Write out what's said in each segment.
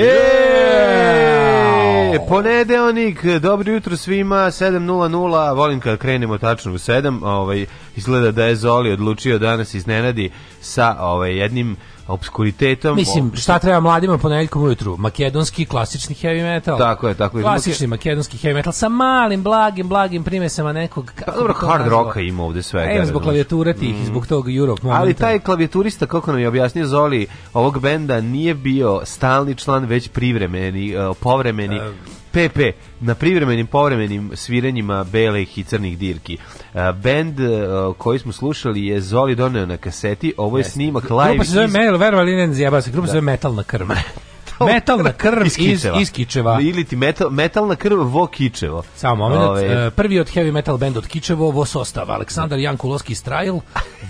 E, ponedeljak Kopaonik, dobro jutro svima, 7.00, volim kad krenemo tačno u 7, ovaj, izgleda da je Zoli odlučio danas iznenadi sa ovaj, jednim obskuritetom. Mislim, šta treba mladima ponedeljkom ujutru? Makedonski klasični heavy metal. Tako je, tako je. Klasični makedonski heavy metal sa malim, blagim, blagim primesama nekog... Pa dobro, hard roka ima ovde sve. E, zbog klavijature tih, mm. zbog tog Europe momenta. Ali taj klavijaturista, kako nam je objasnio Zoli, ovog benda nije bio stalni član, već privremeni, eh, povremeni. Uh, PP na privremenim povremenim sviranjima belih i crnih dirki. Uh, Bend uh, koji smo slušali je Zoli doneo na kaseti, ovo je snimak live. Grupa se zove Metal, verovali ne zjebao se, grupa se da. zove Metal na krma. metalna krv iz, iz, Kičeva. Ili ti metal, metalna krv vo Kičevo. Samo moment. Ove. E, prvi od heavy metal band od Kičevo, vo sostav Aleksandar Jankulovski Strail,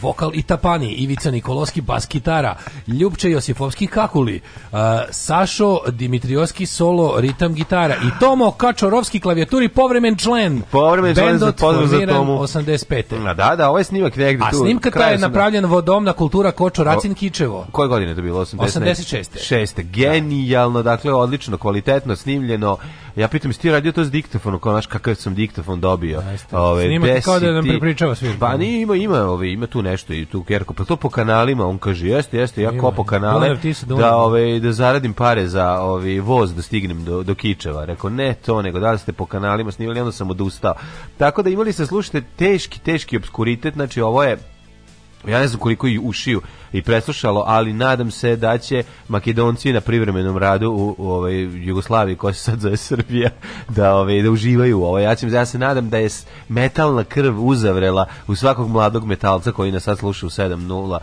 vokal i tapani. Ivica Nikoloski, bas gitara. Ljubče Josifovski Kakuli. E, Sašo Dimitrijoski solo, ritam gitara. I Tomo Kačorovski klavijaturi, povremen člen. Povremen člen za pozdrav za Tomu. 85. Na, da, da, ovaj snimak negdje tu. A snimka ta je napravljen vodom na kultura Kočo Racin Kičevo. Koje godine je to bilo? 86. 86. Geni genijalno, dakle odlično, kvalitetno snimljeno. Ja pitam jesi ti radio to s diktofonom, kao naš kakav sam diktofon dobio. Ove Snimati kao da nam prepričava svirku. Pa ni ima ima, ove, ima tu nešto i tu Kerko, pa to po kanalima, on kaže jeste, jeste, ja kopo kanale da ove da zaradim pare za ove voz da stignem do do Kičeva. Rekao ne to, nego da li ste po kanalima snimali, onda sam odustao. Tako da imali se slušajte, teški, teški obskuritet, znači ovo je Ja ne znam koliko i ušiju i preslušalo, ali nadam se da će Makedonci na privremenom radu u, u ovaj Jugoslaviji koja se sad zove Srbija da ovaj da uživaju ovo. Ovaj. Ja, ćem, ja se nadam da je metalna krv uzavrela u svakog mladog metalca koji nas sad sluša u 702,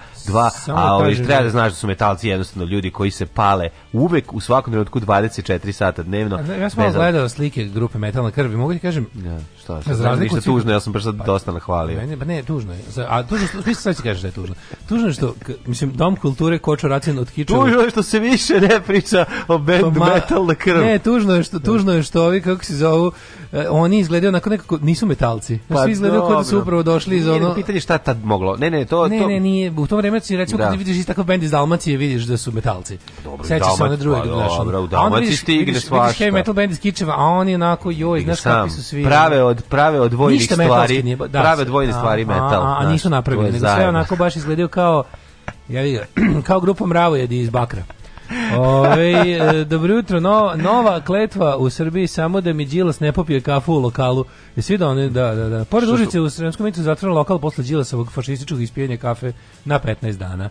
a ovaj, treba da-, da znaš da su metalci jednostavno ljudi koji se pale uvek u svakom trenutku 24 sata dnevno. Ja sam gledao slike grupe Metalna krv i mogu ti kažem ja. Da. Šta, šta, za razliku tužno, ja sam baš sad pa, dosta nahvalio. Ne, pa ne, tužno je. A tužno, misliš sad kažeš da je tužno. Tužno je što, mislim, Dom kulture Kočo Racin od Kičeva. Tužno je što se više ne priča o band pa, metal na krv. Ne, tužno je što, tužno je što ovi, kako se zovu, E, oni izgledaju onako nekako nisu metalci. Pa, Svi izgledaju kao da su upravo došli iz ono. Pitanje šta tad moglo. Ne, ne, to Ne, ne, nije. U to vreme si recimo da. kad vidiš takav bend iz Dalmacije, vidiš da su metalci. Dobro, Sećaš se one druge pa, gledaš. Dobro, u Dalmaciji stigne svašta. Vidiš heavy metal bend iz Kičeva, a oni onako joj, znaš kako su svi. Prave od prave od vojnih stvari. Da, prave dvojne stvari metal. A, a nisu napravili, nego sve onako baš izgledaju kao ja vidim, kao grupa Mravojedi iz Bakra. Ove, e, dobro jutro, no, nova kletva u Srbiji, samo da mi Đilas ne popije kafu u lokalu. Jesi vidio da one, da, da, da. Pored Užice u Sremskom mitu zatvoren lokal posle Đilasovog fašističkog ispijenja kafe na 15 dana.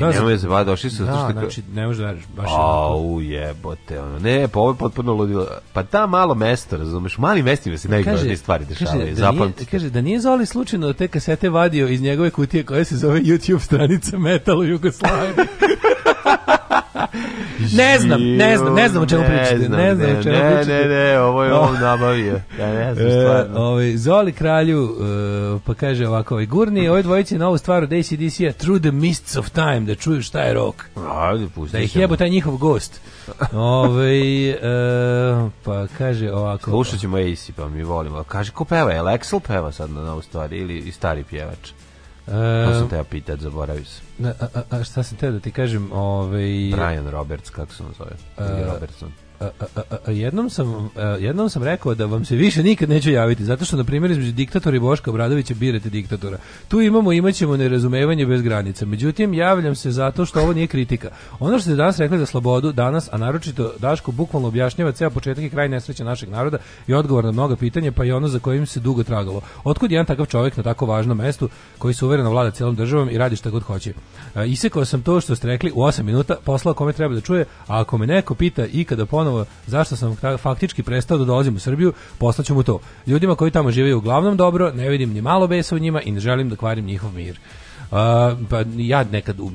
Da, i nemoj se ba, došli su da, zato što... znači, ne možeš da veriš, baš A, u jebote, ono, ne, pa ovo je potpuno ludilo. Pa ta malo mesto, razumeš, mali mestima se najgore stvari dešavaju, kaže, da nije, kaže, da nije Zoli slučajno da te kasete vadio iz njegove kutije koja se zove YouTube stranica Metal u Jugoslaviji. ne znam, ne znam, ne znam o čemu pričate. Ne znam o čemu pričate. Ne, ne, ne, ovo je on nabavio. Ja ne znam e, stvarno. E, ovaj, Zoli kralju, uh, pa kaže ovako, ovaj, gurni ove dvojice novu stvar od ACDC-a Through the Mists of Time, da čuju šta je rok. Ajde, pusti Da ih jebo taj njihov gost. Ove, ovaj, e, pa kaže ovako. Slušat ćemo AC, pa mi volimo. Kaže, ko peva? Je Lexel peva sad na novu stvar ili stari pjevač? E, to sam e, teo pitat, zaboravio sam. A, a, a šta sam teo da ti kažem? Ovaj... Brian Roberts, kako se on zove? A, Robertson jednom sam jednom sam rekao da vam se više nikad neću javiti zato što na primjer između diktatora i Boška Obradovića birate diktatora. Tu imamo imaćemo nerazumevanje bez granica. Međutim javljam se zato što ovo nije kritika. Ono što ste danas rekli za slobodu danas a naročito Daško bukvalno objašnjava ceo početak i kraj nesreće našeg naroda i odgovor na mnoga pitanja pa i ono za kojim se dugo tragalo. Otkud jedan takav čovjek na tako važnom mestu koji se uvereno vlada cijelom državom i radi šta god hoće. Isekao sam to što ste rekli u 8 minuta, poslao kome treba da čuje, a ako me neko pita ikada ponovo ponovo zašto sam faktički prestao da dolazim u Srbiju, poslaću mu to. Ljudima koji tamo žive uglavnom dobro, ne vidim ni malo besa u njima i ne želim da kvarim njihov mir. A, pa ja nekad u,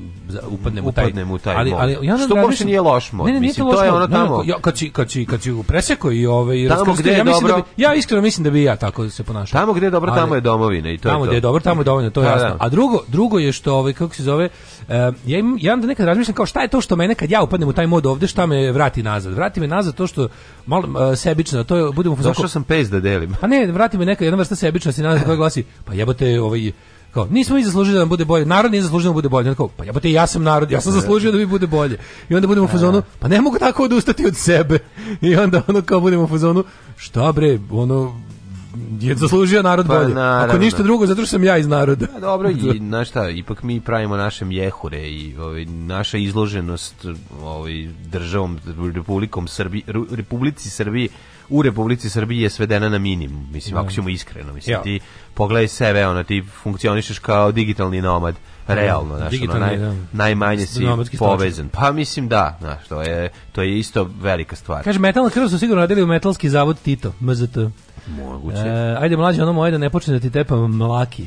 upadnem, u taj, u taj ali, ali ja što uopšte nije loš mod. Ne, ne, mislim, nije to, je ono tamo. Ja, kad, si, kad, si, kad si u preseko i ovaj, tamo gde ja, je da dobro, da bi, ja iskreno mislim da bi ja tako se ponašao. Tamo gde je dobro, tamo je domovina i to tamo je to. Tamo gde je dobro, tamo je domovina, to je da, jasno. Da. A drugo, drugo je što, ovaj, kako se zove, uh, ja, im, ja onda nekad razmišljam kao šta je to što mene kad ja upadnem u taj mod ovde, šta me vrati nazad. Vrati me nazad to što malo uh, sebično, to je, budemo... Došao sam pez da delim. a pa ne, vrati me neka jedna vrsta sebičnosti nazad koja glasi, pa jebote, ovaj, kao nismo mi zaslužili da nam bude bolje, narod nije zaslužio da nam bude bolje. Kao, pa jebote, ja sam narod, ja sam da. zaslužio da mi bude bolje. I onda budemo u fazonu, da. pa ne mogu tako odustati od sebe. I onda ono kao budemo u fazonu, šta bre, ono je zaslužio narod pa, bolje. Naravno. Ako ništa drugo, zato što sam ja iz naroda. A, pa, dobro, i na šta, ipak mi pravimo naše mjehure i ovaj, naša izloženost ovaj, državom, Republikom Srbi, Republici Srbiji u Republici Srbiji je svedena na minimum, mislim, ako da. ćemo iskreno, mislim, ja. ti pogledaj sebe, ono, ti funkcionišeš kao digitalni nomad, realno, znaš, ono, naj, da. najmanje si povezan. Pa mislim da, znaš, to je, to je isto velika stvar. Kaže, metalna krv su sigurno radili u metalski zavod Tito, MZT. Moguće. E, ajde, mlađe, ono moje da ne počne da ti tepam mlaki.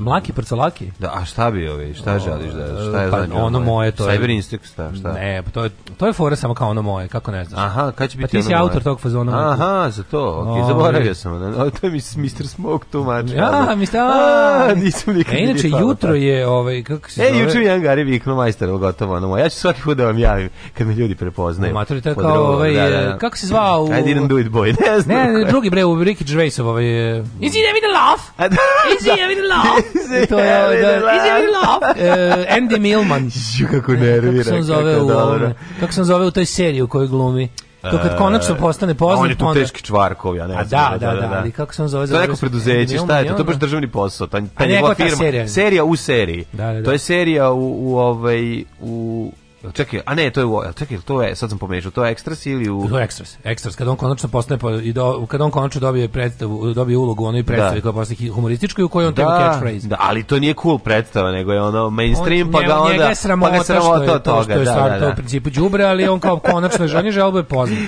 Mlaki prcolaki? Da, a šta bi ovi, šta želiš da, šta je pa, zadnje? Ono moje, to je... Cyber Instinct, šta, šta? Ne, pa to je, to je fora samo kao ono moje, kako ne znaš. Aha, kad će pa biti pa, ti ono si moje? autor tog fazona. Aha, za to, okej, okay, zaboravio sam. Da, da to je Mr. Smoke tumač. Ja, Mr. A, nisam nikad. E, inače, jutro je, ovaj, kako se zove... E, juče je Angari vikno majster, gotovo ono moje. Ja ću svaki put da vam javim, kad me ljudi prepoznaju. Matori, to kao, ovaj, da, da, kako se zvao? I didn't do it, boy, ne znam. Ne, drugi bre, u Ricky Gervaisov, ovaj... Eh. Mm. Is he there love? Is he there love? to je ovo, da, izjavila! Andy Milman. kako nervira. Kako se zove u, kako se zove u toj seriji u kojoj glumi? To kad konačno postane poznat, on je tu onda... teški čvarkov, ja ne znam. Da, da, da, da, ali kako se on zove? To je neko preduzeće, šta je to? To je baš državni posao, ta, ta njegova firma. Serija. serija u seriji. Da, da, da. To je serija u, u, ovaj, u Čekaj, a ne, to je u, čekaj, to je, sad sam pomešao, to je Ekstras ili u... To je Ekstras, Ekstras, kad on konačno postane, i do, kad on konačno dobije predstavu, dobije ulogu u onoj predstavi da. koja postane humorističkoj u kojoj on da, treba catchphrase. Da, ali to nije cool predstava, nego je ono mainstream, on, pa ga onda... Njega je sramota, pa ga sramota što je, to, što je da, stvar, da, da. to u da. principu džubre, ali on kao konačno da je žanje žalbo je poznat.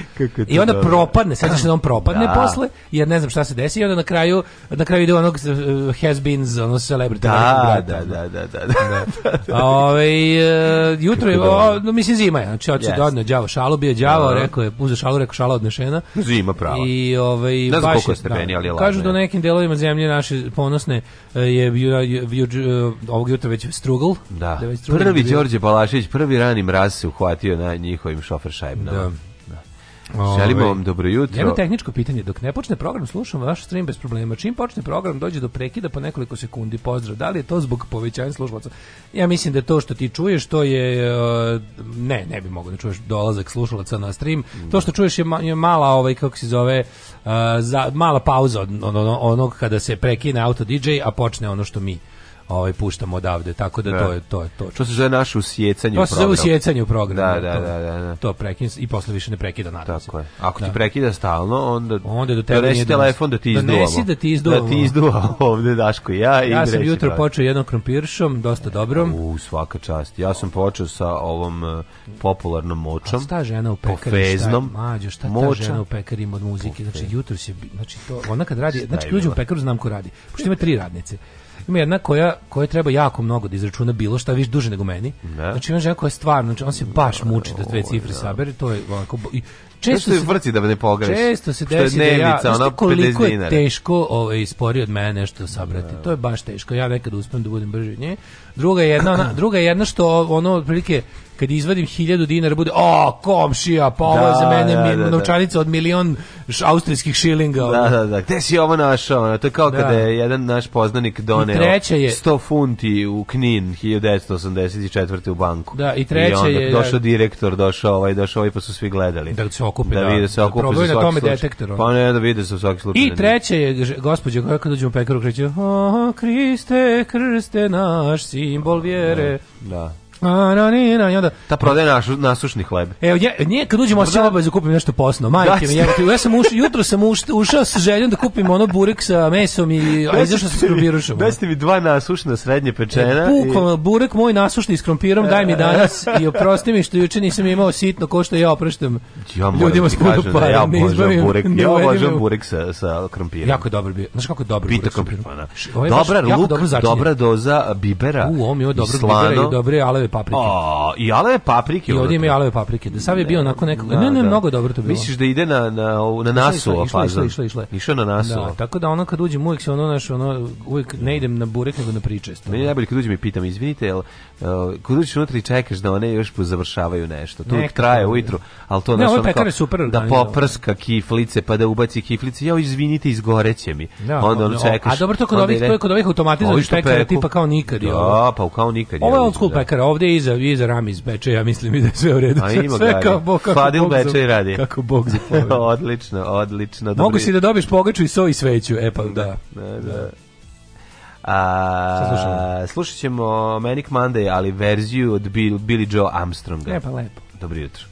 I onda dobro. propadne, sveća se da on propadne da. posle, jer ne znam šta se desi, i onda na kraju, na kraju ide onog uh, has been, ono celebrity. Da, da, da, da, da, da, da. da. Ove, ovaj, eh, jutro je o, no, mislim zima je. Znači hoće yes. da odne đavo šalo, bio đavo, uh da. -huh. rekao je, uzeo šalo, rekao šalo odnešena. Zima prava. I ovaj ne znam koliko je stepeni, da. ali je Kažu da u nekim delovima zemlje naše ponosne e, je bio e, ovog jutra već strugl. Da. da već strugl prvi Đorđe Balašić, prvi rani mraz se uhvatio na njihovim šofer šajbama. Da. Ovaj, Želimo vam dobro jutro. Jedno tehničko pitanje, dok ne počne program slušam vaš stream bez problema. Čim počne program dođe do prekida po nekoliko sekundi. Pozdrav. Da li je to zbog povećanja slušalaca? Ja mislim da to što ti čuješ to je e, ne, ne bi mogao da čuješ dolazak slušalaca na stream. To što čuješ je mala ovaj kako se zove e, za mala pauza od onog kada se prekine auto DJ a počne ono što mi ovaj puštamo odavde. Tako da, da. to je to je to. Što se zove naše usjecanje u programu. To se zove usjecanje u programu. Da, da, da, da, da. To prekin i posle više ne prekida naravno. Tako je. Ako da. ti prekida stalno, onda onda do da tebe nije telefon da ti izduva. Da da ti izduva. Da ti izduva ovde Daško ja i Ja sam jutro da. počeo jednom krompiršom, dosta e, dobrom. U svaka čast. Ja sam počeo sa ovom e, popularnom močom. A šta žena u pekari? Pofeznom. Šta, mađo, šta ta žena u pekari od muzike? Znači jutro se znači to ona kad radi, znači ljudi u pekaru znam ko radi. Pošto ima tri radnice. Ima jedna koja, koja treba jako mnogo da izračuna bilo šta, viš duže nego meni. Da. Znači ima žena koja je stvarno, znači on se baš da, muči da sve cifre da. sabere, to je ovako... I, često se vrti da ne pogreši. Često se desi dnevica, da ja, znaš koliko je teško ovaj, spori od mene nešto sabrati. Da. To je baš teško. Ja nekad uspem da budem brži od nje. Druga je jedna, ona, druga je jedna što ono, otprilike, kad izvadim 1000 dinara bude o komšija pa ovo je da, za mene da, da, da, novčanica od milion austrijskih šilinga da da da gde si ovo našao to je kao da. kada je jedan naš poznanik doneo je, 100 funti u Knin 1984 u banku da i treće I onda je došao direktor došao ovaj došao ovaj pa su svi gledali da se okupe da, da vide se okupe za svaki detektor pa ne da vide se u svaki slučaj i treće je gospođa koja kad dođe u pekaru kreće Kriste krste naš simbol vjere da A, na, ne, na, i onda... Ta prodaje našu, nasušni hleb. Evo, ja, nije, kad uđemo osjećam da. obavezu da kupim nešto posno. Majke mi, da. jebate, ja sam uš, jutro sam uš, ušao sa željom da kupim ono burek sa mesom i a izašao sa skrompirušom. Dajte mi dva nasušna srednje pečena. E, bukvalno, i... burek moj nasušni s krompirom, daj mi e. danas i oprosti mi što juče nisam imao sitno ko što ja opraštam ja ljudima s puno pa, Ja obožavam burek, ja obožavam burek sa, sa krompirom. Jako je dobar bio. Znaš kako je dobar Pita burek? Pa dobra luk, dobra doza bibera u, ovo mi je dobro bibera i dobre aleve paprike. O, i aleve paprike. I ovdje ima i aleve paprike. Da sav je bio onako nekako... Da, ne, ne, da. mnogo dobro to bilo. Misliš da ide na, na, na nasu ova faza? Išla, išla, išla. na nasu. Da, tako da ono kad uđem uvijek se ono, naš, ono, uvijek ne idem na burek nego na pričest. Meni je najbolje kad uđem i pitam, izvinite, jel, e, kad uđeš unutra i čekaš da one još završavaju nešto. To traje ujutru, ali to ne, naš, ono, kao, super da poprska kiflice, pa da ubaci kiflice. jao, izvinite, izgoreće mi. Da, onda ono čekaš. A dobro, to kod ovih, kod ovih automatizanih pekara, tipa kao nikad. Da, pa kao nikad. Ovo je old school pekara, ovde ovde iza, iza iz Beče, ja mislim i da je sve u redu. A ima sve Fadil Bog Beče i radi. Kako Bog zapoveda. odlično, odlično. Dobri. Mogu si da dobiješ pogaču i so i sveću, e pa da. Da, da. da. da. A, slušat ćemo Manic Monday, ali verziju od Bill, Billy Joe Armstronga. E pa lepo. Dobro jutro.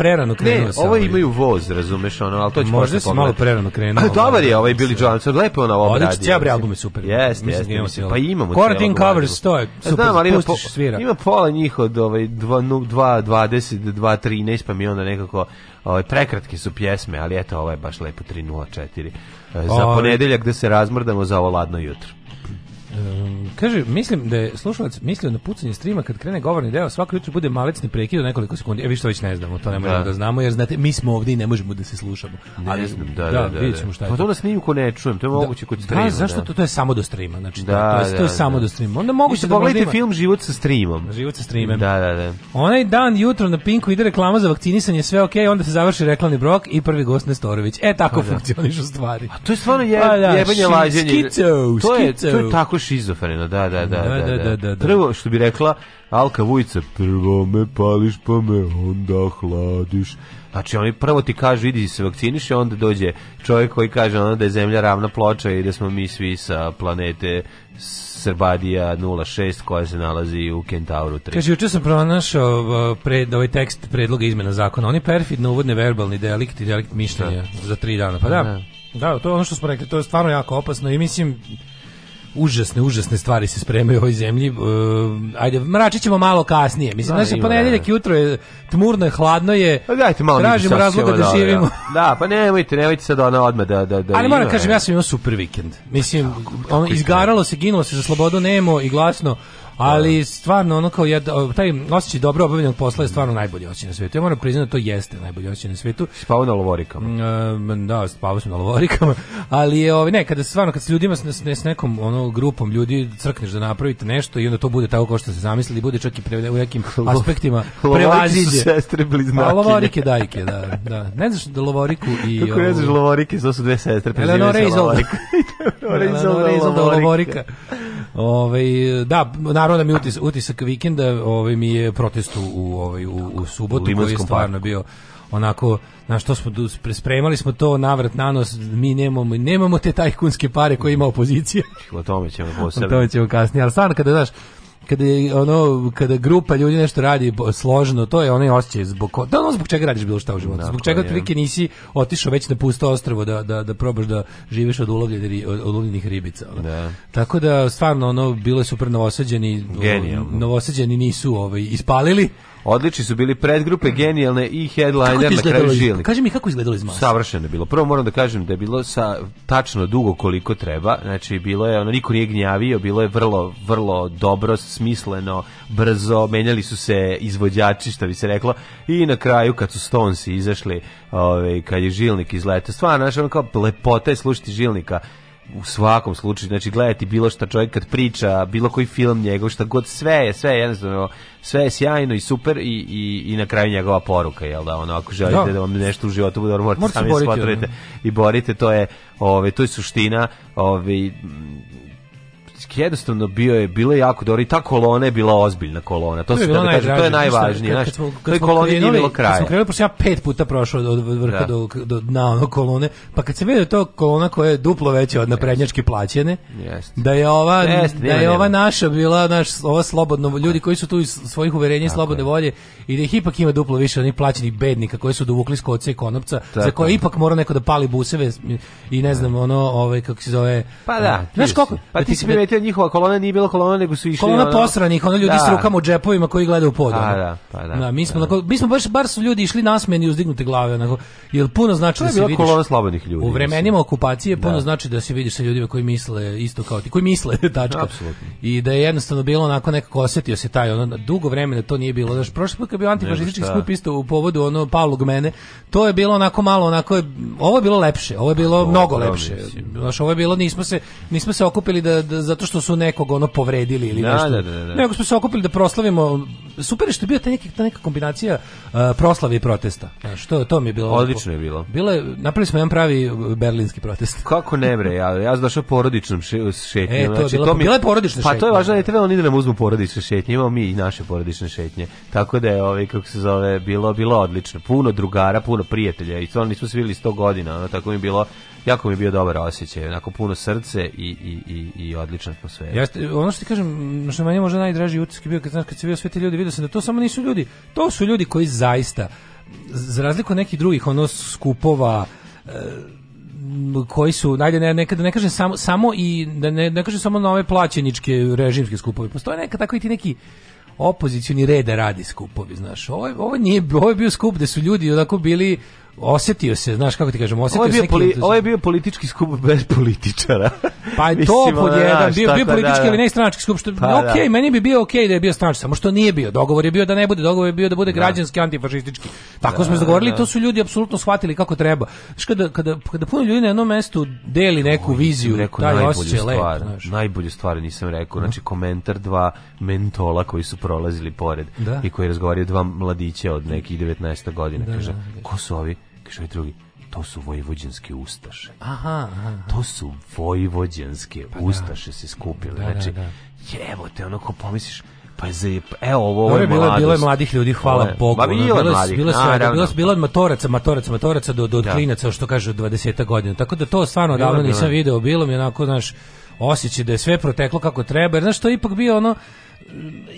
prerano krenuo ne, ovo imaju voz, razumeš, ono, al to će Možda se malo prerano krenuo. A dobar je da. ovaj Billy Johnson, lepo ona ovo radi. Odlično, bre album je super. Jeste, jeste. Pa imamo. Quarantine covers to je super. Znam, ali ima, po, ima pola njih od ovaj 2 2 20 2 13 pa mi onda nekako ovaj prekratke su pjesme, ali eto ovo je baš lepo 304. Za ovaj- ponedeljak da se razmrdamo za ovo ladno jutro. Um, kaže, mislim da je slušalac mislio na pucanje strima kad krene govorni deo, svako jutro bude malecni prekid od nekoliko sekundi. E vi što već ne znamo, to ne možemo da. da znamo, jer znate, mi smo ovdje i ne možemo da se slušamo. Ne Ali, znam, da, da, da, da, vidjet da. šta je. Pa to da smijem ko ne čujem, to je da. moguće kod streama. Da, zašto to, to je samo do streama, znači to, da, to je, to je samo do streama. Onda moguće da pogledajte ima... film Život sa streamom. Život sa streamom. Da, da, da. Onaj dan jutro na Pinku ide reklama za vakcinisanje, sve okej, okay, onda se završi reklamni brok i prvi gost Nestorović. E tako pa funkcionišu stvari. A to je stvarno je, pa jebanje lađenje. To je to je tako šizofreno, da da da, da, da, da. da, da, da, da. Prvo, što bi rekla Alka Vujica, prvo me pališ pa me onda hladiš. Znači oni prvo ti kažu idi se vakciniš i onda dođe čovjek koji kaže ono da je zemlja ravna ploča i da smo mi svi sa planete Srbadija 06 koja se nalazi u Kentauru 3. Kaže, juče sam pronašao uh, pred, ovaj tekst predloga izmena zakona. Oni perfidno uvodne verbalni delikt i delikt mišljenja da. za tri dana. Pa da, da, to je ono što smo rekli, to je stvarno jako opasno i mislim užasne, užasne stvari se spremaju u ovoj zemlji. Uh, ajde, mračit ćemo malo kasnije. Mislim, da, znači, ponedeljak da. jutro je tmurno je, hladno je. Pa dajte malo tražimo razloga da živimo. Da, da, pa nemojte, nemojte sad ona odmah da, da, da Ali moram kažem, ja sam imao super vikend. Mislim, ono, izgaralo se, ginulo se za slobodu, nemo i glasno Da, da. ali stvarno ono kao ja, da, taj osjećaj dobro obavljenog posla je stvarno najbolji osjećaj na svijetu. Ja moram priznati da to jeste najbolji osjećaj na svijetu. Spavao na lovorikama. Mm, e, da, spavao sam na lovorikama, ali je ovaj ne, kada stvarno kad s ljudima s, s nekom ono grupom ljudi crkneš da napravite nešto i onda to bude tako kao što se zamislili, bude čak i pre, u nekim aspektima prevaziđe. sestre bliznakinje. Pa lovorike dajke, da, da. Ne znaš da lovoriku i Kako ne znaš lovorike, to su dve sestre, prezime se lovorika. Eleonora i lovorika. Ovaj da, naravno da mi utis, utisak vikenda, ovaj mi je protest u ovaj u, u subotu u koji je stvarno parku. bio onako na što smo spremali smo to navrat na nos mi nemamo nemamo te tajkunske pare koje ima opozicija o tome ćemo posebno o tome ćemo kasnije ali stvarno kada znaš kada je ono kada grupa ljudi nešto radi složeno, to je onaj osećaj zbog da ono zbog čega radiš bilo šta u životu. Da, zbog čega ti otprilike nisi otišao već na pusto ostrvo da, da, da probaš da živiš od ulovljenih ulovljenih ribica. Ono. Da. Tako da stvarno ono bilo je super novosađeni, novosađeni nisu ovaj ispalili. Odlični su bili predgrupe, genijalne i headliner na kraju žili. Kaži mi kako izgledalo iz masa. Savršeno je bilo. Prvo moram da kažem da je bilo sa tačno dugo koliko treba. Znači bilo je ono niko nije gnjavio, bilo je vrlo vrlo dobro smisleno, brzo, menjali su se izvođači što bi se reklo i na kraju kad su Stonesi izašli, ovaj kad je žilnik izletao, stvarno znači ono kao lepota je slušati žilnika u svakom slučaju, znači gledati bilo šta čovjek kad priča, bilo koji film njegov, šta god, sve je, sve je jednostavno, sve je sjajno i super i, i, i na kraju njegova poruka, jel da, ono, ako želite da, da vam nešto u životu bude, morate, morate sami da se da. i borite, to je, ove, ovaj, to je suština, ove, ovaj, Francuski jednostavno bio je bilo jako dobro i ta kolona je bila ozbiljna kolona. To, se da kaže to je najvažnije, znači. To je koloni nije bilo kraja. Smo krenuli, pošto ja pet puta prošao od vrha da. do do dna ono kolone, pa kad se vidi to kolona koja je duplo veća od naprednjački plaćene, yes. da je ova yes, da je ova naša bila naš ova slobodno ljudi da. koji su tu iz svojih uverenja Tako slobodne volje i da ih ipak ima duplo više onih plaćeni bednika koji su dovukli skoce i konopca, Tako. za koje ipak mora neko da pali buseve i ne znam da. ono ovaj kako se zove. Pa da, znaš koliko? Pa da ti si primetio njihova kolona nije bila kolona, nego su išli... Kolona ono... posranih, ono ljudi da. s rukama u džepovima koji gledaju pod. A, pa da, pa da. da mi smo, da. Onako, mi smo baš, bar su ljudi išli nasmeni uzdignute glave, onako, jer puno znači da se vidiš... To je kolona slobodnih ljudi. U vremenima mislim. okupacije puno da. znači da se vidiš sa ljudima koji misle isto kao ti, koji misle, tačka. Apsolutno. I da je jednostavno bilo onako nekako osetio se taj, ono, dugo vremena to nije bilo. Znaš, prošle put kad bio antifašistički skup isto u povodu ono Paulo Gmene, to je bilo onako malo, onako ovo je bilo lepše, ovo je bilo pa mnogo lepše. Znaš, ovo je bilo, nismo se, nismo se okupili da, da zato što su nekog ono povredili ili da, nešto. Da, da, da, da. Nego smo se okupili da proslavimo. Super je što je bio ta neka, ta neka kombinacija uh, proslave i protesta. Znaš, to, to mi je bilo. Odlično je bilo. Bilo je, napravili smo jedan pravi uh, berlinski protest. Kako ne bre, ja, ja sam došao porodičnom šetnjom. E, to, znači, bila, to mi, bila je porodična šetnja. Pa to je važno, ne treba oni da nam uzmu porodične šetnje, imamo mi i naše porodične šetnje. Tako da je, ovaj, kako se zove, bilo, bilo odlično. Puno drugara, puno prijatelja i to nismo svili 100 godina, ono, tako mi je bilo jako mi je bio dobar osjećaj, onako puno srce i, i, i, i odlična atmosfera. Ja, ono što ti kažem, što manje možda najdraži utisak je bio, kad, znaš, kad se vidio sve te ljudi, vidio sam da to samo nisu ljudi, to su ljudi koji zaista, za razliku od nekih drugih, ono, skupova, e, koji su najde ne, nekada ne kažem samo samo i da ne ne kažem samo na ove plaćeničke režimske skupove. Postoje neka tako i ti neki opozicioni reda radi skupovi, znaš. Ovo je, ovo nije ovo je bio skup da su ljudi onako bili osetio se, znaš kako ti kažem, osetio ovo se poli, Ovo je bio politički skup bez političara. Pa je to pod jedan, bio, bio da, politički da, ili ne skup, što, pa, ok, da. meni bi bio ok da je bio stranački, samo što nije bio. Dogovor je bio da ne bude, dogovor je bio da bude da. građanski antifašistički. Tako da, smo se dogovorili, da. to su ljudi apsolutno shvatili kako treba. Znaš, kada, kada, kada puno ljudi na jednom mestu deli neku viziju, rekao, taj osjećaj je lep. Znaš. Najbolju stvar nisam rekao, mhm. znači komentar dva mentola koji su prolazili pored da. i koji razgovaraju dva mladića od nekih 19 godina. Kaže, ko su ovi? Čekaj, što je drugi? To su vojvođanske ustaše. Aha, aha. To su vojvođanske pa da. ustaše da. se skupile. Da, da znači, da, da. jevo te, ono ko pomisliš, pa e, je evo ovo Dobre, ovo je bilo mladost. bilo je mladih ljudi hvala je. Bogu ba, bilo je bilo mladih, bilo je, bilo bilo matoraca matoraca matoraca do do da. klinaca što kažu 20 godina tako da to stvarno bilo, davno bilo. nisam video bilo mi onako znaš osjećaj da je sve proteklo kako treba jer znaš to je ipak bio ono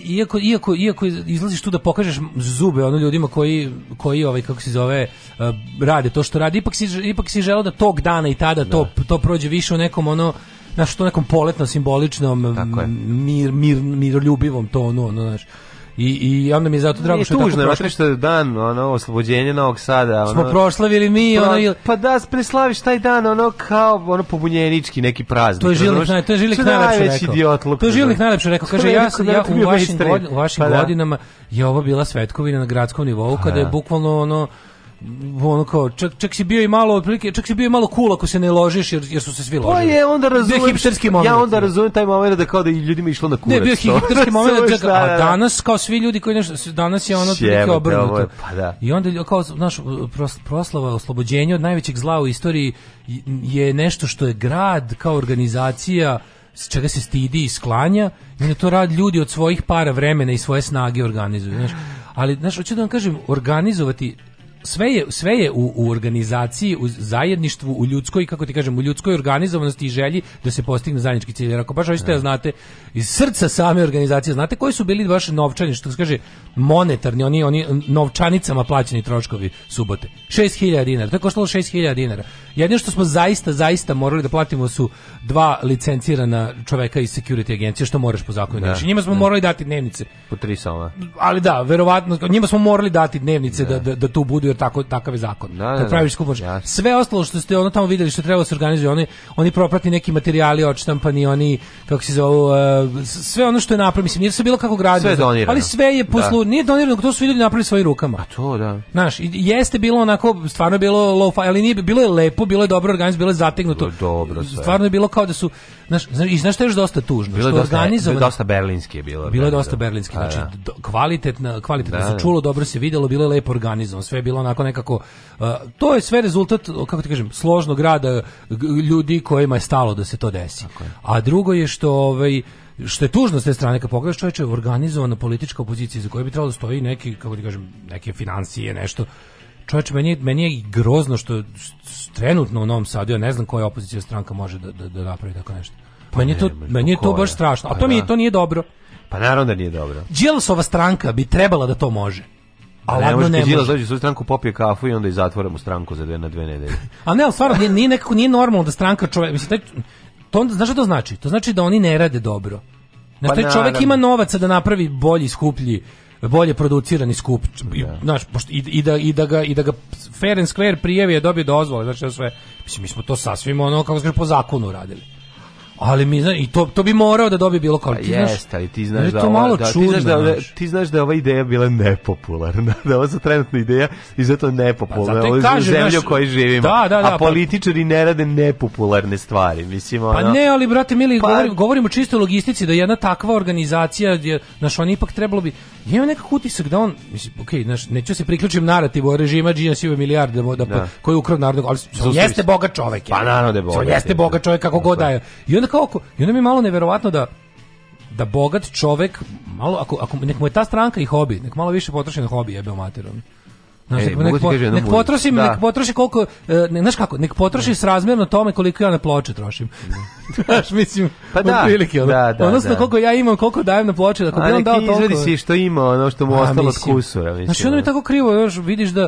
iako, iako, iako izlaziš tu da pokažeš zube ono ljudima koji, koji ovaj, kako se zove, eh, rade to što radi, ipak si, ipak si želao da tog dana i tada to, da. to prođe više u nekom ono, na što nekom poletno simboličnom mir, mir, miroljubivom tonu ono, znaš i, i onda mi je zato drago što je tužno, tako prošlo. što je dan ono, oslobođenje Novog Sada. Ono, Smo proslavili mi. Pa, ono, Ili... pa da, preslaviš taj dan ono kao ono pobunjenički neki praznik. To je Žilnik, naj, to je Žilnik najlepše rekao. Idiotluk, to je Žilnik najlepše rekao. Kaže, ja, sam, ja u vašim, god, u vašim pa, da. godinama je ovo bila svetkovina na gradskom nivou, pa kada je da. bukvalno ono, ono kao čak čak si bio i malo otprilike čak si bio i malo cool ako se ne ložiš jer jer su se svi ložili. To pa je onda razumem bio hipsterski moment. Ja onda da. razumem taj moment da kao da i ljudima išlo na kurac. Ne, bio hipsterski moment da čak, a da. danas kao svi ljudi koji nešto danas je ono otprilike obrnuto. Je, pa da. I onda kao naš proslava oslobođenja od najvećeg zla u istoriji je nešto što je grad kao organizacija s čega se stidi i sklanja i onda to rad ljudi od svojih para vremena i svoje snage organizuju, znaš. Ali, znaš, hoću da vam kažem, organizovati sve je, sve je u, u, organizaciji, u zajedništvu, u ljudskoj, kako ti kažem, u ljudskoj organizovanosti i želji da se postigne zajednički cilj. Jer ako baš hoćete da, da. znate iz srca same organizacije, znate koji su bili vaše novčani, što se kaže monetarni, oni oni novčanicama plaćeni troškovi subote. 6000 dinara, to je koštalo 6000 dinara. Jedino što smo zaista zaista morali da platimo su dva licencirana čoveka iz security agencije što moraš po zakonu. Da, znači njima smo da. morali dati dnevnice po tri soma. Ali da, verovatno njima smo morali dati dnevnice da, da, da, da tu budu bio tako takav je zakon. Da, da, Kad da. praviš skup sve ostalo što ste ono tamo videli što trebalo da se organizuje, oni oni propratni neki materijali odštampani, oni kako se zove uh, sve ono što je napravljeno, mislim, nije se bilo kako gradilo. ali sve je poslu, da. nije donirano, to su ljudi napravili svojim rukama. A to da. Znaš, jeste bilo onako stvarno je bilo low fi, ali nije bilo je lepo, bilo je dobro organizovano, bilo je zategnuto. Bilo dobro sve. Stvarno je bilo kao da su znaš, i znaš što je još dosta tužno, bilo je organizovano. Bilo je dosta berlinski je bilo. Bilo je da, dosta berlinski, znači kvalitetno, kvalitetno se čulo, dobro se videlo, bilo je lepo organizovano, sve je bilo onako nekako uh, to je sve rezultat kako ti kažem složnog rada ljudi kojima je stalo da se to desi. A drugo je što ovaj što je tužno s te strane kad pogledaš čoveče organizovana politička opozicija za koju bi trebalo da stoji neki kako ti kažem neke financije nešto Čovječ, meni, meni je grozno što trenutno u Novom Sadu, ja ne znam koja opozicija stranka može da, da, da napravi tako nešto. Pa meni, je to, meni je to baš strašno. A pa to, mi, da. to nije dobro. Pa naravno da nije dobro. Đilasova stranka bi trebala da to može. A ne možeš kad Đilas dođe u svoju stranku, popije kafu i onda i zatvore mu stranku za dve, na dve nedelje. A ne, ali stvarno, nije, nije, nekako, nije normalno da stranka čovek... Mislim, taj, to, znaš što to znači? To znači da oni ne rade dobro. Znači, taj čovek ima novaca da napravi bolji, skuplji, bolje producirani skup. I, da. Znaš, i, i, da, i, da ga, I da ga fair and square prijavi je dobio dozvole, znači da sve... Mislim, mi smo to sasvim ono, kako se po zakonu radili. Ali mi zna, i to to bi morao da dobije bilo kao pa znaš. Jeste, ali ti znaš da, to da, ti znaš da ti znaš da ova ideja bila nepopularna, da ova trenutna ideja i zato nepopularna. Pa, zato kaže, zemlju naš, kojoj živimo. Da, da, da, a pa- političari pa, ne rade nepopularne stvari, mislim pa ono. Pa ne, ali brate mili, pa, govorim, govorimo čisto o logistici da jedna takva organizacija je, naš on ipak trebalo bi ima nekakav utisak da on mislim, okej, okay, znaš, neću da se priključim narativu o režima Đina Siva milijarde da, da. da. koji ukrao narodnog, ali on jeste bogat čovjek. Je. Pa naravno da je bogat. On jeste bogat čovjek kako god da I onda kao ako, i onda mi je malo neverovatno da da bogat čovek malo ako ako nek mu je ta stranka i hobi, nek malo više potroši na hobi jebe u materom. Znaš, Ej, nek, po, nek potroši, da. nek potroši koliko, e, ne, znaš kako, nek potroši ne. srazmjerno tome koliko ja na ploče trošim. Da. Znaš, mislim, pa da, prilike, ono, da, da, odnosno da. koliko ja imam, koliko dajem na ploče, da ako bi on dao toliko. izvedi si što ima, ono što mu a, ostalo od kusura. Mislim, znaš, ono mi tako krivo, još vidiš da,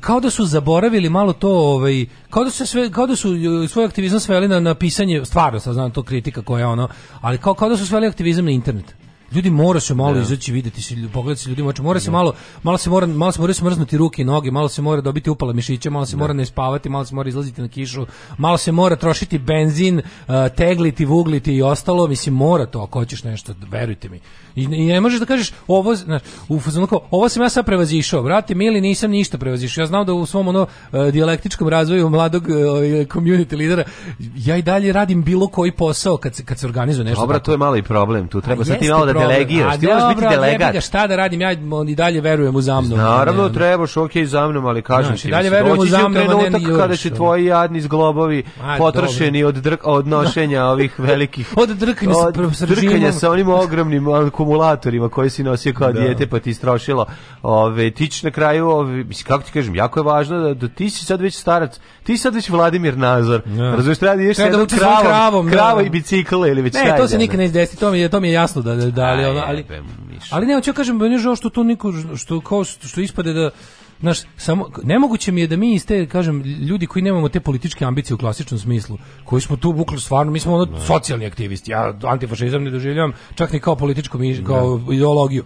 kao da su zaboravili malo to, ovaj, kao da su, sve, kao da su e, svoj aktivizam sveli na, na pisanje, stvarno sad znam to kritika koja je ono, ali kao, kao da su sveli aktivizam na internet. Ljudi mora se malo da. izaći, videti se, pogledati se ljudi znači mora se da. malo, malo se mora, malo se mora smrznuti ruke i noge, malo se mora dobiti upala mišića, malo se da. mora ne spavati, malo se mora izlaziti na kišu, malo se mora trošiti benzin, eh, tegliti, vugliti i ostalo, mislim mora to ako hoćeš nešto, verujte mi. I, I, ne možeš da kažeš ovo, znaš, u fazonu ovo sam ja sad prevazišao, brate, mili nisam ništa prevazišao. Ja znam da u svom ono e, dijalektičkom razvoju mladog uh, community lidera ja i dalje radim bilo koji posao kad se kad se organizuje nešto. Dobro, to je mali problem. Tu treba sad ti malo da delegiraš. Ti moraš biti delegat. Ja šta da radim? Ja i dalje verujem u zamnom. Naravno ne, trebaš, okej, okay, za mnom, ali kažem znači, ti. dalje verujem u zamnom, trenutak ne, kada će tvoji jadni zglobovi potrošeni od drk, od nošenja da. ovih velikih od drkanja sa onim ogromnim akumulatorima koji si nosio kao da. dijete pa ti istrošilo. Ove, ti ćeš na kraju, ove, mislim, kako ti kažem, jako je važno da, da ti si sad već starac, ti si sad već Vladimir Nazor. Da. Razumiješ, treba da ideš treba da jednom da kravom, kravom, krava da. i bicikl ili već Ne, to se nikad ne desi. to mi je, to mi je jasno da, da, da ali, ono, ali, ali, ne, hoću ja kažem, meni je žao što to niko, što, kao, što ispade da znaš, samo, nemoguće mi je da mi iz te, kažem, ljudi koji nemamo te političke ambicije u klasičnom smislu, koji smo tu bukli stvarno, mi smo ono socijalni aktivisti, ja antifašizam ne doživljavam čak ni kao političku, kao ideologiju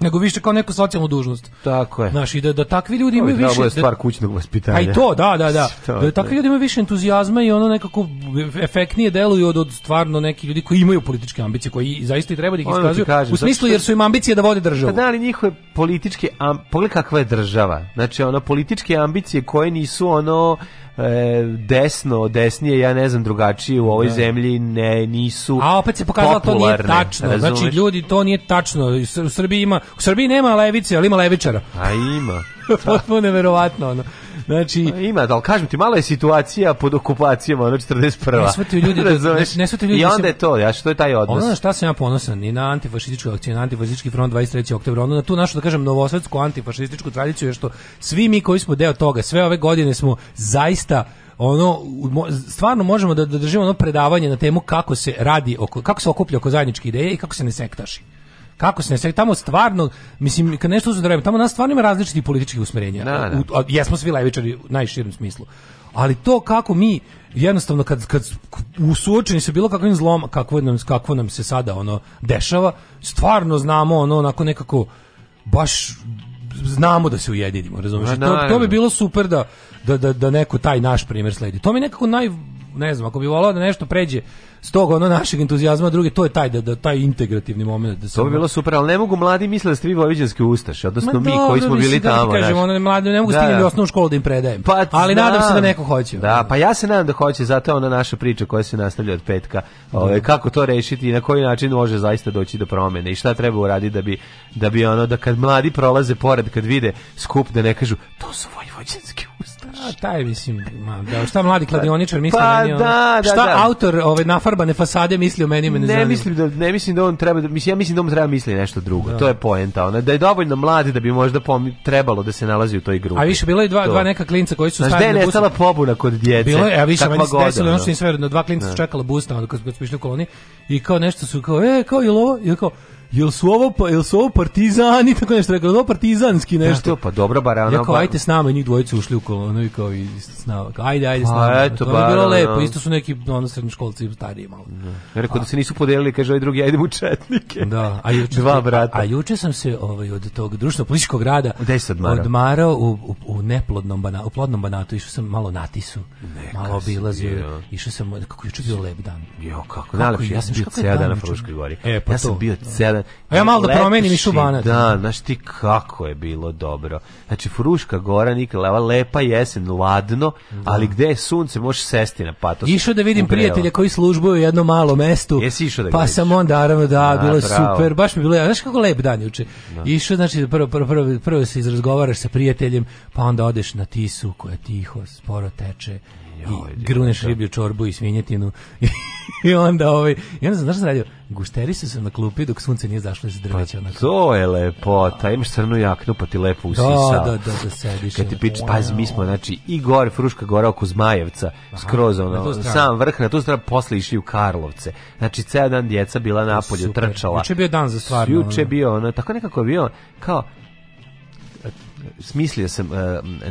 nego više kao neku socijalnu dužnost. Tako je. Znaš, i da, da takvi ljudi imaju više... je da- stvar kućnog vaspitanja. A i to, da, da, da. da takvi ljudi imaju više entuzijazma i ono nekako efektnije deluju od, od stvarno neki ljudi koji imaju političke ambicije, koji zaista i treba da ih ono iskazuju. Kažem, u smislu, jer su im ambicije da vode državu. Pa da, ali njihove političke... Am, pogledaj kakva je država. Znači, ono, političke ambicije koje nisu ono E, desno, desnije, ja ne znam drugačije u ovoj da. zemlji ne nisu. A opet se pokazalo to nije tačno. Znači, razumeš? Znači ljudi to nije tačno. U Srbiji ima, u Srbiji nema levice, ali ima levičara. A ima. Potpuno neverovatno ono. Znači, ima, da, kažem ti, mala je situacija pod okupacijom, ono 41. Ne ljudi, da, ne, ne ljudi. I da onda je to, ja što je taj odnos. Ono šta se ja ponosan, ni na antifašističku akciju, na antifašistički front 23. oktobra, ono na tu našu, da kažem, novosvetsku antifašističku tradiciju, je što svi mi koji smo deo toga, sve ove godine smo zaista ono stvarno možemo da, da držimo ono predavanje na temu kako se radi oko kako se okuplja oko zajedničke ideje i kako se ne sektaši. Kako se ne sve, tamo stvarno, mislim, kad nešto uzme da tamo nas stvarno ima različitih političkih usmerenja. Da, da. U, a, jesmo svi levičari u najširem smislu. Ali to kako mi, jednostavno, kad, kad usuočeni se bilo kakvim zlom, kako nam, kako nam se sada ono dešava, stvarno znamo ono onako nekako baš znamo da se ujedinimo, razumiješ? To, to bi bilo super da, da, da, da neko taj naš primjer sledi. To mi nekako naj ne znam, ako bi volao da nešto pređe s tog ono našeg entuzijazma druge, to je taj da, da taj integrativni moment da se To bi bilo super, ali ne mogu mladi misle da ste vi vojvođanski ustaše, odnosno Ma mi dobro, koji smo bili da tamo, kažem, ono, mladi ne mogu da, stigli da. osnovnu školu da im predajem. Pa, ali da, nadam se da neko hoće. Da, pa ja se nadam da hoće, zato je ona naša priča koja se nastavlja od petka. Ove, ovaj, da. kako to rešiti i na koji način može zaista doći do promene i šta treba uraditi da bi da bi ono da kad mladi prolaze pored kad vide skup da ne kažu to su vojvođanski ustaše. A taj mislim, ma, da, šta mladi kladioničar misli pa, meni, da, da, šta da. autor ove nafarbane fasade misli o meni, mene ne ne mislim da ne mislim da on treba da mislim ja mislim da on treba misli nešto drugo. Da. To je poenta, ona da je dovoljno mladi da bi možda pomi, trebalo da se nalazi u toj grupi. A više bilo je dva to. dva neka klinca koji su stajali. stavili. Znaš, nestala pobuna kod djece. Bilo je, a više meni se desilo ono što im sve da dva klinca su da. čekala busta, onda dok su išli u koloni i kao nešto su kao, e, kao je i kao jel su ovo, pa, jel su ovo partizani, tako nešto, rekao, ovo partizanski da, nešto. Da, to, pa dobro, bar ono... Rekao, ajte s nama, i njih dvojica ušli u kolonu i kao i s nama, ajde, ajde s pa, nama. A, eto, to bar, je bilo lepo, da, da, isto su neki ono, srednjoškolci stariji malo. Da. Rekao a, da se nisu podelili, kaže ovaj drugi, ajde mu četnike. Da, a juče, Dva brata. A, juče sam se ovaj, od tog društveno-političkog rada odmarao, odmarao u, u, u, neplodnom banatu, u plodnom banatu, išao sam malo na tisu, Neka malo obilazio, išao sam, kako juče bio lep dan. Jo, kako, kako najlepši, ja sam bio cijel dan na Fruškoj gori. E, pa ja sam bio cijel da. ja malo da promenim i šubanat. Da, znaš ti kako je bilo dobro. Znači, Fruška gora, Nikolava, lepa jesen, ladno, da. ali gde je sunce, možeš sesti na patos. Išao da vidim ubrelo. prijatelja koji službuju u jednom malom mestu. Jesi išao da Pa sam onda, naravno, da, A, bilo je super. Baš mi bilo, ja, znaš kako lep dan juče. Da. Išao, znači, prvo, prvo, prvo, prvo se izrazgovaraš sa prijateljem, pa onda odeš na Tisu koja tiho, sporo teče i gruneš da. riblju čorbu i svinjetinu i onda ovaj i onda znaš šta radio gušteri se sam na klupi dok sunce nije zašlo iz drveća pa, to je lepota imaš crnu jaknu pa ti lepo usisa da da da, da sediš kad ti da. piče pazi mi smo znači i gore Fruška gora oko Zmajevca Aha, skroz ono sam vrh na tu stranu posle išli u Karlovce znači ceo dan djeca bila na polju trčala juče bio dan za stvarno juče bio ono tako nekako bio kao smislio sam uh,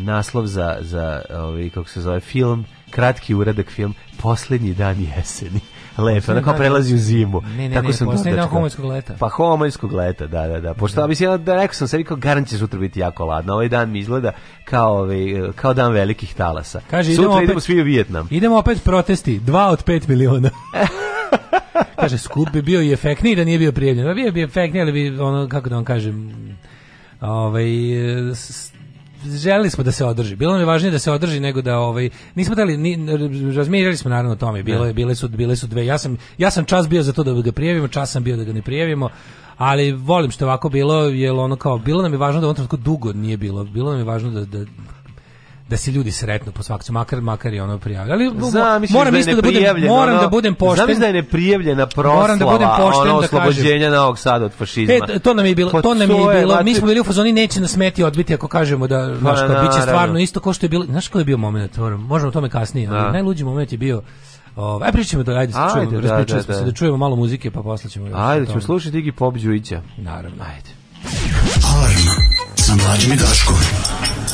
naslov za, za ovaj, kako se zove, film, kratki uradak film, Posljednji dan jeseni. Lepo, onako prelazi u zimu. Ne, ne, Tako ne, sam posljednji dan homojskog leta. Pa homojskog leta, da, da, da. Pošto da. bi se, da rekao sam sebi kao garant sutra biti jako ladno. Ovaj dan mi izgleda kao, ovaj, kao dan velikih talasa. Kaže, sutra idemo, opet, idemo svi u Vijetnam. Idemo opet protesti, 2 od 5 miliona. Kaže, skup bi bio i efektniji da nije bio prijavljen. Pa bio bi efektniji, ali bi, ono, kako da vam kažem, ovaj, želeli smo da se održi. Bilo nam je važnije da se održi nego da ovaj nismo dali ni razmišljali smo naravno o tome. Bilo da. je bile su bile su dve. Ja sam ja sam čas bio za to da ga prijavimo, čas sam bio da ga ne prijavimo. Ali volim što je ovako bilo, jer ono kao, bilo nam je važno da u ovom dugo nije bilo, bilo nam je važno da, da da se ljudi sretnu po svakcu, makar makar i ono prijavljeno. Ali Znam, moram da isto da budem moram ono, da budem pošten. Znam da je neprijavljena proslava. Moram da budem pošten ono, da oslobođenja Novog Sada od fašizma. E, to nam je bilo, pa to nam je bilo. Mi smo bili u fazoni neće nas smeti odbiti ako kažemo da baš kao biće stvarno isto kao što je bilo. Znaš koji je bio momenat? Možemo o tome kasnije, ali da. najluđi moment je bio Ovaj, aj pričamo da ajde, ajde čujemo, da, da, da. se da. da čujemo malo muzike pa posle ćemo. Ajde, ćemo slušati Iggy Pop Đujića. Naravno, ajde. Alarm sa mlađim i Daškom.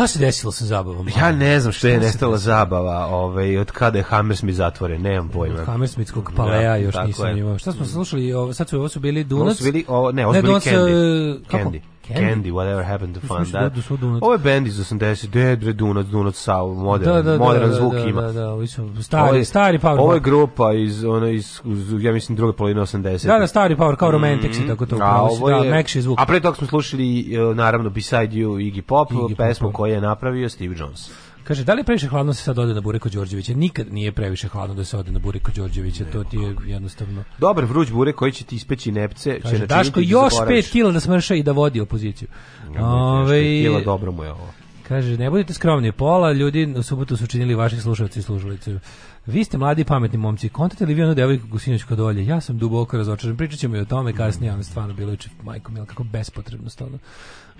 Šta se desilo sa zabavom? Ja ne znam što je nestala zabava, ovaj, od kada je Hammersmith zatvoren, nemam pojma. Od Hammersmithskog paleja da, još nisam imao. Šta smo slušali, ovo, sad su, ovo su bili Dunac? Ovo su bili, ne, ovo su ne, bili Dunac, Candy. E, kako? Candy. Bendi, Whatever Happened to Fun. Da, da Ovo je Bendi iz 80, Debre Dunac, Dunac sa modern, da, da, da, modern da, zvuk da, ima. Da, da, da, ovi su stari, ovo je, stari Power. Ovo je grupa iz, ono, iz, ja mislim, druga polovina 80. Da, da, stari Power, kao mm-hmm. Romantics mm, i tako to. A, ovo da, je, da, mekši zvuk. A pre toga smo slušali, e, naravno, Beside You Iggy Pop, Iggy pesmu da. koju je napravio Steve Jones. Kaže, da li je previše hladno da se sad ode na Bureko Đorđevića? Nikad nije previše hladno da se ode na Bureko Đorđevića, to ti je jednostavno... Dobar vruć burek koji će ti ispeći nepce. Kaže, će Daško, da još 5 kila da smrša i da vodi opoziciju. Ove... Ovaj- kila dobro mu je ovo. Kaže, ne budite skromni, pola ljudi u subotu su učinili vaši slušalci i slušalice. Vi ste mladi pametni momci. li vi onu devojku Gusinoć kod Olje. Ja sam duboko razočaran. Pričat ćemo i o tome kasnije, ali stvarno bilo je majko mila kako bespotrebno stvarno.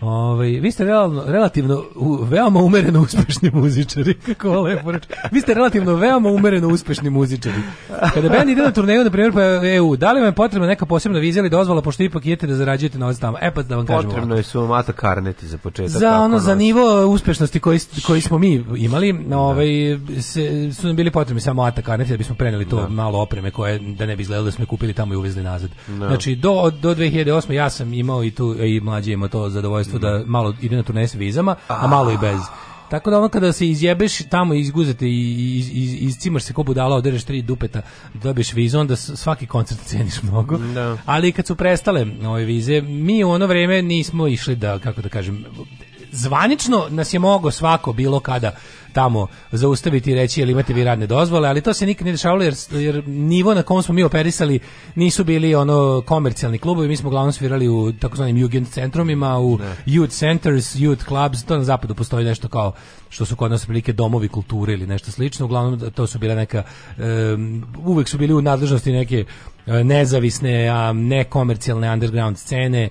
Ove, ovaj, vi ste realno, relativno u, veoma umereno uspešni muzičari. Kako lepo reč. Vi ste relativno veoma umereno uspešni muzičari. Kada band ide na turneju, na primjer, pa EU, da li vam je potrebna neka posebna vizija ili dozvola, pošto ipak idete da zarađujete novac tamo? E pa da vam kažem. Potrebno je su ata karneti za početak. Za ono, za nivo uspešnosti koji, koji smo mi imali, da. ovaj, se, su nam bili potrebni samo ATA da bismo preneli to da. malo opreme koje da ne bi izgledalo da smo kupili tamo i uvezli nazad. Da. Znači do do 2008 ja sam imao i tu i mlađi imao to zadovoljstvo mm. da malo ide na turneje vizama, a malo i bez. Tako da ono kada se izjebeš tamo izguzete i iz, iz, izcimaš se ko budala, odereš tri dupeta, dobiješ vizu, onda svaki koncert ceniš mnogo. Da. Ali kad su prestale ove vize, mi u ono vreme nismo išli da, kako da kažem, zvanično nas je mogao svako bilo kada tamo zaustaviti i reći jel imate vi radne dozvole, ali to se nikad ne dešavalo jer, jer nivo na kom smo mi operisali nisu bili ono komercijalni klubovi, mi smo uglavnom svirali u takozvanim jugend centrumima, u ne. Da. youth centers, youth clubs, to na zapadu postoji nešto kao što su kod nas prilike domovi kulture ili nešto slično, uglavnom to su bile neka, um, uvek su bili u nadležnosti neke e, nezavisne, a ne komercijalne underground scene,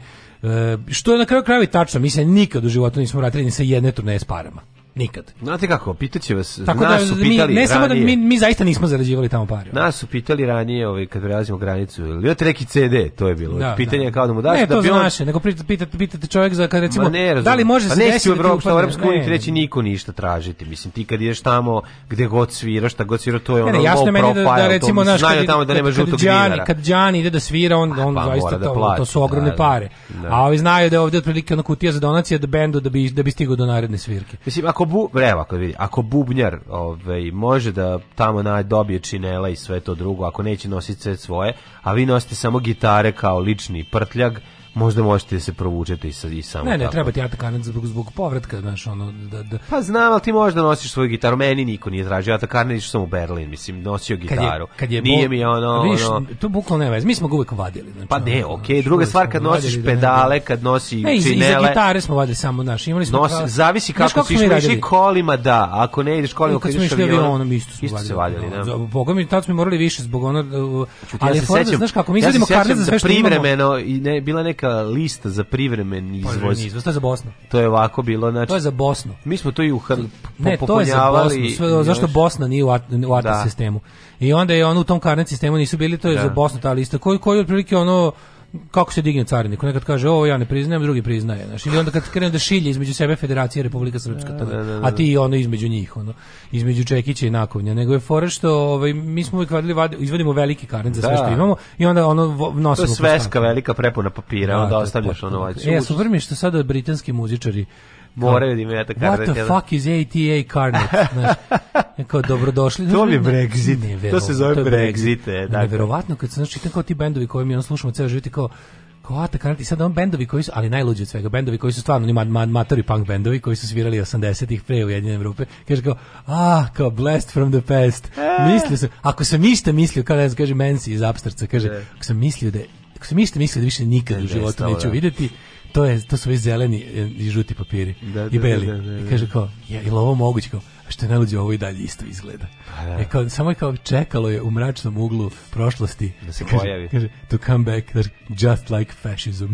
e, što je na kraju krajeva tačno, mi se nikad u životu nismo vratili ni sa jedne turneje s parama. Nikad. Znate kako, pitaće vas, Tako nas da, su pitali mi, ne ranije. samo da mi, mi zaista nismo zarađivali tamo pare. Nas su pitali ranije, ovaj, kad prelazimo granicu, ili imate neki CD, to je bilo. Da, da. Pitanje da. kao da mu daš. Ne, da to bi on... znaš, nego pitate, pitate, pitate čovjek za, kad recimo, ne, da li može pa se desiti u Evropu, da ti upadne? ti reći niko ništa tražiti. Mislim, ti kad ideš tamo gde god sviraš, šta god svira, to je ono ne, ne, jasno low meni profile. Da, da recimo, znaš, kad, tamo da nema žutog dinara. Kad Đani ide da svira, on, pa, on pa, zaista da to, to su ogromne da, pare. A ovi znaju da je ovde otprilike ono kutija za donacije da bendu da bi, da bi stigao do naredne svirke. Mislim, ako bu, evo, ako, vidi, ako bubnjar ovaj, može da tamo naj dobije činela i sve to drugo, ako neće nositi sve svoje, a vi nosite samo gitare kao lični prtljag, možda možete da se provučete i, sa, i samo Ne, ne, tako. treba ti atakanat zbog, zbog povratka, znaš, ono, da, da... Pa znam, ali ti možda nosiš svoju gitaru, meni niko nije tražio atakanat, išao sam u Berlin, mislim, nosio gitaru. Kad je, kad je nije bol... mi ono... Viš, ono... tu bukvalno nema mi smo ga uvek vadili. Znači, pa ne, okej, okay. druga stvar, da, da, da. kad nosiš vadili, pedale, kad nosi ne, iz, činele... Ne, iza gitare smo vadili samo, znaš, imali smo... Nosi, zavisi kako, kako si išli, kolima, da, ako ne ideš kolima, kad, kad išli avionom, isto smo vadili. Isto Boga mi, tad smo morali više zbog ono... Ali, znaš kako, mi izvedimo karnet za sve što imamo. Privremeno, i ne, bila neka neka lista za privremeni pa, izvoz. izvoz. To je za Bosnu. To je ovako bilo, znači. To je za Bosnu. Mi smo to i u Hr... Ne, to je za Bosnu. Sve, zašto Bosna nije u, at, u da. sistemu? I onda je on u tom karnet sistemu nisu bili, to je da. za Bosnu ta lista. Koji koji otprilike ono kako se digne carinik, nekad kaže ovo ja ne priznajem, drugi priznaje, znači ili onda kad krene da šilje između sebe Federacija Republika Srpska, da, tada, da, a da. ti i ono između njih, ono, između Čekića i Nakovnja, nego je fora što ovaj, mi smo uvijek vadili, vadili, izvadimo veliki karen za sve što imamo i onda ono nosimo. To je sveska velika prepuna papira, onda ostavljaš ono ovaj. E, super mi što sada britanski muzičari moraju da imaju Eta What the da- fuck is ATA Carnet? Znaš, e, kao dobrodošli. to je Brexit. To se zove to Brexit. Brexit dakle. Neverovatno, kad se znači, čitam kao ti bendovi koje mi on slušamo ceo život kao, kao Ata Carnet i sad on bendovi koji su, ali najluđi od svega, bendovi koji su stvarno oni mat, matori punk bendovi koji su svirali 80-ih pre Ujedinjene Evrope, kaže kao, ah, kao blessed from the past. E. Mislio sam, ako sam išta mislio, kao da znam, kaže Mensi iz Abstrca, kaže, ako sam mislio da ako sam mislio da više nikad u životu neću videti, to, je, to su ovi zeleni e, i žuti papiri da, i da, beli. Da, da, I da. kaže kao, je, i ovo moguće? Kao, a što je najluđe, ovo i dalje isto izgleda. Pa da. E, kao, samo je kao čekalo je u mračnom uglu prošlosti. Da se kaže, pojavi. Kaže, to come back, just like fascism.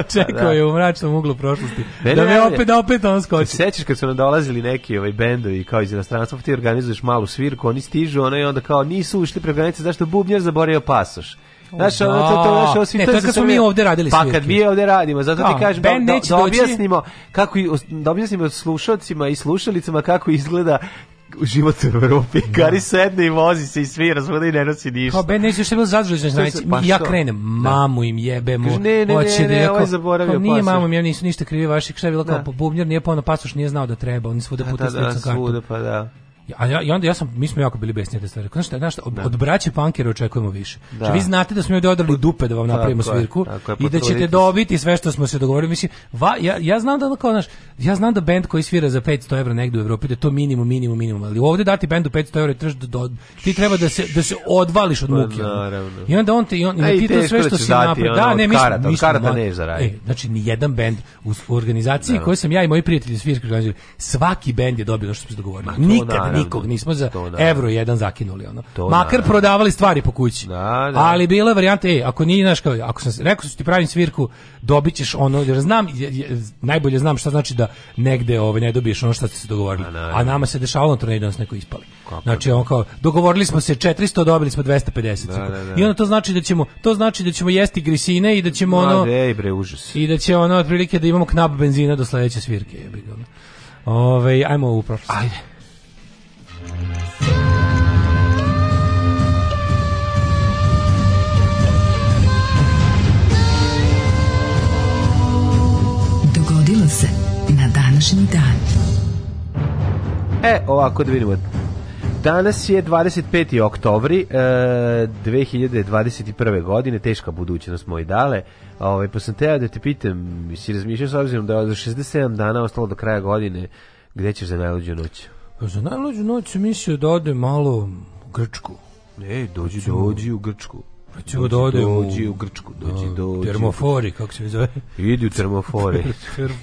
Čekao je u mračnom uglu prošlosti. Ne, da me opet, da opet on skoči. Se sećaš kad su nam dolazili neki ovaj bendovi kao iz inostranstva, pa ti organizuješ malu svirku, oni stižu, ona i onda kao nisu ušli pre granice, zašto bubnjar zaboravio pasoš. Znaš, ono, to, to, da. znaš, ovo svi ne, to kako smo mi ovde radili Pa kad mi ovde radimo, zato ti da. kažem, da, da, da, objasnimo, kako, da objasnimo slušalcima i slušalicama kako izgleda život u Evropi. Da. Gari sedne i vozi se i svi razvoda i ne nosi ništa. Kao Ben neće što je bilo zadružen, znači, pa ja krenem, da. mamu im jebemo. Kaže, ne, ne, ne, ne, ovo je ovaj zaboravio Nije mamu im, ja nisu ništa krivi vaši, šta je bilo kao, bubnjar nije pa ono pasoš, nije znao da treba, oni svuda puta da, da, svuda, pa da. Ja, ja, i onda ja sam, mi smo jako bili besni te stvari. Znaš šta, znaš šta, od, da. od braće punkera očekujemo više. Da. Znači, vi znate da smo ovdje odrali dupe da vam napravimo tako svirku tako je, i da ćete dobiti sve što smo se dogovorili. Mislim, va, ja, ja znam da kao, znaš, ja znam da bend koji svira za 500 evra negdje u Evropi, da je to minimum, minimum, minimum, ali ovdje dati bendu 500 evra i da, ti treba da se, da se odvališ od pa muke. I onda on te, i on, i ti to sve da što si napravio. Da, ne, mislim, karata, mislim, karata ne zaradi. Da e, znači, ni jedan bend u, organizaciji koju sam ja i moji prijatelji svirke svaki bend je dobio ono što smo se dogovorili. Nikad Naravno. nikog, nismo za to, da. evro jedan zakinuli ono. To, Makar naravno. prodavali stvari po kući. Da, da. Ali bila je varijanta, ej, ako nije znaš kao, ako sam rekao su ti pravim svirku, dobićeš ono, jer znam najbolje znam šta znači da negde ovaj ne dobiješ ono što ste se dogovorili. Da, A nama se dešavalo na da nas neko ispali. Kako? Znači on kao dogovorili smo se 400, dobili smo 250. Da, da, I onda to znači da ćemo, to znači da ćemo jesti grisine i da ćemo ono ej, bre, užas. I da će ono otprilike da imamo knap benzina do sledeće svirke, jebiga. ga. Ovaj ajmo u prošlost. Ajde. dogodilo se na današnji dan. E, ovako da vidimo. Danas je 25. oktobri e, 2021. godine, teška budućnost moj dale. Ovaj pa sam teo da te pitam, si razmišljao s obzirom da je za 67 dana ostalo do kraja godine, gde ćeš za najluđu noć? Pa za najluđu noć sam mislio da ode malo u Grčku. Ej, dođi, dođi u Grčku. Hoćemo da odemo u... Uđi u Grčku, dođi, do, da, dođi. Termofori, kako se zove? Idi u termofori.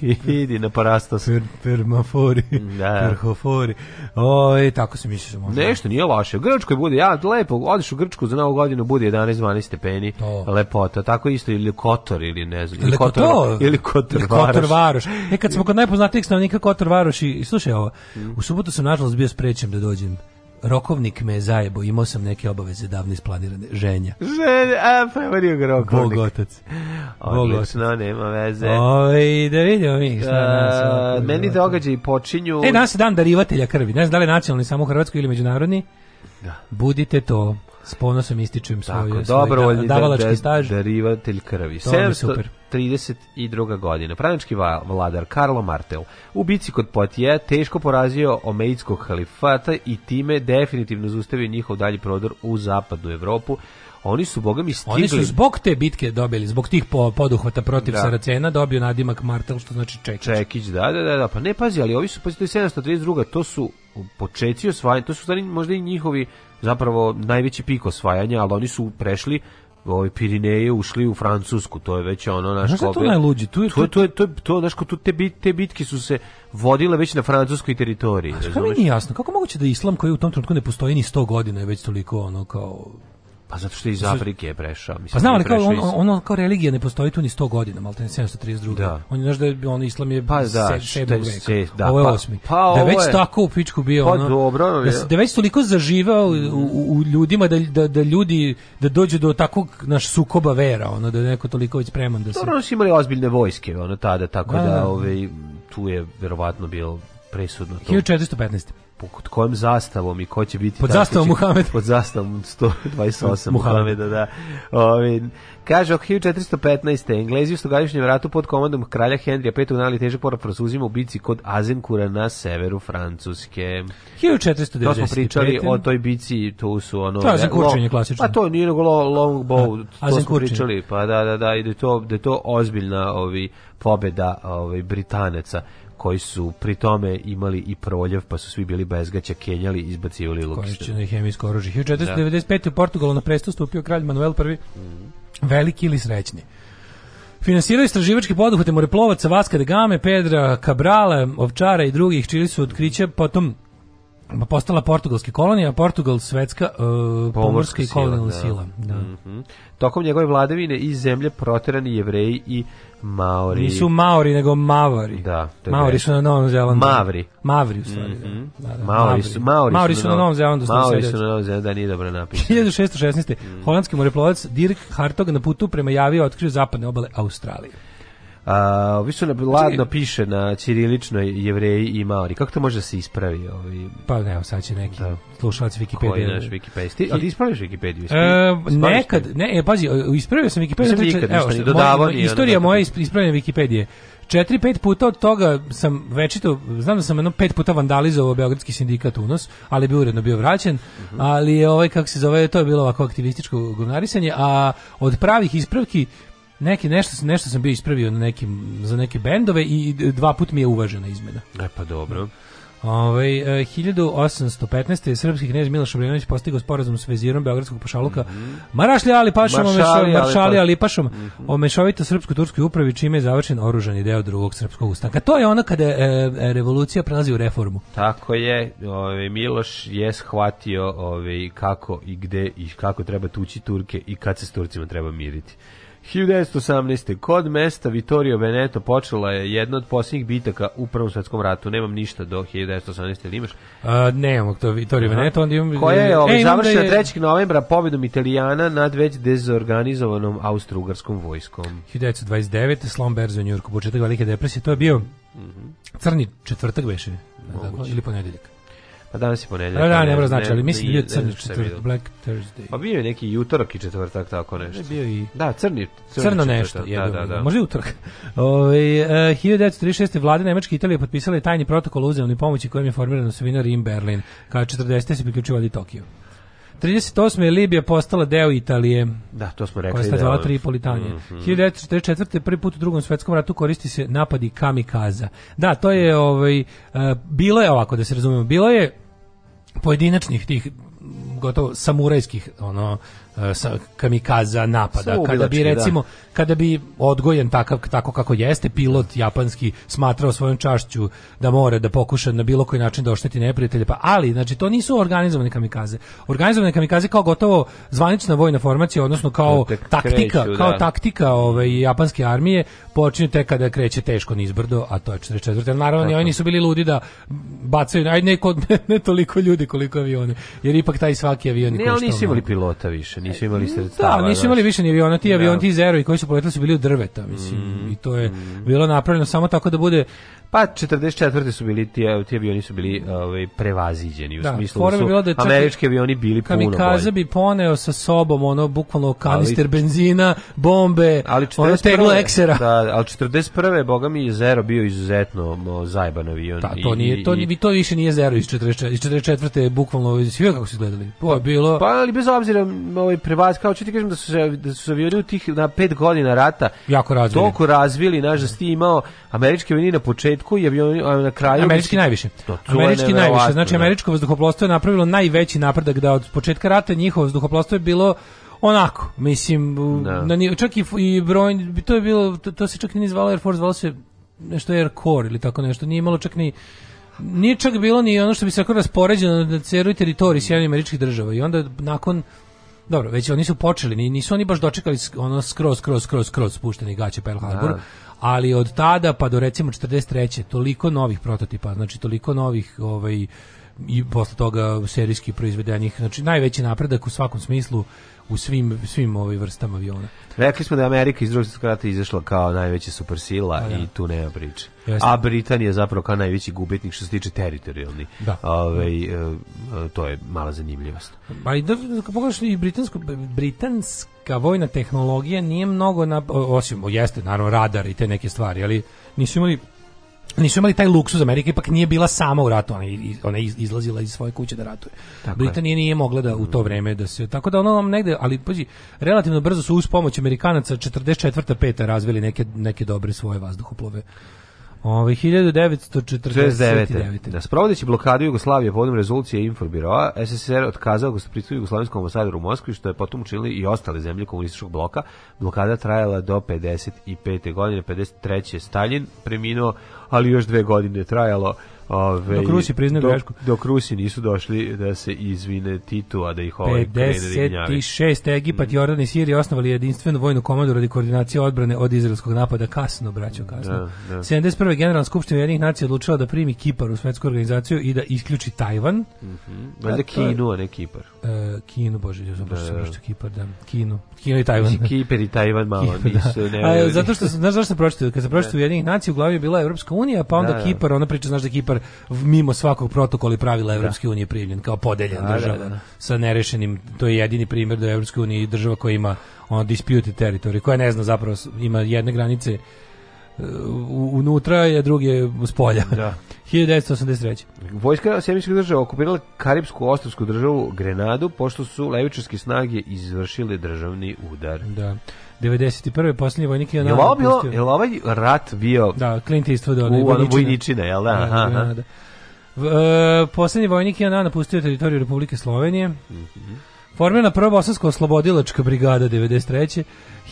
Idi na parastos. Per, permafori, da. perhofori. Oj, tako se mislio možda. Nešto nije loše. U Grčkoj bude, ja lepo, odiš u Grčku za novu godinu, bude 11-12 stepeni. To. Lepota, tako isto ili Kotor ili ne znam. Ili Kotor, ili Kotor, Kotor Varoš. E, kad smo kod najpoznatijih stanovnika Kotor Varoš i, slušaj ovo, mm. u subotu sam nažalost bio sprečen da dođem rokovnik me zajebo, imao sam neke obaveze davno isplanirane, ženja. Ženja, a prevario ga rokovnik. Bog otac. Odlično, nema veze. Oj, da vidimo mi šta a, Meni događaji počinju... E, danas je dan darivatelja krvi, ne znam da li nacionalni samo u Hrvatskoj ili međunarodni. Da. Budite to. S ponosom ističem svoju Tako, dobrovoljni da, davalački da, staž. Darivatelj krvi. 732. godine. Pravnički vladar Karlo Martel u bici kod Potija teško porazio omejitskog halifata i time definitivno zustavio njihov dalji prodor u zapadnu Evropu Oni su, boga mi, stigli... Oni su zbog te bitke dobili, zbog tih poduhvata protiv da. Saracena, dobio nadimak Martel, što znači Čekić. Čekić, da, da, da, da. pa ne pazi, ali ovi su, pazi, to je 732, to su počeci osvajanja, to su stvari možda i njihovi zapravo najveći pik osvajanja, ali oni su prešli ovaj Pirineje ušli u Francusku, to je već ono naš kobe. Da to najluđi? Tu je to to je to to znaš ko tu te bit te bitke su se vodile već na francuskoj teritoriji. A što mi nije jasno, kako moguće da islam koji u tom trenutku ne postoji ni 100 godina je već toliko ono kao Pa zato što iz Afrike je prešao. Mislim, pa znam, ali kao, on, iz... ono kao religija ne postoji tu ni 100 godina, malo te 732. Da. On je, znaš da je, on islam je pa, da, 7. veka. Da, ovo je 8. Pa, pa, da već je... tako u pičku bio, pa, ono, dobro, da, se, da već toliko zaživao u, u, u ljudima, da, da, da ljudi, da dođe do takvog naš sukoba vera, ono, da je neko toliko već spreman da se... Dobro, su imali ozbiljne vojske, ono, tada, tako da, da, da ovaj, tu je verovatno bilo presudno to. 1415 pod kojom zastavom i ko će biti pod zastavom Muhameda pod zastavom 128 Muhameda da Ove, kaže 1415. 415 Englezi u stogodišnjem ratu pod komandom kralja Henrija V unali težak porad Francuzima u bici kod Azenkura na severu Francuske 1495 to smo pričali o toj bici to su ono to je Azenkurčenje klasično pa to nije nego long bow to smo pričali pa da da da i da je to da je to ozbiljna ovi pobeda ovaj Britanaca koji su pri tome imali i proljev, pa su svi bili bezgaća, kenjali i izbacivali luk. Korišćeno na hemijsko oružje. 1495. u Portugalu na presto stupio kralj Manuel I. Mm. Veliki ili srećni. Finansirao istraživački poduhvate moreplovaca Vaska de Game, Pedra Cabrala, Ovčara i drugih, čili su otkrića potom Pa postala portugalska kolonija, Portugal svetska uh, pomorska, i kolonijalna da. sila. Da. Mm -hmm. Tokom njegove vladavine iz zemlje proterani jevreji i Maori. Nisu Maori, nego da, maori. Da, Maori su na Novom Zelandu. Mavri. Mavri u stvari. Mm -hmm. da, da, Maori, su, Maori, Maori su na Novom Zelandu. Maori su na Novom Zelandu, da nije dobro napisano. 1616. Mm. Holandski moreplovac Dirk Hartog na putu prema Javi otkrio zapadne obale Australije. A, ovi su ladno piše na ćiriličnoj jevreji i maori. Kako to može da se ispravi? Ovi... Pa evo, sad će neki da. slušalac Wikipedia. Koji naš Wikipedia? ti ispraviš Wikipediju? E, ispraviš, e, nekad, ne, e, pazi, ispravio sam Wikipediju. Nisam nikad, evo, ništa, dodavao Istorija da moja ispravljena Wikipedije. Četiri, pet puta od toga sam večito, znam da sam jedno pet puta vandalizovao Beogradski sindikat Unos, ali bi uredno bio vraćen, uh mhm. -huh. ali ovaj, kako se zove, to je bilo ovako aktivističko govnarisanje, a od pravih ispravki neki nešto nešto sam bio ispravio na nekim za neke bendove i dva put mi je uvažena izmena. E pa dobro. Ove, ovaj, 1815. je srpski knjež Miloš Obrenović postigao sporazum s vezirom Beogradskog pašaluka mm -hmm. Marašlja ali pašom Maršali ali pašom mhm. o mešovito srpsko-turskoj upravi čime je završen oružani deo drugog srpskog ustanka. To je ono kada e, e revolucija prelazi u reformu. Tako je. Ove, ovaj, Miloš je shvatio ove, ovaj, kako i gde i kako treba tući Turke i kad se s Turcima treba miriti. 1918. Kod mesta Vittorio Veneto počela je jedna od posljednjih bitaka u Prvom svetskom ratu. Nemam ništa do 1918. ili imaš? A, nemam to Vittorio Veneto. Onda imam... Koja je e, ovaj, e, završena je... 3. novembra pobjedom Italijana nad već dezorganizovanom austro-ugarskom vojskom. 1929. Slom Berzo u Njurku, početak velike depresije. To je bio mm -hmm. crni četvrtak veše. Ili ponedeljak. A pa danas je ponedeljak. Da, da ne mora znači, ali mislim je crni četvrtak, Black Thursday. Pa bio je neki jutorak i četvrtak, tako nešto. Ne bio i... Da, crni, crni crno nešto. Je da, da, da. Možda i utorak. Ove, 1936. vlade Nemačke Italije potpisala tajni protokol uzemne pomoći kojim je formiran seminar Rim Berlin. Kao 40. se priključio i Tokio. 38. je Libija postala deo Italije. Da, to smo rekli. Koja je stazala Tripolitanije. Mm -hmm. 1944. prvi put u drugom svetskom ratu koristi se napadi kamikaza. Da, to je, ovaj, uh, bilo je ovako, da se razumemo, bilo je pojedinačnih tih gotovo samurajskih ono E, sa kamikaza napada ubilački, kada bi da. recimo da. kada bi odgojen takav tako kako jeste pilot japanski smatrao svojom čašću da mora da pokuša na bilo koji način da ošteti neprijatelje pa ali znači to nisu organizovane kamikaze organizovane kamikaze kao gotovo zvanična vojna formacija odnosno kao Tek, taktika kreću, kao da. taktika ove ovaj, japanske armije počinju tek kada kreće teško nizbrdo a to je 44 naravno tako. oni nisu bili ludi da bacaju aj neko ne, ne, toliko ljudi koliko avioni jer ipak taj svaki avion ne, oni nisu imali pilota više nisu imali mm, sredstava. Da, nisu imali više ni aviona, ti da. avion, ti zerovi koji su poletili su bili od drveta, mislim, mm. i to je mm. bilo napravljeno samo tako da bude pa 44. su bili ti, ti avioni su bili ovaj prevaziđeni u da, smislu su bilo da čak, američki avioni bili puno bolji. Kamikaze bi poneo sa sobom ono bukvalno kanister ali, benzina, bombe, ali 41, ono eksera. Da, ali 41. boga mi Zero bio izuzetno no, zajban avion. Da, to nije to ni to više nije Zero iz 44. Iz 44. je bukvalno svi kako su gledali. To je bilo. Pa ali bez obzira ovaj ovaj prebaz kao što ti kažem da su se da su se u tih na 5 godina rata jako razvili. Toliko razvili, znaš da sti imao američki vojni na početku i avioni na kraju američki najviše. američki najviše, da. znači američko vazduhoplovstvo je napravilo najveći napredak da od početka rata njihovo vazduhoplovstvo je bilo onako, mislim, da. na, čak i, i broj, to je bilo, to, to se čak nije zvalo Air Force, zvalo se nešto Air Core ili tako nešto, nije imalo čak ni nije čak bilo ni ono što bi se rekao raspoređeno na celoj teritoriji Sjedinjenih američkih država i onda nakon Dobro, već oni su počeli, nisu oni baš dočekali ono skroz, skroz, skroz, skroz spušteni gaće Pearl Harbor, da. ali od tada pa do recimo 43. toliko novih prototipa, znači toliko novih ovaj, i posle toga serijski proizvedenih, znači najveći napredak u svakom smislu u svim svim ovim vrstama aviona. Rekli smo da je Amerika iz drugog svetskog rata izašla kao najveća supersila A, da, da. i tu nema priče. Jeste. A Britanija je zapravo kao najveći gubitnik što se tiče teritorijalni. Da. Ove, e, e, to je mala zanimljivost. Pa i da, pogledaš i britansko, britanska vojna tehnologija nije mnogo, na, osim jeste naravno radar i te neke stvari, ali nisu imali nisu imali taj luksuz Amerika ipak nije bila sama u ratu ona, ona izlazila iz svoje kuće da ratuje tako Britanija je. nije mogla da u to vreme da se tako da ono nam negde ali pađi relativno brzo su uz pomoć Amerikanaca 44. 5. razvili neke neke dobre svoje vazduhoplove Ove, ovaj, 1949. Da sprovodeći blokadu Jugoslavije povodom rezolucije Inforbiroa, SSR otkazao gostopritstvo jugoslavenskom ambasadoru u Moskvi, što je potom učinili i ostale zemlje komunističkog bloka. Blokada trajala do 55. godine, 53. Stalin preminuo, ali još dve godine trajalo Ove, dok Rusi priznaju grešku. Dok Rusi nisu došli da se izvine Titu, a da ih ovaj 56. Da Egipat, mm. Jordan i Sirija osnovali jedinstvenu vojnu komandu radi koordinacije odbrane od izraelskog napada kasno, braćo kasno. Da, da. 71. Generalna skupština jednih nacija odlučila da primi Kipar u svetsku organizaciju i da isključi Tajvan. Mm -hmm. Valjda Kinu, a ne Kipar. Uh, Kinu, bože, ja sam baš pročitao da, da, da. Kipar, da. Kinu. Kinu i Tajvan. Mislim, Kipar i Tajvan malo Kipar, nisu, ne. A, zato što, znaš zašto sam pročitao? Kad sam u jednih nacija, u glavi je bila Evropska unija, pa onda da, Kipar, ona priča, znaš da Kipar mimo svakog protokola i pravila Evropske da. unije prijavljen kao podeljen da, država da, da, sa nerešenim, to je jedini primjer da je Evropska unija država koja ima ono disputed teritorij, koja ne zna zapravo, ima jedne granice unutra, a drugi je s polja. Da. 1983. Vojska Sjemičke države okupirala Karibsku ostrovsku državu Grenadu, pošto su levičarske snage izvršile državni udar. Da. 91. posljednji vojnik je ono bilo, je ovaj rat bio da, Clint Eastwood, ono, u ono vojničine, jel da? da aha, aha. Da, da. V, e, posljednji vojnik je ono napustio teritoriju Republike Slovenije. Mm Formirana prva bosanska oslobodilačka brigada 93.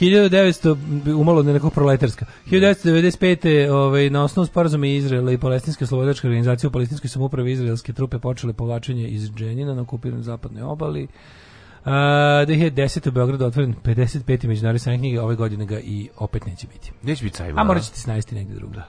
1900 umalo ne nekako proletarska. 1995. ovaj na osnovu sporazuma Izraela i palestinske oslobodilačke organizacije u palestinskoj samoupravi izraelske trupe počele povlačenje iz Dženina na okupiranoj zapadnoj obali. Uh, da je 10. u Beogradu otvoren 55. međunarodni sajam knjige, ove godine ga i opet neće biti. Neće biti sajma. A morat ćete snajesti negdje drugda.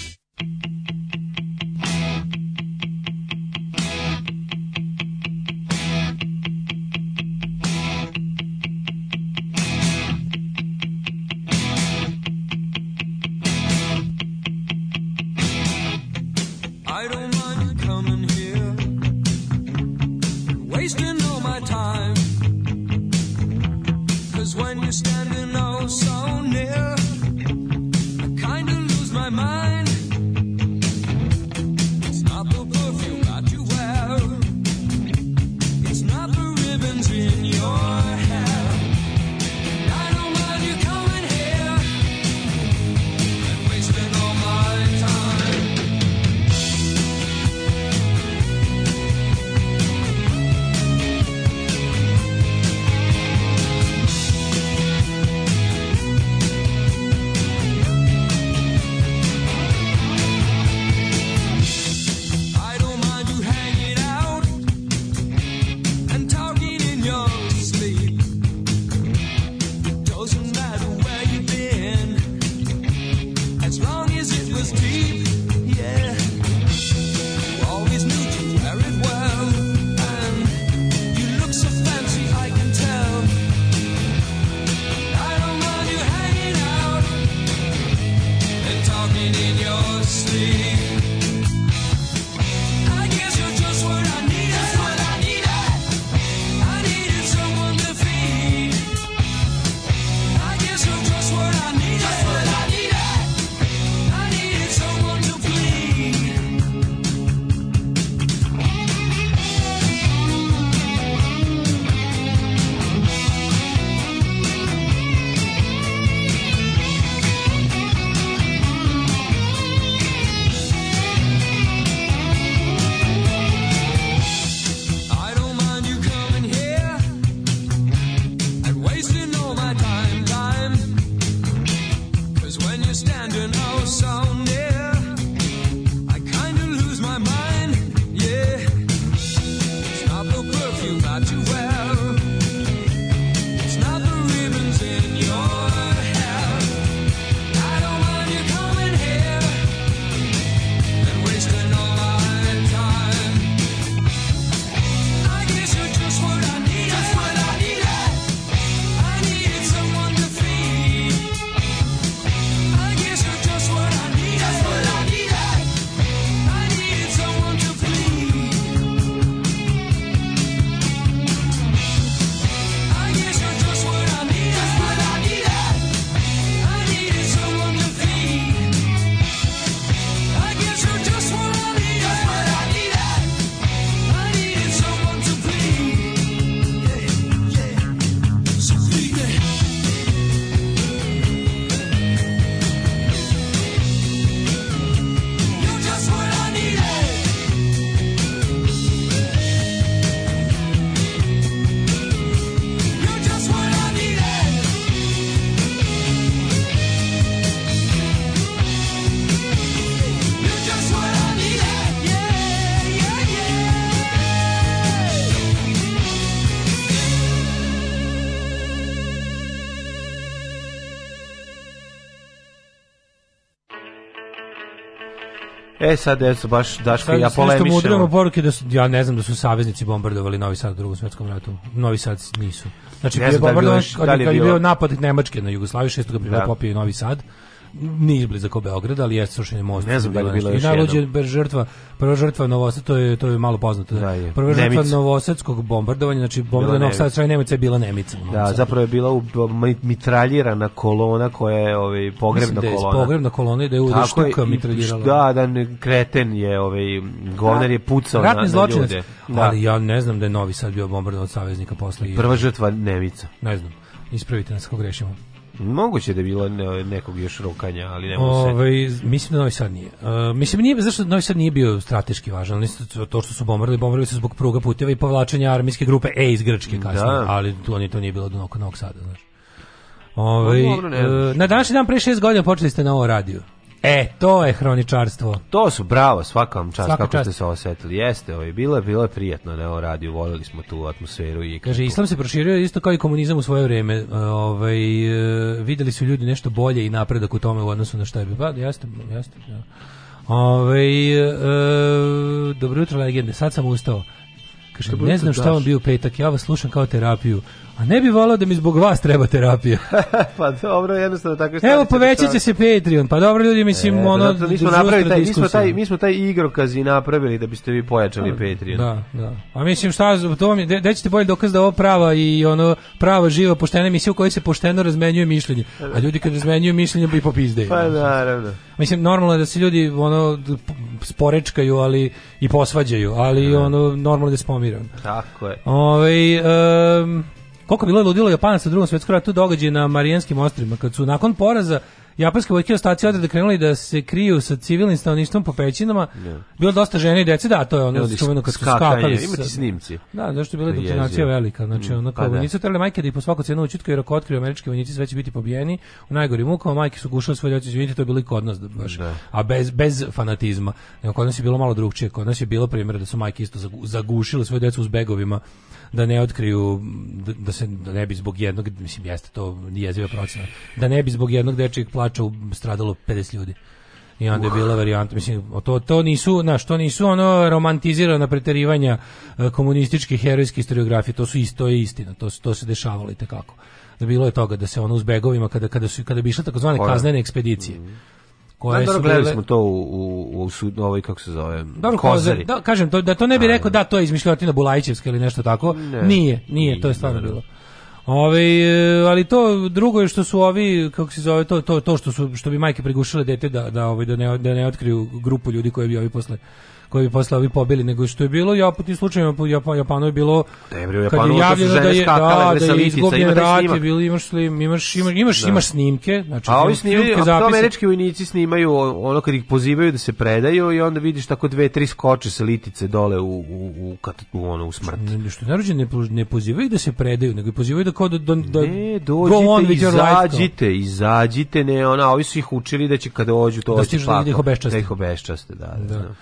E, sad eto baš Daško ja polemišem. Sad poruke da su ja ne znam da su saveznici bombardovali Novi Sad u Drugom svetskom ratu. Novi Sad nisu. Znači bio da bombardovan da je bio napad Nemačke na Jugoslaviju 6. aprila da. popio Novi Sad nije izbliza kao Beograd, ali jeste srušenje mosta. Ne znam da li bilo još jedno. žrtva, prva žrtva Novosadskog, to je, to je malo poznato. Da, je. Prva žrtva Nemica. Novosadskog bombardovanja, znači bombardovanja Novog Sada Nemica je bila Nemica. Da, zapravo je bila u, mitraljirana kolona koja je ovaj, pogrebna Mislim kolona. Da je pogrebna kolona i da je u štuka mitraljirala. Da, da, kreten je, ovaj, govner je pucao Ratni na, na zločinac. ljude. Da. Ali ja ne znam da je Novi Sad bio bombardovan od saveznika posle. Prva žrtva Nemica. Ne znam. Ispravite nas ako grešimo. Moguće da je bilo nekog još rokanja, ali ne mogu se. Mislim da Novi Sad nije. Uh, mislim, nije, zašto Novi Sad nije bio strateški važan, ali to što su bombardovali, bombardovali su zbog pruga puteva i povlačenja armijske grupe E iz Grčke da. kasnije, da. ali to, to nije bilo do Novog Sada, znaš. Ove, pa, no, dobro, ne, uh, na današnji dan pre šest godina počeli ste na ovo radio. E, to je hroničarstvo. To su bravo, svaka vam čast svaka kako čast. ste se osetili. Jeste, ovaj, bilo je bilo je prijatno na da ovom radiju, volili smo tu atmosferu i Kaže islam se proširio isto kao i komunizam u svoje vreme. E, ovaj e, videli su ljudi nešto bolje i napredak u tome u odnosu na šta je bilo. Pa, jeste, jeste. Ja. Da. Ove, ovaj, e, dobro jutro legende, sad sam ustao. Kaže, ne znam šta vam bio petak, ja vas slušam kao terapiju. A ne bi volao da mi zbog vas treba terapija. pa dobro, jednostavno tako što... Evo, da povećat će se Patreon. Pa dobro, ljudi, mislim, e, da, ono... Da, mi, smo napravili taj, mi, smo taj, mi smo taj igrokaz i napravili da biste vi pojačali Patreon. Da, da. A mislim, šta, to vam je, da ćete bolje dokaz da ovo prava i ono, prava, živa, poštena emisija u kojoj se pošteno razmenjuje mišljenje. A ljudi kad razmenjuju mišljenje bi popizdeju. Pa naravno. Mislim, normalno je da se ljudi, ono, sporečkaju, ali i posvađaju, ali, da. ono, normalno je da se pomiraju. Tako je. Ove, ovaj, um, Koliko bilo je ludilo Japanaca u drugom svetskom ratu događaj na Marijenskim ostrima, kad su nakon poraza Japanske vojke ostaci odreda krenuli da se kriju sa civilnim stanovništvom po pećinama. Yeah. Da. Bilo dosta žene i dece, da, to je ono što čuveno kad su skakali. Ima ti snimci. Da, zašto je bila dominacija velika. Znači, mm, ono kao, pa da. nisu trebali majke da i po svaku cenu učitko, jer ako otkriju američki vojnici sve će biti pobijeni. U najgorim mukama majke su gušale svoje djece, izvinite, to je bilo i kod nas. Da, baš. Da. A bez, bez fanatizma. Nego, kod nas je bilo malo drugčije. Kod nas je bilo primjer da su majke isto zagušile svoje djecu uz begovima da ne otkriju da, da se da ne bi zbog jednog mislim jeste to nije jeziva procena da ne bi zbog jednog dečijeg plača Drača stradalo 50 ljudi. I onda je bila varijanta, mislim, to, to nisu, znaš, to nisu ono romantizirano preterivanja e, komunističke herojske historiografije, to su isto je istina, to, to se dešavalo i tekako. Da bilo je toga da se ono uz begovima, kada, kada, su, kada bi išle takozvane kaznene ekspedicije, mhm. koje da, gledali smo to u u u, u ovaj kako se zove dobro, kozari. Da kažem to, da to ne bi rekao da. da to je izmišljotina Bulajićevska ili nešto tako. Ne, nije, nije, nije, to je stvarno ne, bilo. Ove, e, ali to drugo je što su ovi kako se zove to to to što su što bi majke prigušile dete da da ovaj da ne da ne otkriju grupu ljudi koje bi ovi posle koji bi posle ovi pobili, nego što je bilo ja po tim slučajevima po Japanu je bilo Debri, da, u Japanu, kad je javljeno da je, da, da je izgubljen rat, je bilo, imaš, li, imaš, imaš, imaš, da. imaš snimke, znači, a ovi snimke, a američki vojnici snimaju ono kad ih pozivaju da se predaju i onda vidiš tako dve, tri skoče sa litice dole u, u, u, kad, u, ono, u smrt. Ne, što narođe ne, ne pozivaju da se predaju, nego pozivaju da kao da, da, da ne, dođite, on izađite, izađite, ne, ona, ovi su ih učili da će kad dođu to da hoće da, da ih obeščaste. Da da, da. da.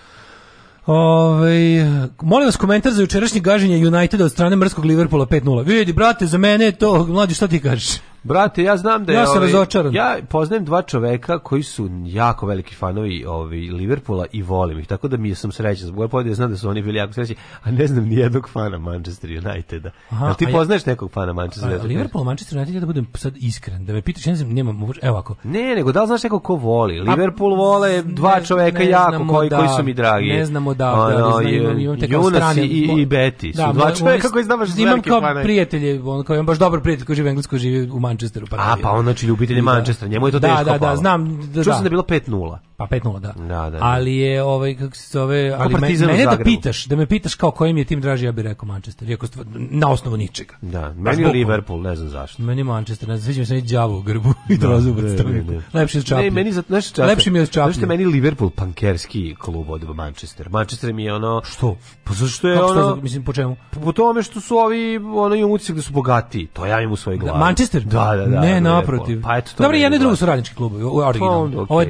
Ove, molim vas komentar za jučerašnje gaženje United od strane mrskog Liverpoola 5-0. Vidi, brate, za mene je to, mlađi, šta ti kažeš? Brate, ja znam da je... Ja sam ovaj- razočaran. Ja poznajem dva čoveka koji su jako veliki fanovi ovi, ovaj, Liverpoola i volim ih, tako da mi sam srećan zbog ove povede, znam da su oni bili jako srećni, a ne znam ni jednog fana Manchester Uniteda. Aha, ti a poznaš ja, nekog fana Manchester Uniteda? Liverpool, Manchester United, ja da budem sad iskren, da me pitaš, ja ne znam, nemam, evo ako... Ne, nego da li znaš nekog ko voli? Liverpool vole dva ne, čoveka ne jako, koji, da, koji su mi dragi. Ne znamo da, ono, da, da, znam, imam te kao strane... I, i Beti su da, dva čoveka koji znam baš Imam kao prijatelje, on, kao, imam baš dobar prijatelj koji živi u Engleskoj, živi u Manchesteru. Pa A, pa on znači ljubitelj da. Manchestera, njemu je to da, teško Da, da, da, znam. Da, Čuo da. sam da je bilo 5-0. Pa 5-0, da. Da, da. Ali je, ovaj, kako se zove, ali me, mene da pitaš, da me pitaš kao kojim je tim draži, ja bih rekao Manchester, iako na osnovu ničega. Da, pa meni je Liverpool, ne znam zašto. Meni Manchester, ne znam, sviđa mi se đavo u grbu i trozu predstavniku. Lepši od Čapnje. Ne, meni za, znaš, čapnje. Lepši mi je od Čapnje. Znaš meni Liverpool pankerski klub od Manchester. Manchester mi je ono... Što? Pa zašto je ono... mislim, po čemu? Po, tome što su ovi, ono, imam utisak da su bogati. To ja imam u svojoj glavi. Da, Manchester? Da, Da, da, da. Ne, naprotiv. Pa eto to. Dobro, jedno i drugo su radnički klubovi, originalno. Okay. Ovo je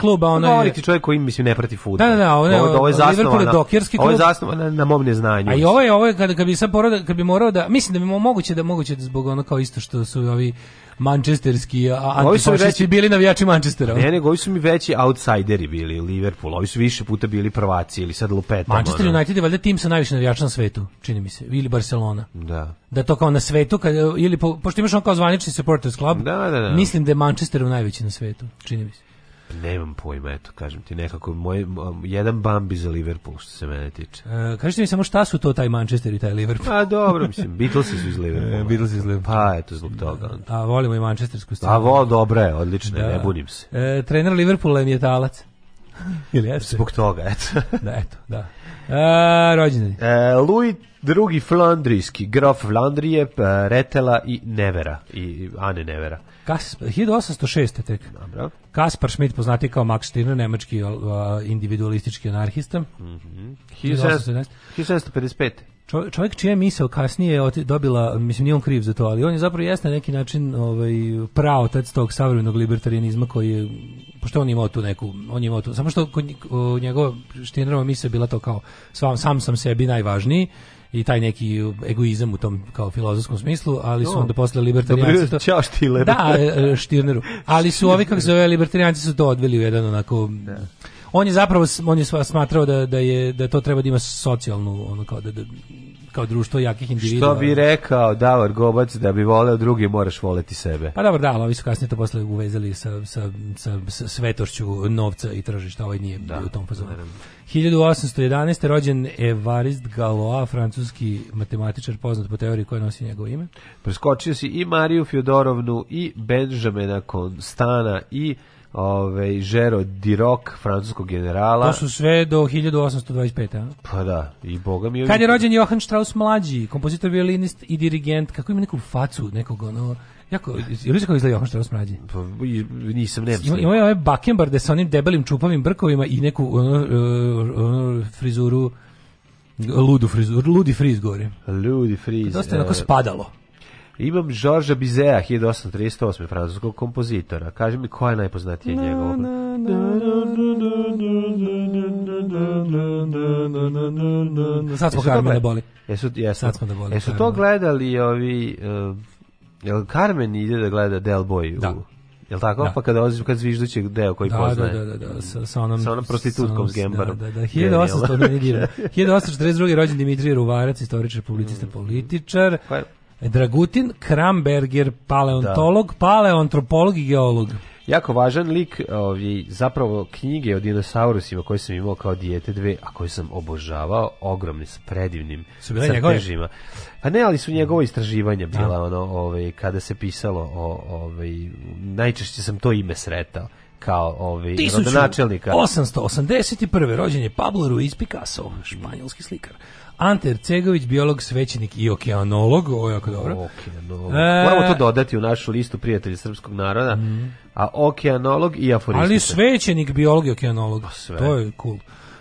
klub, a ona je Govori ti čovjek koji mislim ne prati fudbal. Da, da, da, ovo, ovo, ovo je zasnovano. Liverpool je klub. Ovo je zasnovano na, na mom neznanju. A i ovo je ovo je kada kad bi sad porada, kad bi morao da mislim da bi moguće da moguće da zbog ono kao isto što su ovi mančesterski antifašisti bili navijači Mančestera. Ne, nego ovi su mi veći outsideri bili Liverpool, Liverpoolu. Ovi su više puta bili prvaci ili sad lupeta. Manchester ono. United je valjda tim sa najviše navijača na svetu, čini mi se, ili Barcelona. Da. Da to kao na svetu, kad, ili po, pošto imaš on kao zvanični supporters club, da, da, da. mislim da je Manchester najveći na svetu, čini mi se. Nemam pojma, eto, kažem ti, nekako moj, jedan Bambi za Liverpool, što se mene tiče. E, kažete mi samo šta su to taj Manchester i taj Liverpool? Pa dobro, mislim, Beatlesi su iz e, Liverpoola. Beatlesi iz Liverpoola. Pa, eto, zbog toga. A da, volimo i manchestersku scenu. A vo, dobro je, odlično, da. ne budim se. E, trener Liverpoola je talac. Ili jeste? Zbog toga, eto. da, eto, da. E, rođendan. E, Louis drugi flandrijski, grof Flandrije, e, Retela i Nevera, i Ane Nevera. Kas, 1806. tek. Dobro. Kaspar Schmidt, poznati kao Max Stirner, nemački uh, individualistički anarhista. Mm -hmm. 17, 1755. Čo, čovjek čija misao kasnije je dobila, mislim nije on kriv za to, ali on je zapravo jesna na neki način ovaj, praotac tog savremenog libertarianizma koji je, pošto on imao tu neku, on imao tu, samo što njegova Štinrova misao je bila to kao sam, sam sam sebi najvažniji, i taj neki egoizam u tom kao filozofskom smislu, ali su no. onda posle libertarijanci to... Ćao Štileru. Da, e, e, Štirneru. Ali su ovi, kako zove, libertarijanci su to odveli u jedan onako... Da. On je zapravo on je smatrao da, da je da to treba da ima socijalnu ono kao da, da kao društvo jakih individua. Što bi rekao Davor Gobac, da bi voleo drugi, moraš voleti sebe. Pa dobro, da, ali ovi su kasnije to posle uvezali sa, sa, sa, sa svetošću novca i tržišta, ovaj nije da, bio u tom fazonu. 1811. rođen Evarist Galois, francuski matematičar poznat po teoriji koja nosi njegovo ime. Preskočio si i Mariju Fjodorovnu i Benžamena Konstana i Ove, Žero Dirok, francuskog generala. To su sve do 1825. A? Pa da, i boga mi... Kad je rođen Johann Strauss mlađi, kompozitor, violinist i dirigent, kako ima neku facu, nekog ono... Jako, ili kako izgleda Johan Strauss mlađi? Pa, nisam, nemam slijem. Ima ovaj Bakenbarde sa onim debelim čupavim brkovima i neku ono, e, ono, frizuru, ludu frizuru, ludi friz gore. Ludi friz. Dosta je onako e, spadalo. Imam Žorža Bizea, 1838. francuskog kompozitora. Kaži mi koja je najpoznatija njegova. Sad smo Carmen da boli. Jesu, jesu, Sad smo da boli. Jesu to gledali ovi... Uh, jel Carmen ide da gleda Del Boy? Da. U, Jel tako? Da. Pa kada odziš kad zviždućeg deo koji da, da, poznaje. Da, da, da, sa, sa onom sa onom prostitutkom s Gembarom. Da, da, da. 1800 1842. rođen Dimitrije Ruvarac, istoričar, publicista, mm. političar. Pa, Dragutin Kramberger, paleontolog, da. paleoantropolog i geolog. Jako važan lik, ovaj, zapravo knjige o dinosaurusima koje sam imao kao dijete dve, a koje sam obožavao, ogromni sa predivnim su crtežima. Pa ne, ali su njegova istraživanja da. bila da. ono, ovaj, kada se pisalo o ovaj, najčešće sam to ime sretao kao ovi rodonačelnika. 881. rođen je Pablo Ruiz Picasso, španjolski slikar. Ante Ercegović, biolog, svećenik i okeanolog, ovo je jako dobro. Okeanolog. E... Moramo to dodati u našu listu prijatelja srpskog naroda, mm. a okeanolog i aforistica. Ali svećenik, biolog i okeanolog, pa sve. to je cool.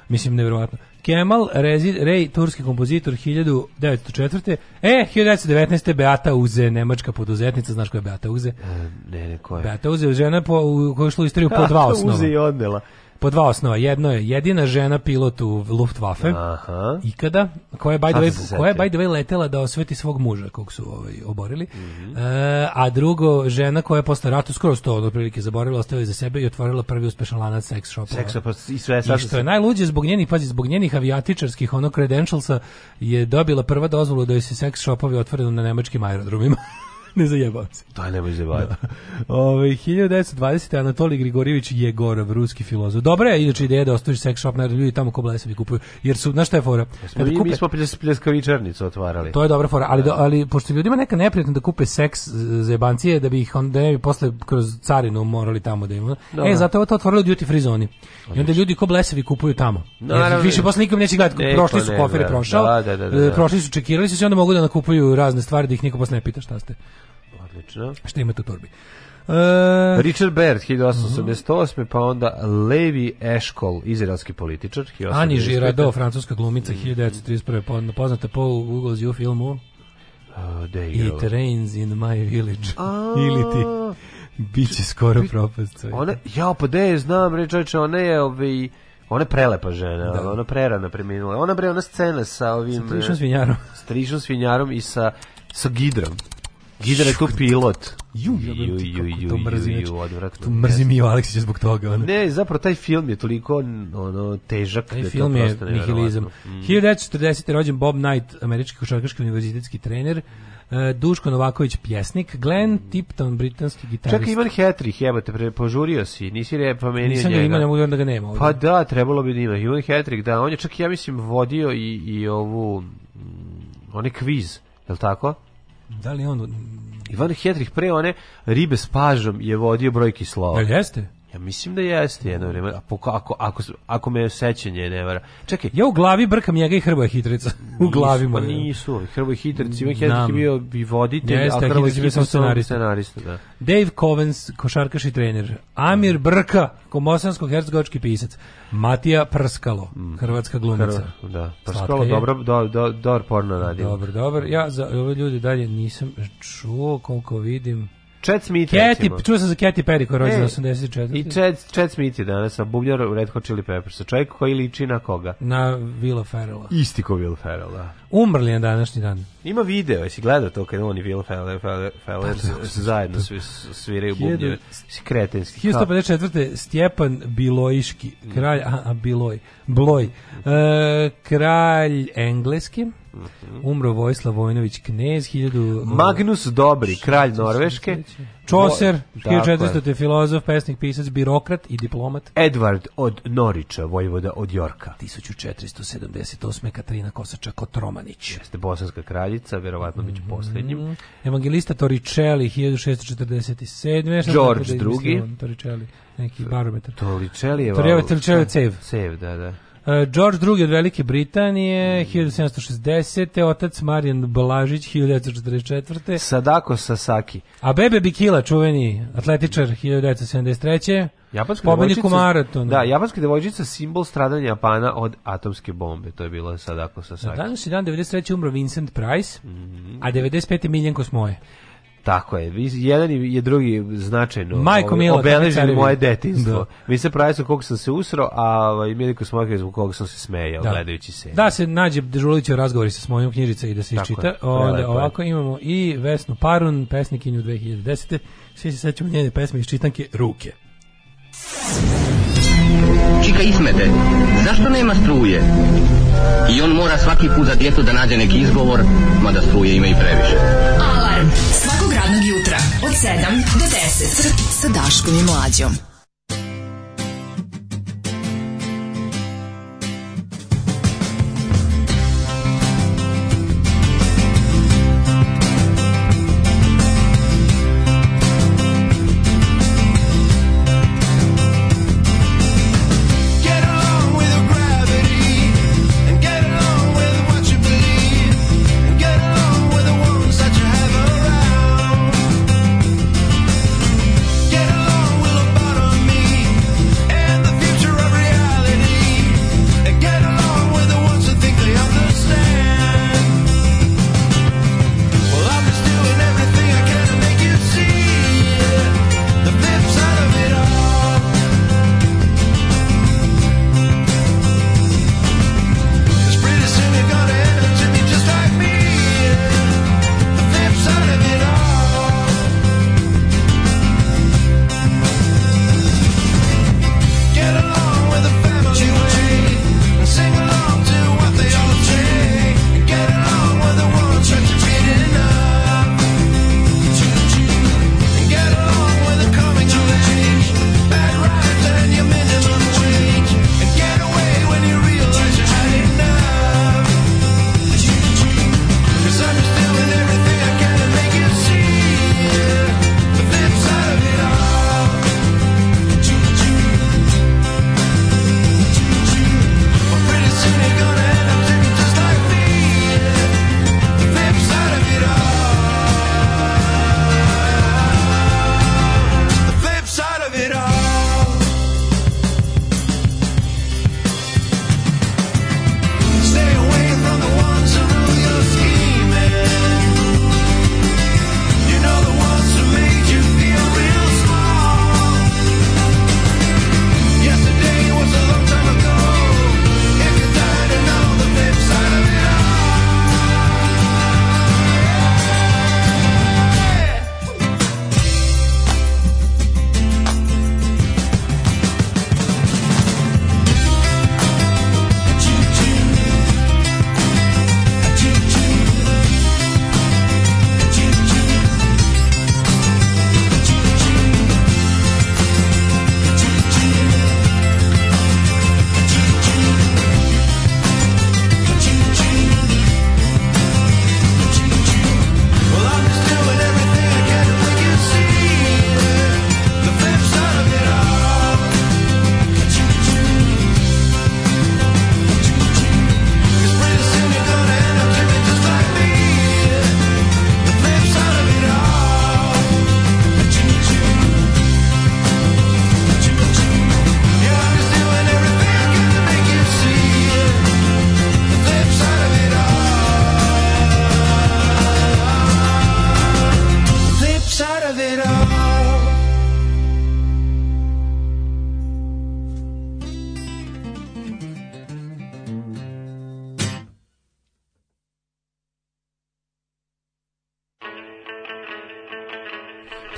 Mislim, nevjerovatno. Kemal Rezi, Rej, turski kompozitor 1904. E, 1919. Beata Uze, nemačka poduzetnica, znaš ko je Beata Uze? E, ne, ne, ko je? Beata Uze, žena po, koja je išla u istoriju po dva osnova. Uze i odnela po dva osnova. Jedno je jedina žena pilot u Luftwaffe Aha. ikada, koja je by the way, koja je by the way letela da osveti svog muža kog su ovaj, oborili. Mm -hmm. e, a drugo, žena koja je posle rata skoro sto od prilike zaborila, ostavila za sebe i otvorila prvi uspešan lanac sex shopa. Sex shop i sve I što je najluđe zbog njenih, pazi, zbog njenih avijatičarskih ono credentialsa je dobila prva dozvolu da joj se sex shopovi otvore na nemačkim aerodromima. ne zajebavam se. Da, nemoj zajebati. Da. Ove, 1920. Anatoli Grigorjević Jegorov, ruski filozof. Dobra je, inače ideja da ostaviš sex shop, naravno ljudi tamo ko blesevi kupuju, jer su, znaš šta je fora? Kada mi, kupe, mi smo pljes, pljeskavičarnicu otvarali. To je dobra fora, ali, da. do, ali pošto ljudima neka neprijatno da kupe seks zajebancije, da bi ih onda ne bi posle kroz carinu morali tamo da ima. E, zato je to otvorilo duty free zoni. I onda ljudi ko blesevi kupuju tamo. Naravno. više da. posle nikom neće gledati, Neko, prošli su kofere, prošao, da, da, da, da e, prošli su, čekirali su se, onda mogu da nakupuju razne stvari da ih niko posle ne pita šta ste. Odlično. Šta imate u torbi? Uh, Richard Baird 1888, uh -huh. pa onda Levi Eshkol, izraelski političar. Ani Girardot, francuska glumica, 1931. Pa onda poznata po Google's oh, You filmu uh, It Rains in My Village. A... Ili ti. Biće skoro propast. Ona, ja, pa da je, znam, reče, ona je ovi, ovaj, Ona je prelepa žena, da. ona prerano preminula. Ona bre, ona scena sa ovim... Sa trišom svinjarom. S trišom svinjarom i sa, sa gidrom. Gidra je pilot. Ju, ju, ju, ju, to mrzim, znači, ju, ju, To mrzim i Aleksića zbog toga. Ono. Ne, zapravo taj film je toliko ono, težak. Taj da film je nihilizam. Mm. 1940. rođen Bob Knight, američki košarkaški univerzitetski trener. E, Duško Novaković pjesnik, Glenn mhm. Tipton britanski gitarist. Čekaj Ivan Hetrih, jebote, pre požurio si, nisi re pomenio Nisam njega. Nisam ga imao, da ga nema. Ovdje. Pa da, trebalo bi da ima. Ivan Hetrih, da, on je čak ja mislim vodio i i ovu mm, on kviz, je li tako? Da li on... Ivan Hetrih pre one ribe s pažom je vodio brojki slova. Jel jeste? Ja mislim da jeste jedno vrijeme, a poka, ako, ako, ako me sećanje ne vara. Čekaj, ja u glavi brkam njega i Hrvoje Hitrica. u glavi moja. Pa nisu, Hrvoje Hitric, Ivan Hedrić je bio i voditelj, jeste, a Hrvoje Hitric je scenarista. scenarista da. Dave Covens, košarkaš i trener. Amir mm. Brka, komosansko-hercegovački pisac. Matija Prskalo, mm. hrvatska glumica. Hrv, da, Prskalo, dobro, do, do, dobar porno radi. Dobro, dobro. Ja za ove ljudi dalje nisam čuo koliko vidim. Chad Smith, Katy, čuo sam za Katy Perry koja je rođena e, 84. I Chad, Chad Smith je danas, a bubnjar u Red Hot Chili Peppersa. Čovjek koji liči na koga? Na Willa Ferrella. Isti ko Will Ferrell, da. Umrli na današnji dan. Ima video, jesi gledao to kada oni Will Ferrell, Ferrell, Ferrell pa, da, da, zajedno da. svi, sviraju bubnjeve. Kretenski. 1154. Stjepan Bilojiški, kralj, a, a Biloj, Bloj, e, kralj engleski. Umro Vojislav Vojnović Knez, 1000... Magnus Dobri, kralj Norveške. Čoser, 1400. te filozof, pesnik, pisac, birokrat i diplomat. Edward od Norića, vojvoda od Jorka. 1478. Katarina Kosača Kotromanić. Jeste bosanska kraljica, verovatno mm -hmm. biće mhm. posljednjim. Evangelista Toricelli, 1647. George II. Toricelli, neki barometar. Toricelli je... Toricelli je cev. Cev, da, da. E, George II od Velike Britanije, 1760. Mm. Otac Marijan Blažić, 1944. Sadako Sasaki. A Bebe Bikila, čuveni atletičar, 1973. Japanska Pobednik u maratonu. Da, japanska devojčica simbol stradanja Japana od atomske bombe. To je bila Sadako Sasaki. Na danas je dan 93. umro Vincent Price, mm -hmm. a 95. Miljenko Smoje. Tako je, jedan je drugi značajno Majko ovaj, Milo, obeležili moje detinstvo. Mi da. se pravi sam koliko sam se usro, a ovaj, Miliko Smokaj zbog koga sam se smejao da. gledajući se. Da se nađe Dežulić u razgovori sa svojom knjižica i da se iščita. Ovde, ovako imamo i Vesnu Parun, pesnikinju 2010. Svi se sećamo njene pesme iz čitanke Ruke. Čika Ismete, zašto nema struje? I on mora svaki put za djetu da nađe neki izgovor, mada struje ima i previše. Alarm! 7 do 10 sa Daškom i Mlađom.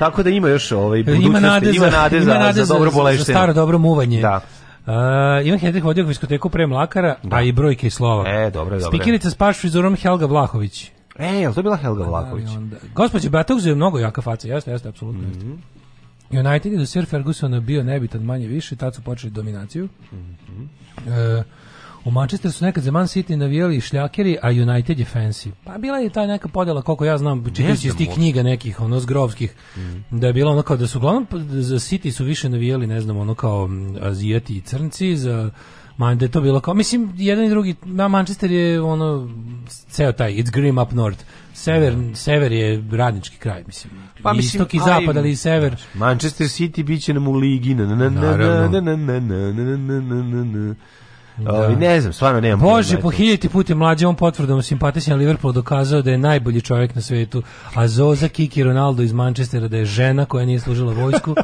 Tako da ima još ovaj budućnosti, ima nade, ima nade, za, ima nade za, za dobro boleštine. Za staro dobro muvanje. Da. Uh, Ivan Hedrih vodio diskoteku pre Mlakara, da. a i brojke i Slovaka. E, dobro, dobro. Spikirica s pašu izorom Helga Vlahović. E, je to bila Helga da, Vlahović? Gospodje Batogzu je mnogo jaka faca, jasno, jasno, apsolutno. Mm -hmm. United je do Sir Ferguson bio nebitan manje više, tad su počeli dominaciju. Mm -hmm. uh, U Manchesteru su nekad za Man City navijali šljakeri, a United je fancy. Pa bila je ta neka podjela, koliko ja znam, čitajući iz tih knjiga nekih, ono, zgrovskih, mm. da je bilo ono kao da su uglavnom za City su više navijali, ne znam, ono kao Azijati i Crnci, za Man, da je to bilo kao, mislim, jedan i drugi, na Manchester je ono, ceo taj, it's grim up north. Sever, mm. sever je radnički kraj, mislim. Pa, mislim, Istok i zapad, ali i sever. Manchester City biće nam u ligi, na na na na na na na na na na na Da. Ovaj ne znam, stvarno nemam. Bože, po hiljati puta mlađe on potvrdom simpatičan Liverpool dokazao da je najbolji čovjek na svetu, a Zoza Kiki Ronaldo iz Manchestera da je žena koja nije služila vojsku.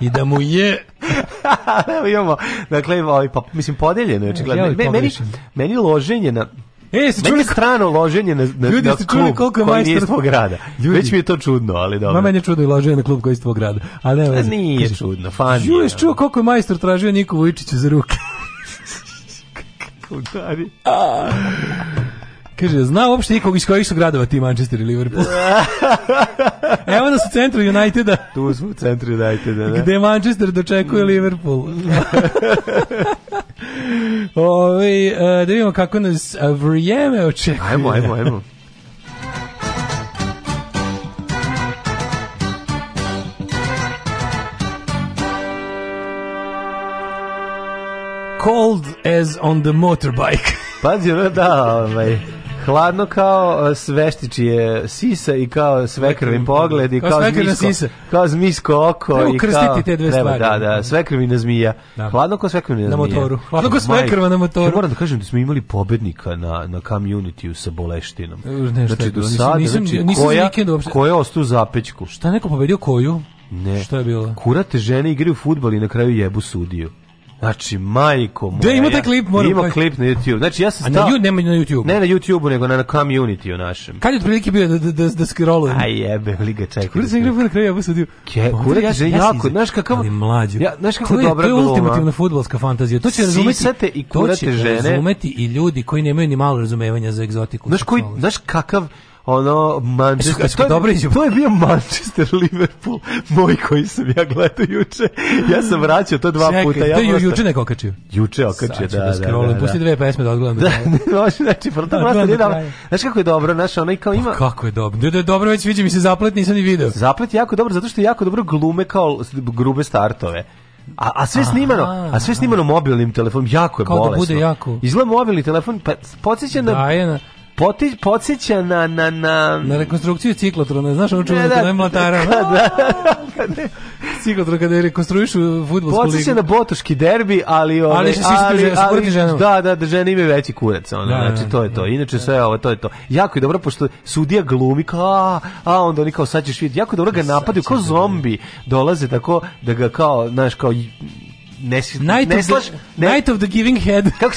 I da mu je Evo imamo, dakle, ovaj, pa, mislim, podeljeno je očigledno. Ja, meni, meni loženje na, E, čuli strano loženje na na Ljudi ste čuli koliko je majstor iz tvog grada. Ljudi, Već mi je to čudno, ali dobro. Ma meni je čudno i loženje na klub koji iz tvog grada. Ali ne, veze. Nije čudno, fan. Ljudi, čuo koliko je majstor tražio Niku Vujičića za ruke. Udari. Kaže, zna uopšte ikog iz kojih su gradova ti Manchester i Liverpool? Evo nas da u centru Uniteda. Tu smo u centru Uniteda, da. Gde Manchester dočekuje Liverpool. Ove, e, da vidimo kako nas vrijeme očekuje. Ajmo, ajmo, ajmo. cold as on the motorbike. Pazi, ono da, ovaj, hladno kao e, sveštičije sisa i kao svekrvi pogled i kao, kao zmisko, sisa. kao zmisko oko treba i kao te dve treba, stvari. da da svekrvina zmija da. hladno kao svekrvina na motoru hladno kao svekrva na motoru ja moram da kažem da smo imali pobednika na na communityu sa boleštinom ne, znači do sada nisam, znači, nisam koja, koja ostu zapećku šta neko pobedio koju ne šta je bilo kurate žene igraju fudbal i na kraju jebu sudiju Znači, majko moja. Da, ima taj klip, moram. Ima klip na YouTube. Znači, ja sam stao... A na, YouTube, nema na YouTube? Ne na YouTube, nego na, na community u našem. Kad je otprilike bio da, da, da, da scrollujem? Aj jebe, li ga čekaj. Kurac sam igrao na kraju, ja posadio. Kurac ja, je jako, znaš kakav... Ali mlađu. Ja, znaš kako dobra gluma. To je gluma. ultimativna futbolska fantazija. To će razumeti... Sisate i kurate žene. To će žene. razumeti i ljudi koji nemaju ni malo razumevanja za egzotiku. Znaš, koji, znaš kakav ono Manchester. E, su, to, dobro to je bio Manchester Liverpool, moj koji sam ja gledao juče. Ja sam vraćao to dva Čekaj, puta. Ja to ju, juče neko okačio. Juče okačio, da, da, da. da, da. Pusti dve pesme da odgledam. Da, da znači, znači, pa proto da, prosto nije dobro. Znaš kako je dobro, znaš, onaj kao pa ima... O, kako je dobro? Da, da, dobro, već vidi mi se zaplet, nisam ni video. Zaplet je jako dobro, zato što je jako dobro glume kao grube startove. A, a sve snimano, a sve snimano mobilnim telefonom, jako je Kao da bolesno. Da bude jako. Izgleda mobilni telefon, pa podsjeća na... Da, je na poti, podsjeća na, na, na... Na rekonstrukciju ciklotrona, znaš, ono čuvano ne, da, kada je mlatara. Da, da. da, da kada, ciklotron kada je rekonstruišu futbolsku ligu. Podsjeća na botoški derbi, ali... Ove, ali se ali, ali, ženama. Da, da, da žene imaju veći kurac, ono, da, znači, to je to. Inače, sve ovo, to je to. Jako je dobro, pošto sudija glumi, kao, a, a onda oni kao, sad ćeš vidjeti. Jako dobro ga napadaju, kao zombi. Dolaze tako da ga kao, znaš, kao ne, Night ne slaš... Ne, Night of the Giving Head. Kako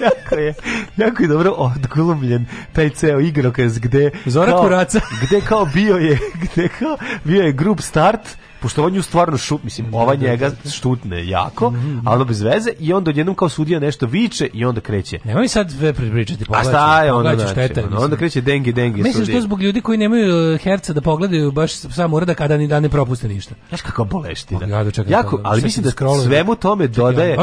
jako je, jako je dobro odglumljen taj ceo igrokaz gde... Zora kao, Kuraca. Gde kao bio je, gde kao bio je grup start, pošto on stvarno šut, mislim, ova da, da, njega da, štutne jako, mm ali bez veze, i onda odjednom kao sudija nešto viče i onda kreće. Nemoj mi sad sve pričati, pogledaj. A šta je znači, onda znači? Šteta, onda, onda kreće dengi, dengi. Mislim što zbog ljudi koji nemaju e, herca da pogledaju baš samo uradak, kada ni da ne propuste ništa. Znaš kako boleština. Pa ja, jako, ali mislim da svemu tome dodaje,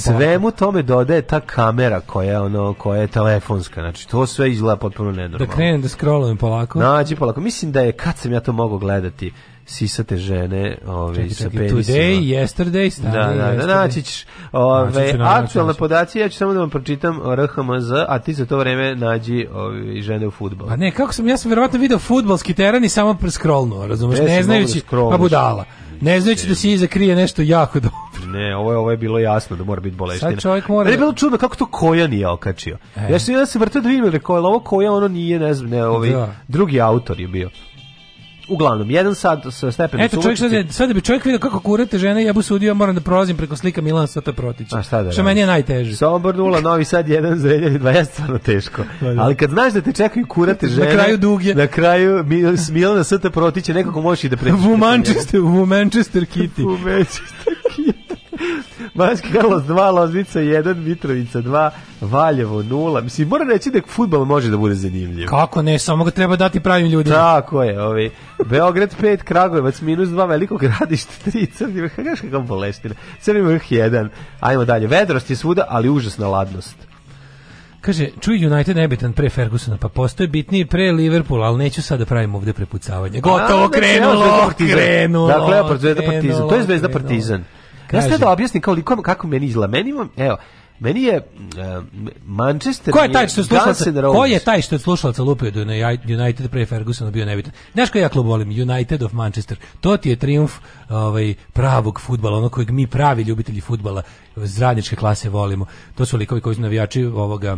svemu tome dodaje ta kamera koja je, ono, koja je telefonska, znači to sve izgleda potpuno nenormalno. Da krenem da scrollujem polako. Nađi polako. Mislim da je, kad sam ja to mogao gledati, sisate žene ove, sa penisima. Today, yesterday, stari, da, da, da, naći ćeš. Ove, aktualne podacije, ja ću samo da vam pročitam RHMZ, a ti za to vreme nađi ove, žene u fudbalu. Pa ne, kako sam, ja sam verovatno video fudbalski teren i samo preskrolnuo, razumeš, ne, da znajući, pa budala. Ne znajući da se iza krije nešto jako dobro. Ne, ovo je, ovo je bilo jasno da mora biti boleština. Sad čovjek mora... Ali je da- bilo čudno kako to koja nije okačio. E. Ja sam ja se vrtao da vidim, rekao, ovo koja, ono nije, ne znam, ne, ovaj, da. drugi autor je bio uglavnom, jedan sad sa stepenom Eto, čovjek sad, sad bi čovjek vidio kako kurate žene, jebu bu sudio, moram da prolazim preko slika Milana Sata Protića. A šta da Što meni je najteže. Sombor 0, Novi Sad 1, Zrenjanin 2, stvarno teško. Pa da. Ali kad znaš da te čekaju kurate žene, na kraju duge, na kraju Mil, Milana Sata Protića, nekako možeš i da pređeš. U Manchester, u Manchester City. u Manchester Kitty. Banski Karlovac 2, Loznica 1, Mitrovica 2, Valjevo 0. Mislim, moram reći da futbal može da bude zanimljiv. Kako ne, samo ga treba dati pravim ljudima. Tako je, ovi. Beograd 5, Kragujevac minus 2, Veliko gradište 3, Crni vrh, kaš kakav bolestina, Crni vrh 1. Ajmo dalje, vedrost je svuda, ali užasna ladnost. Kaže, čuj United nebitan pre Fergusona, pa postoje bitniji pre Liverpool, ali neću sad da pravim ovde prepucavanje. Gotovo, A, krenulo, krenulo, krenulo. Dakle, evo, Zvezda Partizan. To je Zvezda Partizan. Krenulo. Ja sad da objasnim koliko, kako meni izgleda. Meni imam, evo, meni je uh, Manchester Ko je taj što slušalca? Ko je taj što je slušalca lupio do United pre Fergusona bio nebitan? Znaš koji ja klub volim? United of Manchester. To ti je triumf ovaj, pravog futbala, ono kojeg mi pravi ljubitelji futbala zradničke klase volimo. To su likovi koji su navijači ovoga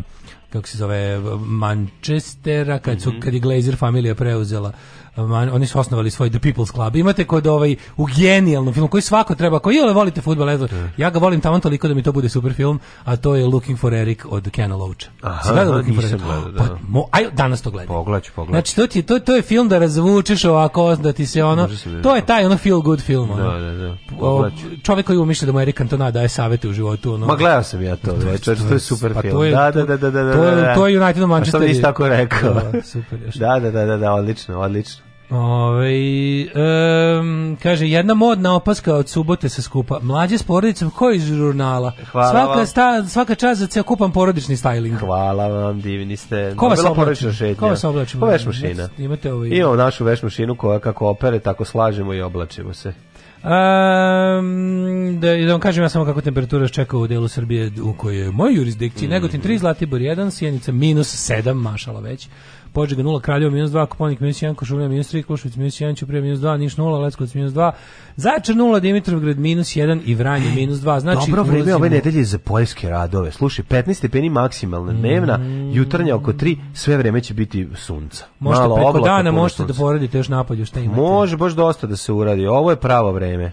kako se zove Manchestera kad su mm -hmm. kad je Glazer familija preuzela oni su osnovali svoj The People's Club. Imate kod ovaj u genijalnom filmu koji svako treba, koji je volite fudbal, da. ja ga volim tamo toliko da mi to bude super film, a to je Looking for Eric od Kena Loacha. Aha, gledao Looking for Eric. Gledao, da. Pa, mo, aj, danas to gledam. Pogledaj, pogledaj. Znači to ti to, to je film da razvučeš ovako da ti se ono to je taj ono feel good film. Ono. Da, da, da. O, čovjek koji umišlja da mu Eric Cantona daje savete u životu, ono. Ma gledao sam ja to, da, to, to je super pa, film. To je, da, da, da, da, da. To da, je da. to je United Manchester. Pa što nisi tako rekao? Da, super. Da, da, da, da, odlično, odlično. Ove, um, kaže, jedna modna opaska od subote se skupa. Mlađe s porodicom, ko iz žurnala? Hvala svaka, Sta, svaka čast za cijel kupan porodični styling. Hvala vam, divni ste. Ko vas oblači? Ko vas oblači? Ko veš mašina? Imate ovaj... Imamo našu veš mašinu koja kako opere, tako slažemo i oblačimo se. Um, da, da vam kažem ja samo kako temperatura čeka u delu Srbije u kojoj je moj jurisdikciji. Mm. Negotin 3, mhm. Zlatibor 1, Sjenica minus 7, mašalo već. Požega 0, Kraljevo minus 2, Koponik minus 1, Košulja minus 3, Kruševic minus 1, Ćuprija minus 2, Niš 0, Leskovac minus 2, Zaječar 0, Dimitrovgrad minus 1 i Vranje minus 2. Znači, Dobro vreme ove ovaj nedelje za poljske radove. Slušaj, 15 stepeni maksimalna dnevna, mm. jutarnja oko 3, sve vreme će biti sunca. Možete Malo preko dana, možete da poradite još napolju šta imate. Može, baš dosta da se uradi. Ovo je pravo vreme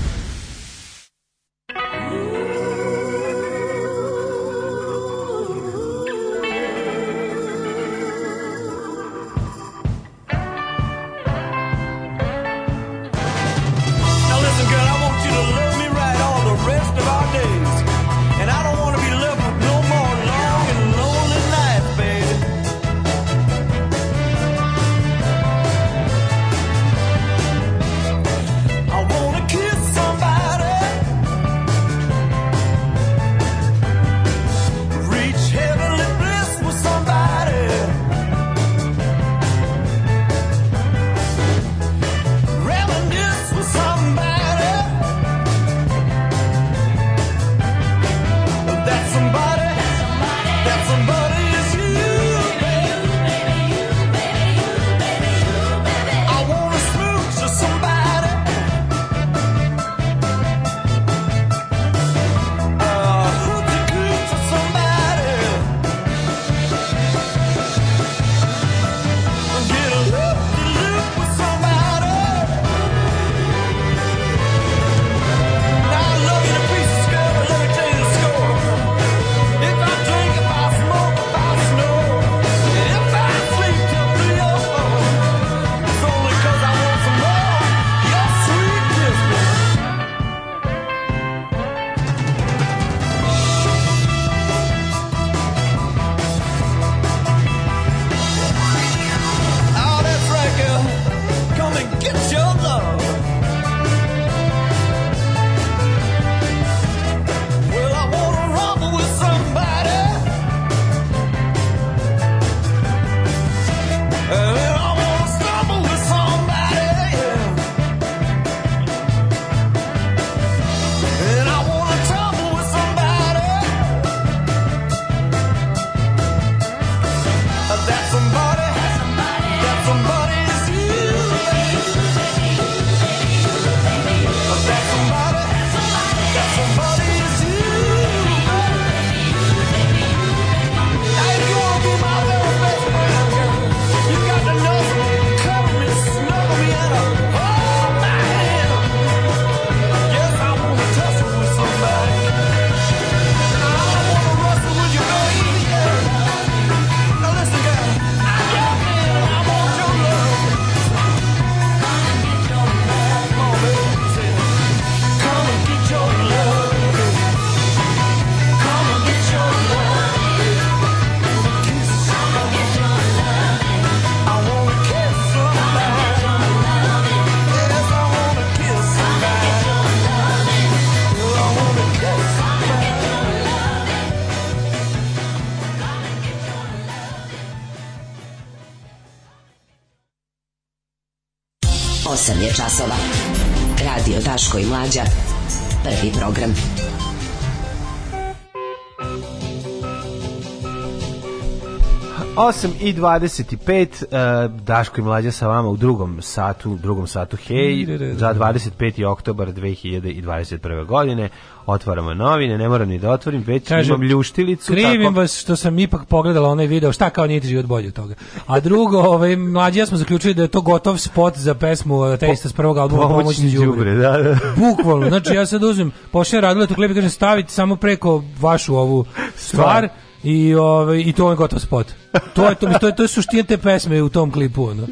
8 i 25, e, Daško i Mlađa sa vama u drugom satu, u drugom satu, hej, za 25. oktobar 2021. godine, otvaramo novine, ne moram ni da otvorim, već Kažem, imam ljuštilicu. Krivim tako... vas što sam ipak pogledala onaj video, šta kao niti život bolje od toga. A drugo, ovaj, mlađi ja smo zaključili da je to gotov spot za pesmu Testa eh, s prvog albuma Pomoćni, pomoćni džubre. Da, da. Bukvalno, znači ja sad uzmem, pošle radile tu klebi, kažem stavite samo preko vašu ovu stvar, stvar. I, ovaj, I to je gotov spot to je to, to je to je suština te pesme u tom klipu ono.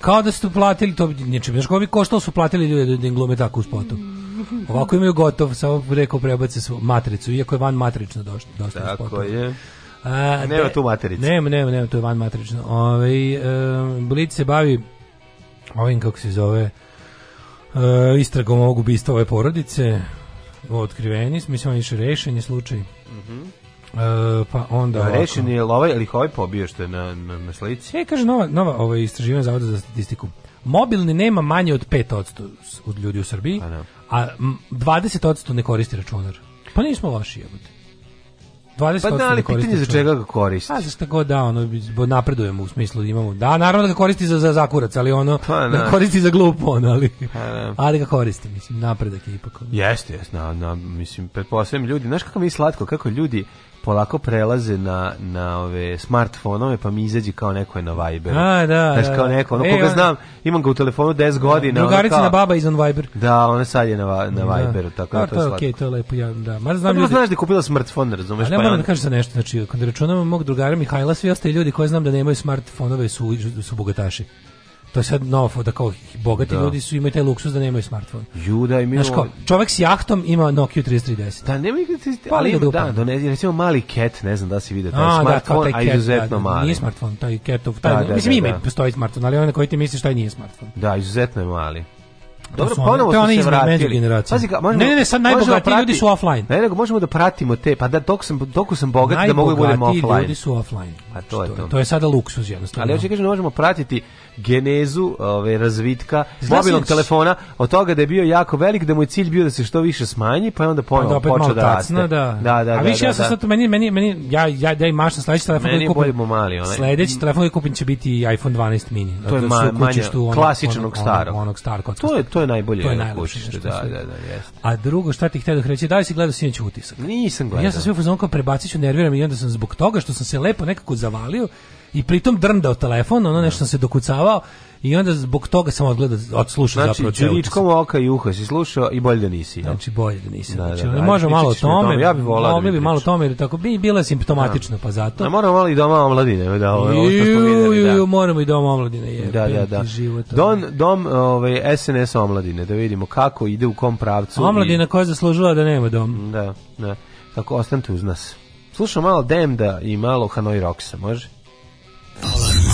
Kao da su platili to ničim. Znaš, ovi koštalo su platili ljude da, da im glume tako u spotu. Ovako imaju gotov, samo rekao prebace svu matricu, iako je van matrično došlo, dosta Tako spotu. je. A, nema da, tu matrice. Nema, nema, nema, to je van matrično. Ovaj um, Blic se bavi ovim kako se zove e, istragom ovog ubistva ove porodice otkriveni, mislim on je rešen je slučaj. Mhm. Mm E, pa onda da, rešen je ovaj, ali ovaj pobio što je na, na, na slici. E, kaže, nova, nova ovaj, istraživanja Zavoda za statistiku. Mobilni nema manje od 5% od ljudi u Srbiji, a, da. a 20% ne koristi računar. Pa nismo loši, jebote. 20 pa da, ali pitanje za čega ga koristi? A pa, za šta god da, ono, napredujemo u smislu da imamo, da, naravno da ga koristi za, za zakurac, ali ono, pa, da, da. koristi za glupo, ono, ali, pa, da. ali ga koristi, mislim, napredak je ipak. Ono. Jeste, jeste, na, na, mislim, pretpostavljam ljudi, znaš kako mi je slatko, kako ljudi polako prelaze na, na ove smartfonove, pa mi izađe kao neko je na Viber. A, da, Znaš, da, kao da. neko, ono, e, koga on... znam, imam ga u telefonu 10 da. godina. Drugarica na baba iz on Viber. Da, ona sad je na, na da. Viberu, tako da, to je slatko. Okay, to je lepo, ja, da. Mar znam pa, ljudi... znaš da je kupila smartfon, razumeš? Ali pa ja moram da kažem za nešto, znači, kada računamo mog drugara Mihajla, svi ostali ljudi koji znam da nemaju smartfonove su, su bogataši to je sad novo da kao bogati da. ljudi su imaju taj luksuz da nemaju smartfon. Juda i mi. Znaš ko, čovjek s jahtom ima Nokia 3310. Da, nema nikad pa ali ima, da, donezi recimo mali cat, ne znam da se vidi taj a, smartfon, da, taj a izuzetno da, da, da, mali. Nije smartfon, taj cat, taj, da, da, mislim da, ima da. postoji smartfon, ali onaj koji ti misliš taj nije smartfon. Da, izuzetno je mali. Da dobro, ponovo su se vratili. Pazi, ga, možemo, ne, ne, ne, sad najbogatiji ljudi su offline. Ne, nego možemo da pratimo te, pa da dok sam dok sam bogat da mogu da budem offline. Najbogatiji ljudi su offline. Pa to je to. To je sada luksuz jednostavno. Ali hoće kažem da možemo pratiti genezu ove razvitka mobilnog telefona od toga da je bio jako velik da mu je cilj bio da se što više smanji pa je onda ponovo pa da, počeo da raste. Da. Da, da, da. A više da, da, ja sam sad meni meni meni ja ja da imam sledeći telefon koji kupim. Mali, onaj. Sledeći telefon koji kupim će biti iPhone 12 mini. To je dakle, manje klasičnog starog. Onog starog. To je je najbolje. To je najbolje. Da, da, da, jeste. A drugo, šta ti htio da reći, da li si gledao sinoć utisak? Nisam gledao. Ja sam sve u kao prebacit ću, nerviram i onda sam zbog toga što sam se lepo nekako zavalio i pritom drndao telefon, ono nešto sam se dokucavao I onda zbog toga sam odgleda, odslušao znači, zapravo celu. Znači, oka i uha si slušao i bolje da nisi. Ja. Znači, bolje da nisi. Da, da, znači, da, možemo malo o tome, ja bih volao da mi priču. malo tome, jer tako bi bila simptomatično, da. pa zato. Da, moramo malo i doma omladine, da, ovo, ovo videli, da. Ju, moramo i doma omladine, je. Da, da, da. Život, Don, dom ovaj, SNS omladine, da vidimo kako ide u kom pravcu. Omladina i... koja je zaslužila da nema dom. Da, da. Tako, ostanite uz nas. Slušam malo Demda i malo Hanoi Rocksa, može? Alarm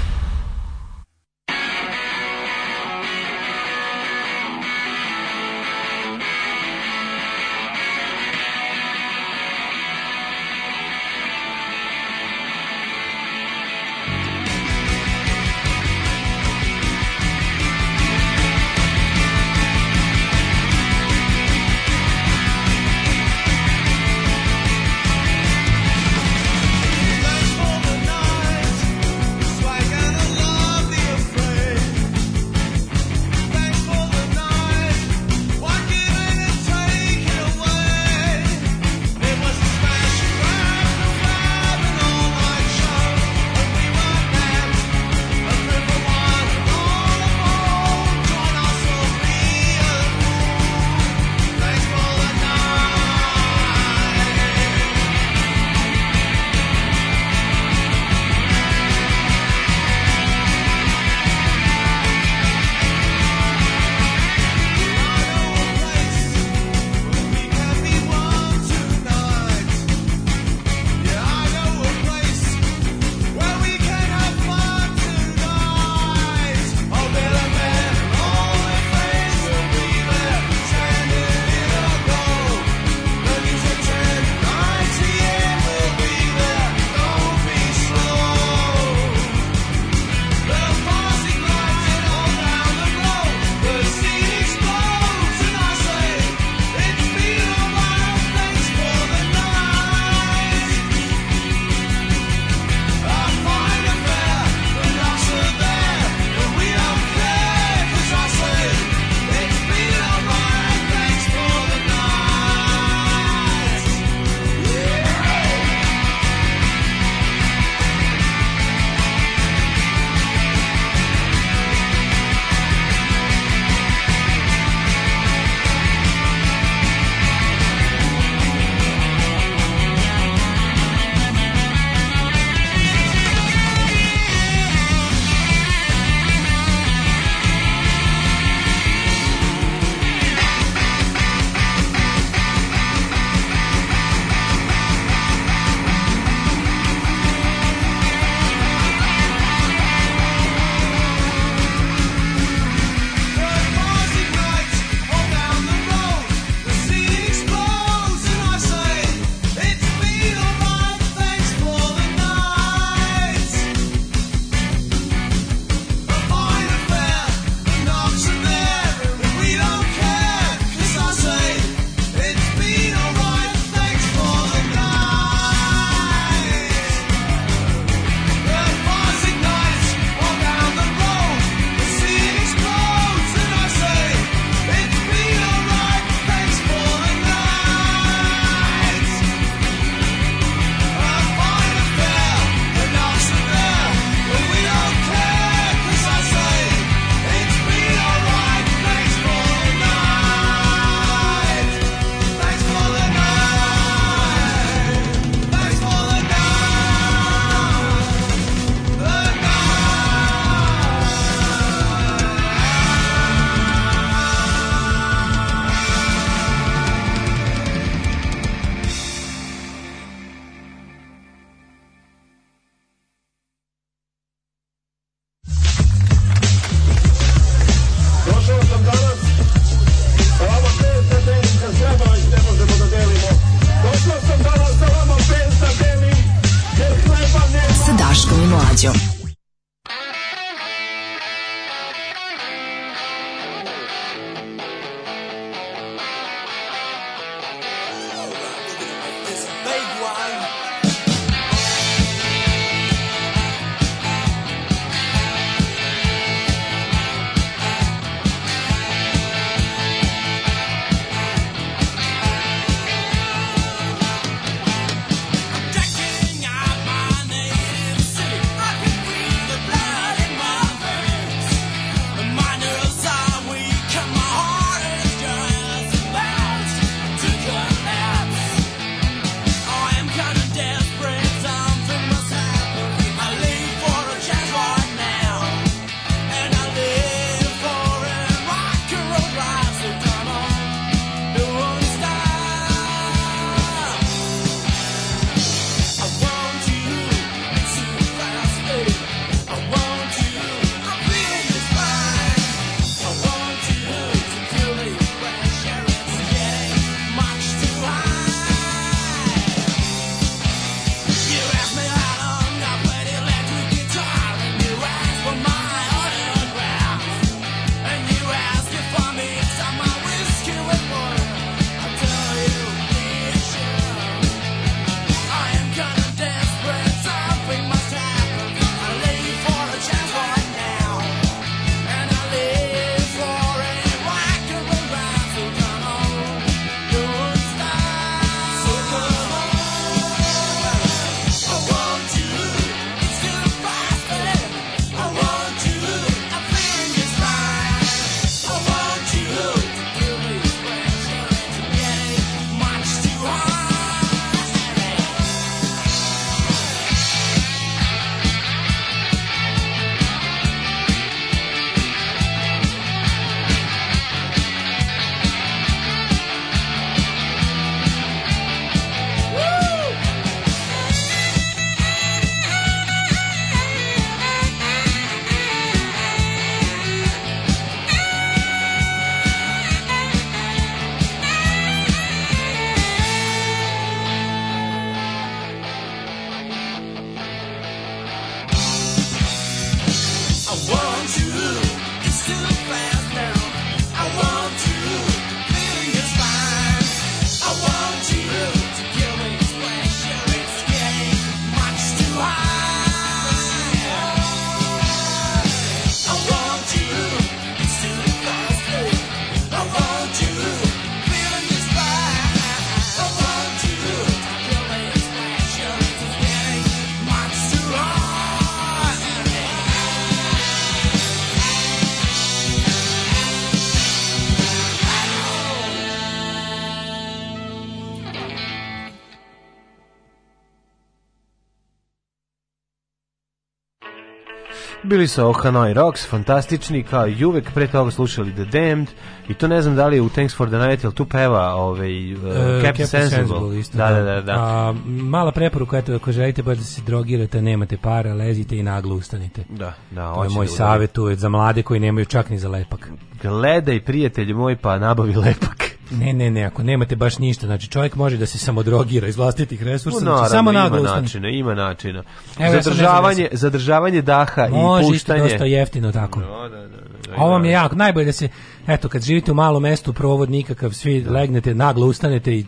bili su so Hanoi Rocks, fantastični, kao i uvek pre toga slušali The Damned, i to ne znam da li je u Thanks for the Night, jel tu peva ovaj, uh, e, Captain, Sensible. Sensible isto, da, da, da, da. A, mala preporuka, eto, ako želite baš da se drogirate, nemate para, lezite i naglo ustanite. Da, da, to je moj da savjet uvek za mlade koji nemaju čak ni za lepak. Gledaj, prijatelj moj, pa nabavi lepak. Ne, ne, ne, ako nemate baš ništa, znači čovjek može da se samo drogira iz vlastitih resursa, no, znači, samo naglo ima načina, ima načina. Evo, zadržavanje, ja zadržavanje daha može i puštanje. Može dosta jeftino tako. No, da, da, da, Ovo mi je jako, najbolje da se, eto, kad živite u malom mestu, provod nikakav, svi legnete, naglo ustanete i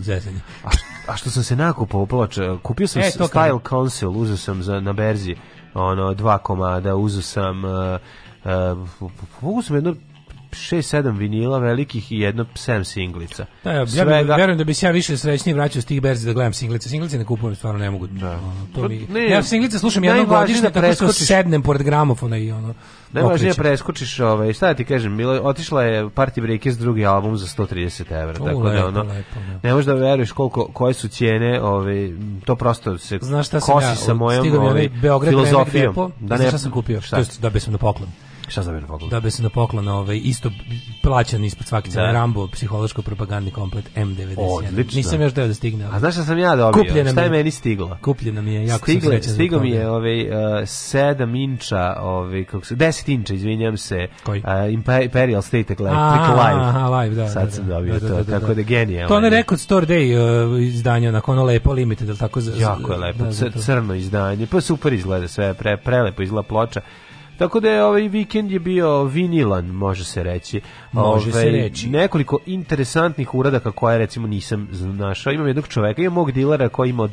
zezanje. A, a što sam se nakupao, polača, kupio sam e, Style kao... Council, uzeo sam za, na berzi, ono, dva komada, uzeo sam... Uh, uh, mogu sam jedno 6-7 vinila velikih i jedno 7 singlica. Da, ja, ja bi, verujem da bi se ja više srećniji vraćao s tih berzi da gledam singlice. Singlice ne kupujem, stvarno ne mogu. Da. Ono, to pa mi... ja singlice slušam jednom da godišnje, tako što sednem pored gramofona i ono... Najvažnije da preskočiš, ovaj, šta ja da ti kažem, bilo, otišla je Party Breakers drugi album za 130 evra, tako lepo, da ono, lepo, lepo. ne možeš da veruješ koliko, koje su cijene, ovaj, to prosto se Znaš šta sam ja, sa mojom ovaj, filozofijom. Depo, da ne, šta sam kupio, šta? To jest, dobio sam na poklon. Šta za vjeropoklon? Da bi se na poklon ovaj, isto plaćan ispod svake cene da. Rambo, psihološko-propagandni komplet M91. Odlično. Nisam još deo da stigne. Ovaj. A znaš šta sam ja dobio? Kupljena šta je meni stiglo? Kupljena mi je, jako Stigle, sam Stigo mi je ovaj, uh, eh, 7 inča, ovaj, kako se, 10 inča, izvinjam se, Koji? Uh, Imperial State Electric Live. Aha, live, da. Sad da, sam da. dobio da, da, to, da, da tako da genijalno. To ne Record Store Day uh, izdanje, onako ono lepo limited, ili tako? Jako je lepo, crno izdanje, pa super izgleda sve, pre, prelepo izgleda ploča. Tako da je ovaj vikend je bio vinilan, može se reći. Može Ove, se ovaj, reći. Nekoliko interesantnih uradaka koje recimo nisam našao. Imam jednog čoveka, imam mog dilera koji ima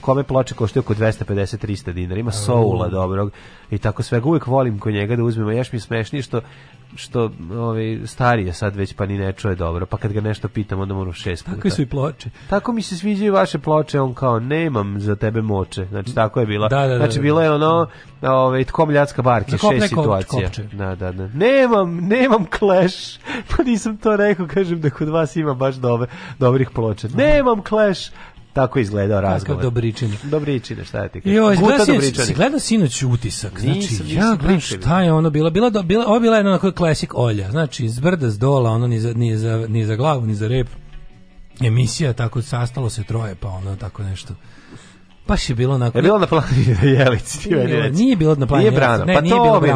kome ploče koštaju oko 250-300 dinara, ima soula dobrog i tako svega. Uvijek volim kod njega da uzmemo, još mi smešnije što što ovaj starije sad već pa ni ne čuje dobro, pa kad ga nešto pitam onda moram šest puta. Takve su i ploče. Tako mi se sviđaju vaše ploče, on kao nemam za tebe moče. Znači tako je bila. Da, da, da, znači da, bilo da. je ono ovaj tko mljacka barke, šest situacija. Da, da, da. Nemam, nemam clash. Pa nisam to rekao, kažem da kod vas ima baš dobre, dobrih ploče. Nemam clash. Tako je izgledao razgovor. Kakav dobričin. Dobričine, šta je ti kažem? Jo, si, gledao sinoć utisak. Znači, nisam, nisam ja gledam šta je ono bila. Bila, bila, ovo bila jedna onako klasik Olja. Znači, iz brda, s dola, ono ni za, ni, za, ni za glavu, ni za rep. Emisija, tako sastalo se troje, pa ono tako nešto Baš je bilo onako. Je bilo na planini na Jelici, ti meni reci. Nije bilo na planini. Nije brano. Ne, pa nije to bilo mi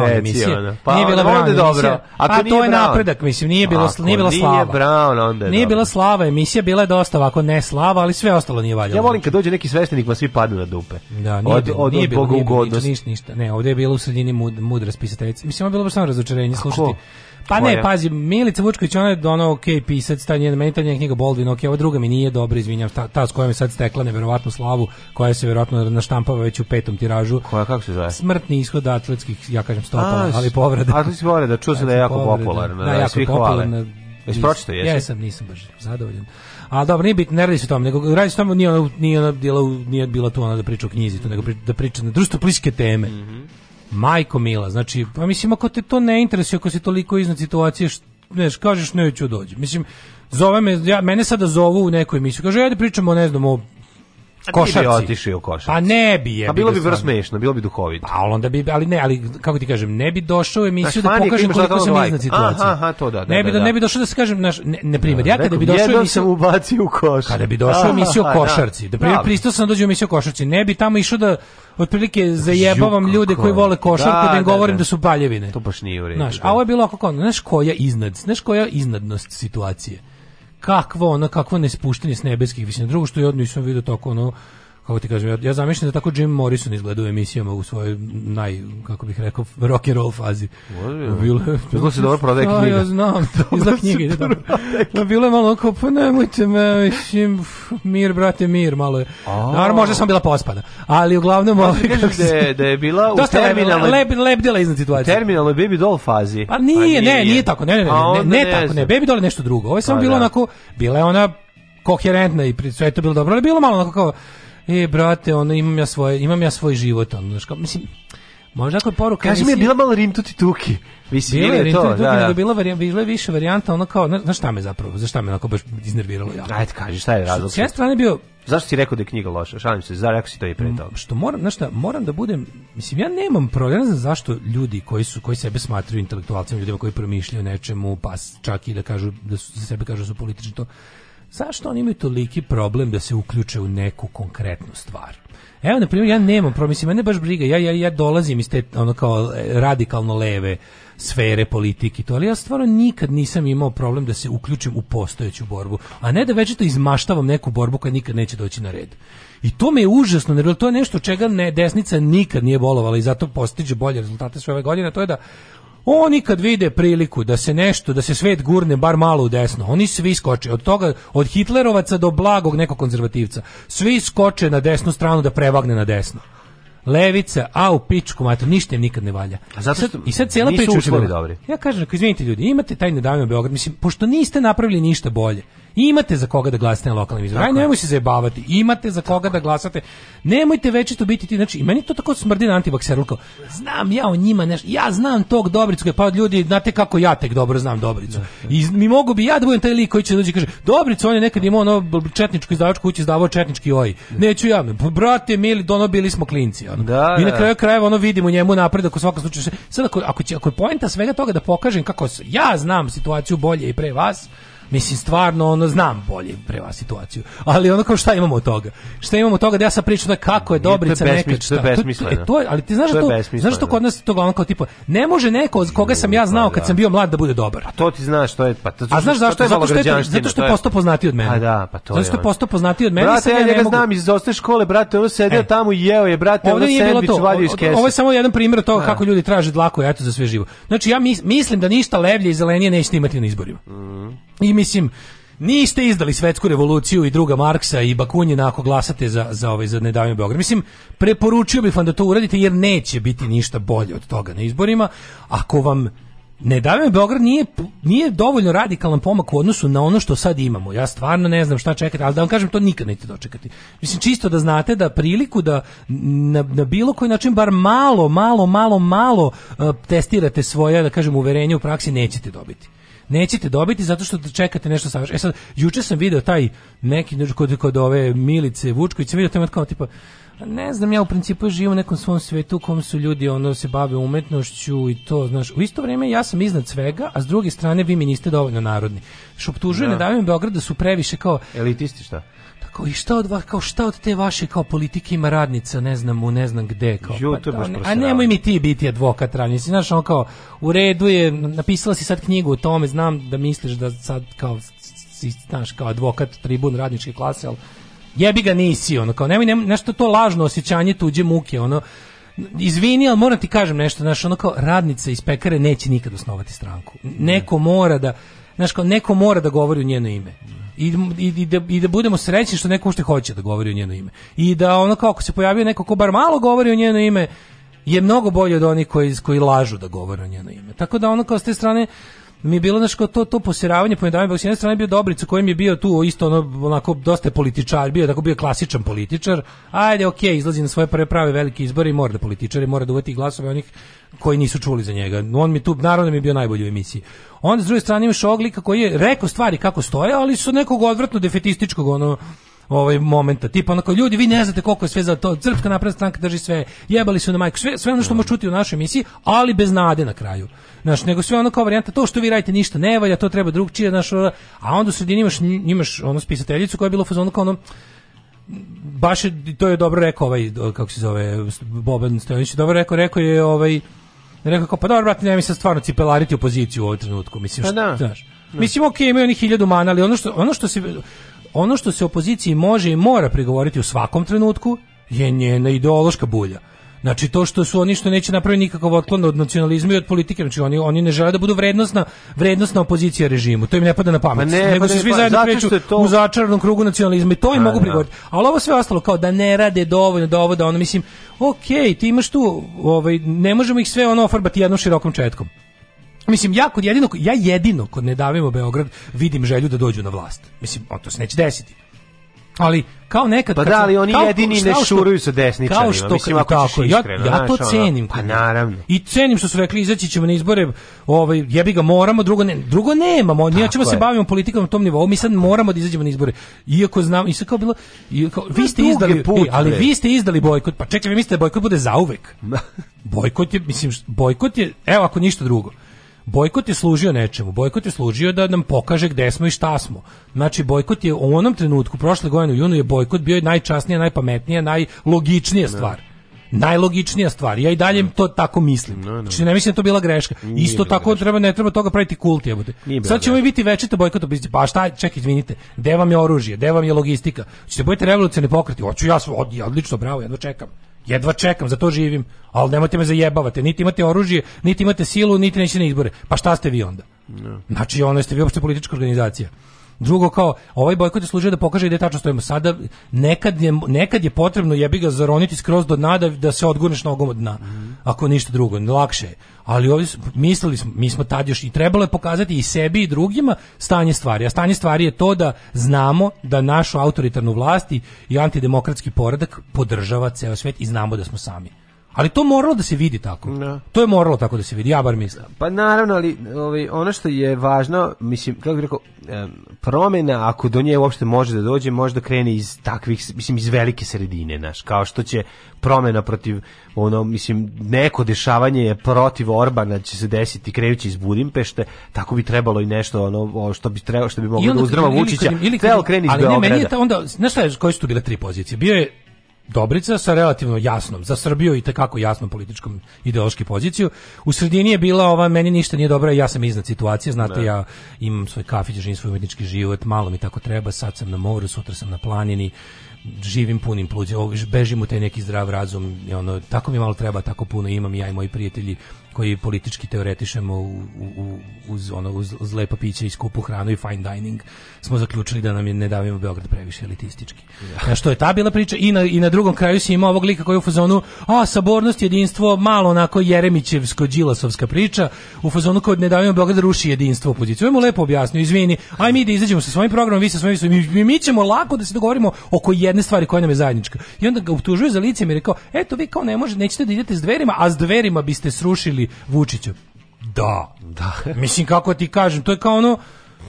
brano Pa nije bilo brano dobro. A pa to je napredak, mislim, nije bilo, Ako nije bila slava. Nije brano, onda je Nije bila slava, emisija bila je dosta ovako ne slava, ali sve ostalo nije valjalo. Ja volim kad dođe neki sveštenik, pa svi padnu na dupe. Da, nije od, bilo, od, nije bilo, ništa, ništa. Ne, ovde je bilo u sredini mud, mudra spisateljica. Mislim, ovo je bilo baš samo razočarenje slušati Pa ne, ne, pazi, Milica Vučković, ona je ono, ok, pisac, ta njena, meni ta njena knjiga Boldvin, ok, ova druga mi nije dobra, izvinjam, ta, ta s kojom je sad stekla neverovatnu slavu, koja se verovatno naštampava već u petom tiražu. Koja, kako se zove? Smrtni ishod atletskih, ja kažem, stopala, A, ali povreda. Atletski povreda, čuo sam da je jako znači, popularna, da, da, jako svi popularna, hvale. Jesi pročito, jesi? Jesam, nisam baš zadovoljan. A dobro, nije bitno, ne radi se o tome, nego radi se o tome, nije ona, nije ona, bila, nije bila tu ona da priča o knjizi, to, nego da priča na društvo pliske teme. Mm -hmm Majko Mila, znači, pa mislim, ako te to ne interesuje, ako si toliko iznad situacije, znaš, kažeš, neću dođi. Da mislim, zove me, ja, mene sada zovu u nekoj emisiju, kaže, ajde pričamo, ne znam, o Košarci. otišao u košarci. Pa ne bi je. A pa bilo bi vrlo smešno, bilo bi duhovito. Pa onda bi, ali ne, ali kako ti kažem, ne bi došao u emisiju naš da pokažem koliko sam like. iznad situacije. Aha, aha, to da, da, ne bi, da, da. Ne bi došao da se kažem, naš, ne, ne primjer, ja kada bi došao emisiju... sam ubacio u koš. Kada bi došao u emisiju da. košarci, da primjer, da. pristao sam da dođe u emisiju košarci, ne bi tamo išao da otprilike da zajebavam Juk, ljude koji vole košarku da, da im govorim da, da. da su paljevine. To baš nije u redu. Znaš, a ovo je bilo kako, znaš koja iznad, znaš koja iznadnost situacije kakvo ono kakvo nespuštanje s nebeskih visina drugo što je odno nisam video tako ono kako ti kažem, ja, ja zamišljam da tako Jim Morrison izgleda u emisijama u svojoj naj, kako bih rekao, rock and roll fazi. Bilo je... Bilo se dobro prodaje knjiga. Ja znam, izgleda knjige. Ide da. dobro. No, bilo je malo kao, pa nemojte me, mislim, mir, brate, mir, malo je. Naravno, možda sam bila pospada. Ali uglavnom... Ja, ovaj, kako da, je, da je bila u terminalnoj... Lep, lebdela iznad situacije. U terminalnoj Baby Doll fazi. Pa nije, pa ne, nije tako, ne, ne, ne, pa ne, tako, ne. Baby Doll je nešto drugo. Ovo je samo pa bilo da. onako, bila je ona koherentna i sve je to bilo dobro, ali bilo malo onako kao e brate, ono imam ja svoje, imam ja svoj život, ono, znaš, kao, mislim, Možda ako je poruka... Kaži mi, je bila malo Rim Tuti Tuki. Mislim, bila je Rim Tuti Tuki, da, da. Bila, varijanta, bila više varijanta, ono kao, znaš šta me zapravo, znaš šta me onako baš iznerviralo. Ja. Ajde, kaži, šta je razlog? S jedne strane bio... Zašto si rekao da je knjiga loša? Šalim se, zarekao si to i pre toga. Što moram, znaš šta, moram da budem, mislim, ja nemam problem, ne znam zašto ljudi koji su, koji sebe smatraju intelektualcima, ljudima koji promišljaju nečemu, pa čak i da kažu, da su, za sebe kažu da su politični to, zašto oni imaju toliki problem da se uključe u neku konkretnu stvar? Evo, na primjer, ja nemam problem, mislim, mene baš briga, ja, ja, ja dolazim iz te, ono kao, e, radikalno leve sfere politike to, ali ja stvarno nikad nisam imao problem da se uključim u postojeću borbu, a ne da večito izmaštavam neku borbu koja nikad neće doći na red. I to me je užasno jer to je nešto čega ne, desnica nikad nije bolovala i zato postiže bolje rezultate sve ove godine, to je da Oni kad vide priliku da se nešto, da se svet gurne bar malo u desno, oni svi skoče od toga, od Hitlerovaca do blagog nekog konzervativca. Svi skoče na desnu stranu da prevagne na desno. Levica, a u pičku mater, ništa im nikad ne valja. A zato sad, I sad cijela priča dobri. Ja kažem, ako izvinite ljudi, imate taj nedavno Beograd, mislim, pošto niste napravili ništa bolje, Imate za koga da glasate na lokalnim izborima. Aj nemoj se zajebavati. Imate za koga da glasate. Nemojte veče to biti ti znači i meni to tako smrdi na antibakserluko. Znam ja o njima nešto. Ja znam tog Dobricu koji pa ljudi znate kako ja tek dobro znam Dobricu. I mi mogu bi ja da budem taj lik koji će doći kaže Dobricu on je nekad imao ono četničko izdavačku kuću izdavao četnički oj. Neću ja. Brate mili, dono bili smo klinci ono. da, I na da. kraju krajeva ono vidimo njemu napredak u svakom slučaju. Sad ako ako, će, ako je poenta svega toga da pokažem kako ja znam situaciju bolje i pre vas, Mislim, stvarno, ono, znam bolje pre vas situaciju. Ali ono kao šta imamo od toga? Šta imamo od toga da ja sam pričao da kako je Dobrica je nekad šta? To je besmisleno. E, to je, ali ti znaš to, da to znaš da to da. kod nas toga ono kao tipa, ne može neko od koga sam ja znao kad sam bio mlad da bude dobar. A pa to ti znaš, to je, pa to, A znaš zašto? je Zato što je, zato što je postao poznatiji od mene. A da, pa to je. Zato što je postao poznatiji od mene. Brate, ja njega znam iz osnovne škole, brate, on sedeo tamo jeo je, brate, on sendvič vadio iz kese. Ovo je samo jedan primjer toga kako ljudi traže dlaku eto za sve živo. Znači ja mislim da ništa levlje i zelenije nećete imati na izborima. Mhm. I mislim, niste izdali svetsku revoluciju i druga Marksa i Bakunjina ako glasate za, za, ovaj, za Ne Beograd. Mislim, preporučio bih vam da to uradite jer neće biti ništa bolje od toga na izborima. Ako vam ne Beograd nije, nije dovoljno radikalan pomak u odnosu na ono što sad imamo. Ja stvarno ne znam šta čekati, ali da vam kažem, to nikad nećete dočekati. Mislim, čisto da znate da priliku da na, na bilo koji način bar malo, malo, malo, malo uh, testirate svoje, da kažem, uverenje u praksi nećete dobiti nećete dobiti zato što čekate nešto savršeno. E sad, juče sam video taj neki znači, kod, kod ove Milice Vučković, sam video taj kao tipa, ne znam, ja u principu živim u nekom svom svetu u kom su ljudi ono se bave umetnošću i to, znaš, u isto vreme ja sam iznad svega, a s druge strane vi mi niste dovoljno narodni. Šoptužuje no. Da. ne davim Beograd da su previše kao elitisti šta? kao i šta od vas, kao šta od te vaše kao politike ima radnica, ne znam u ne znam gde kao. Jo, to pa, a nemoj mi ti biti advokat radnici, znaš, on kao u redu je, napisala si sad knjigu o tome, znam da misliš da sad kao si, znaš, kao advokat tribun radničke klase, al jebi ga nisi, ono kao nemoj, nemoj nešto to lažno osećanje tuđe muke, ono izvini, ali moram ti kažem nešto, znaš, ono kao radnica iz pekare neće nikad osnovati stranku. Neko mora da, znaš, kao neko mora da govori u njeno ime. I, i, i, da, i da, budemo srećni što neko ušte hoće da govori u njeno ime. I da ono kao ako se pojavio neko ko bar malo govori u njeno ime, je mnogo bolje od onih koji, koji lažu da govore o njeno ime. Tako da ono kao s te strane mi je bilo znači to to posiravanje po jedavim s jedne strane je bio Dobrica kojim je bio tu isto ono onako dosta političar bio tako bio klasičan političar ajde ok izlazi na svoje prve prave velike izbore i mora da političari mora da uvati glasove onih koji nisu čuli za njega on mi tu naravno mi je bio najbolji u emisiji on s druge strane imaš oglika koji je rekao stvari kako stoje ali su nekog odvratno defetističkog ono ovaj momenta. Tipa onako ljudi vi ne znate koliko je sve za to. Srpska napredna stranka drži sve. Jebali su na majku sve sve ono što da. možemo čuti u našoj emisiji, ali bez nade na kraju. Znaš, nego sve ono kao varijanta, to što vi radite ništa ne valja, to treba drugčije, znaš, a onda u sredini imaš, imaš ono spisateljicu koja je bila u fazonu kao ono, baš je, to je dobro rekao ovaj, kako se zove, Boban Stojanić, dobro rekao, rekao je ovaj, rekao kao, pa dobro, brate, ne mi sad stvarno cipelariti opoziciju u ovom trenutku, mislim, pa što, da. znaš, da. mislim, okej, okay, imaju oni hiljadu mana, ali ono što, ono što se, ono što se opoziciji može i mora prigovoriti u svakom trenutku je njena ideološka bulja. Znači to što su oni što neće napraviti nikakav otklon od nacionalizma i od politike, znači oni oni ne žele da budu vrednosna vrednosna opozicija režimu. To im ne pada na pamet. Ma ne, nego pa se svi pa, zajedno priču to... u začaranom krugu nacionalizma i to im A, mogu da. prigovoriti. Ali ovo sve ostalo kao da ne rade dovoljno da ovo da ono mislim, ok, ti imaš tu ovaj ne možemo ih sve ono ofarbati jednom širokom četkom. Mislim, ja, kod jedino, ja jedino kod Nedavimo Beograd vidim želju da dođu na vlast. Mislim, on to se neće desiti ali kao nekad pa da li oni kao, jedini ne šuruju sa desničarima kao što mislim ako tako, ja, ja to cenim pa naravno i cenim što su rekli izaći ćemo na izbore ovaj jebi ga moramo drugo ne drugo nemamo mi hoćemo se bavimo politikom na tom nivou mi sad moramo da izađemo na izbore iako znam i sve kao bilo kao, vi ste izdali put, ej, ali vi ste izdali bojkot pa čekaj vi mislite da bojkot bude za uvek bojkot je mislim bojkot je evo ako ništa drugo Bojkot je služio nečemu. Bojkot je služio da nam pokaže gde smo i šta smo. Znači, bojkot je u onom trenutku, prošle godine u junu je bojkot bio najčasnija, najpametnija, najlogičnija da. stvar najlogičnija stvar. Ja i dalje da. to tako mislim. No, da, no. Znači ne mislim da to bila greška. Nije Isto tako greška. treba ne treba toga praviti kult bude. Sad ćemo mi biti večito bojkot Pa šta, čekaj, izvinite. Gde vam je oružje? Gde vam je logistika? Hoćete bojte revolucionarni pokreti? Hoću ja, odlično, bravo, jedno čekam. Jedva čekam, za to živim, ali nemojte me zajebavate, niti imate oružje, niti imate silu, niti nećete na izbore. Pa šta ste vi onda? No. Da. Znači, ono ste vi uopšte politička organizacija. Drugo kao ovaj bojkot je služio da pokaže gde tačno stojimo. Sada nekad je nekad je potrebno jebi ga zaroniti skroz do dna da, da se odgurneš nogom od dna. Ako ništa drugo, lakše je. Ali ovdje mislili smo, mi smo tad još i trebalo je pokazati i sebi i drugima stanje stvari. A stanje stvari je to da znamo da našu autoritarnu vlast i antidemokratski poredak podržava ceo svet i znamo da smo sami. Ali to moralo da se vidi tako. No. Da. To je moralo tako da se vidi, ja bar mislim. Pa naravno, ali ovaj, ono što je važno, mislim, kako bih rekao, promjena, ako do nje uopšte može da dođe, može da krene iz takvih, mislim, iz velike sredine, naš, kao što će promjena protiv, ono, mislim, neko dešavanje je protiv Orbana će se desiti krenući iz Budimpešte, tako bi trebalo i nešto, ono, što bi, trebalo, što bi moglo da uzdrava Vučića, ili, ili, ili, ili, ali ne, meni je ta, onda, znaš šta je, koje su tu bile tri pozicije? Bio je Dobrica sa relativno jasnom, za Srbiju i takako jasnom političkom ideološki poziciju. U sredini je bila ova, meni ništa nije dobro, ja sam iznad situacije, znate, ne. ja imam svoj kafić, živim svoj umetnički život, malo mi tako treba, sad sam na moru, sutra sam na planini, živim punim pluđa, bežim u taj neki zdrav razum, ono, tako mi malo treba, tako puno imam ja i moji prijatelji, koji politički teoretišemo u, u, uz, ono, uz, uz lepa pića i skupu hranu i fine dining, smo zaključili da nam je ne davimo Beograd previše elitistički. Ja. Da. E, što je ta bila priča i na, i na drugom kraju si imao ovog lika koji u fazonu a, sabornost, jedinstvo, malo onako Jeremićevsko, Đilasovska priča, u fazonu kao ne davimo Beograd ruši jedinstvo opoziciju. Ovo mu lepo objasnio, izvini, aj mi da izađemo sa svojim programom, vi sa svojim, mi, mi ćemo lako da se dogovorimo oko jedne stvari koja nam je zajednička. I onda ga optužuje za lice i rekao, eto vi kao ne možete, nećete da idete s dverima, a s dverima biste srušili Vučiću. Da. Da. Mislim, kako ti kažem, to je kao ono,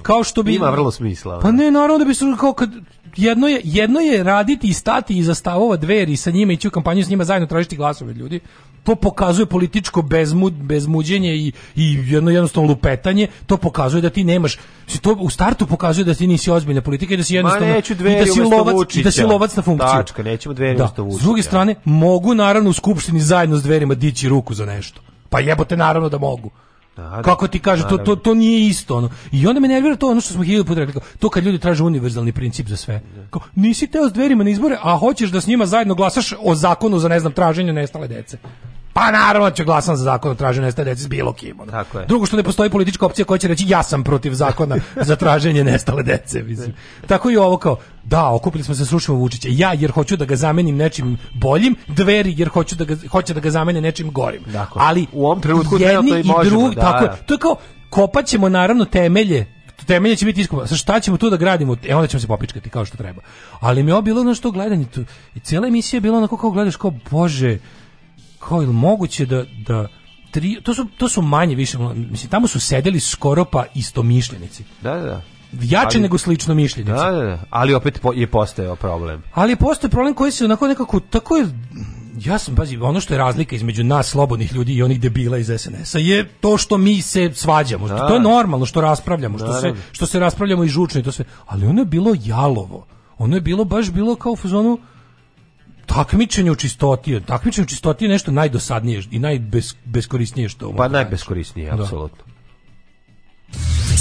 kao što bi... Ima vrlo smisla. Pa da. ne, naravno da bi se kao kad... Jedno je, jedno je raditi i stati iza stavova dveri sa njima ići u kampanju s njima zajedno tražiti glasove ljudi. To pokazuje političko bezmud, bezmuđenje i, i jedno jednostavno lupetanje. To pokazuje da ti nemaš... To u startu pokazuje da ti nisi ozbiljna politika i da si jednostavno... Ma neću dveri i da si lovac, I da si lovac na funkciju. Tačka, nećemo dveri da. S druge strane, mogu naravno u skupštini zajedno s dverima dići ruku za nešto. Pa jebote, naravno da mogu. Da, da. Kako ti kaže to, to, to nije isto. Ono. I onda me nervira to ono što smo hiljadu puta rekli, to kad ljudi traže univerzalni princip za sve. Da. Kao, nisi teo s dverima na izbore, a hoćeš da s njima zajedno glasaš o zakonu za, ne znam, traženje nestale dece. Pa naravno da ću glasam za zakon o traženju nestale dece s bilo kim. Ono. Tako je. Drugo što ne postoji politička opcija koja će reći ja sam protiv zakona za traženje nestale dece. Mislim. Tako i ovo kao, da, okupili smo se srušimo Vučića. Ja jer hoću da ga zamenim nečim boljim, dveri jer hoću da ga, hoće da ga zamene nečim gorim. Dakle, Ali u ovom trenutku jedni to i, možemo, i drugi, da, tako, da. to je kao kopaćemo naravno temelje temelje će biti iskopano. Sa šta ćemo tu da gradimo? E onda ćemo se popičkati kao što treba. Ali mi je ovo bilo ono što gledanje tu i cijela emisija je bila onako kao gledaš kao bože kao ili moguće da, da tri, to, su, to su manje više mislim tamo su sedeli skoro pa istomišljenici. Da, da, da jače ali, nego slično mišljenje. Da, da, da, ali opet je postao problem. Ali je problem koji se onako nekako tako je ja sam, pazi, ono što je razlika između nas slobodnih ljudi i onih debila iz SNS-a je to što mi se svađamo. Da. To je normalno što raspravljamo, što, da, se, da, da. što se raspravljamo i žučno i to sve. Ali ono je bilo jalovo. Ono je bilo baš bilo kao u fazonu takmičenje u čistoti, takmičenje u čistoti je nešto najdosadnije i najbeskorisnije što Pa da najbeskorisnije, apsolutno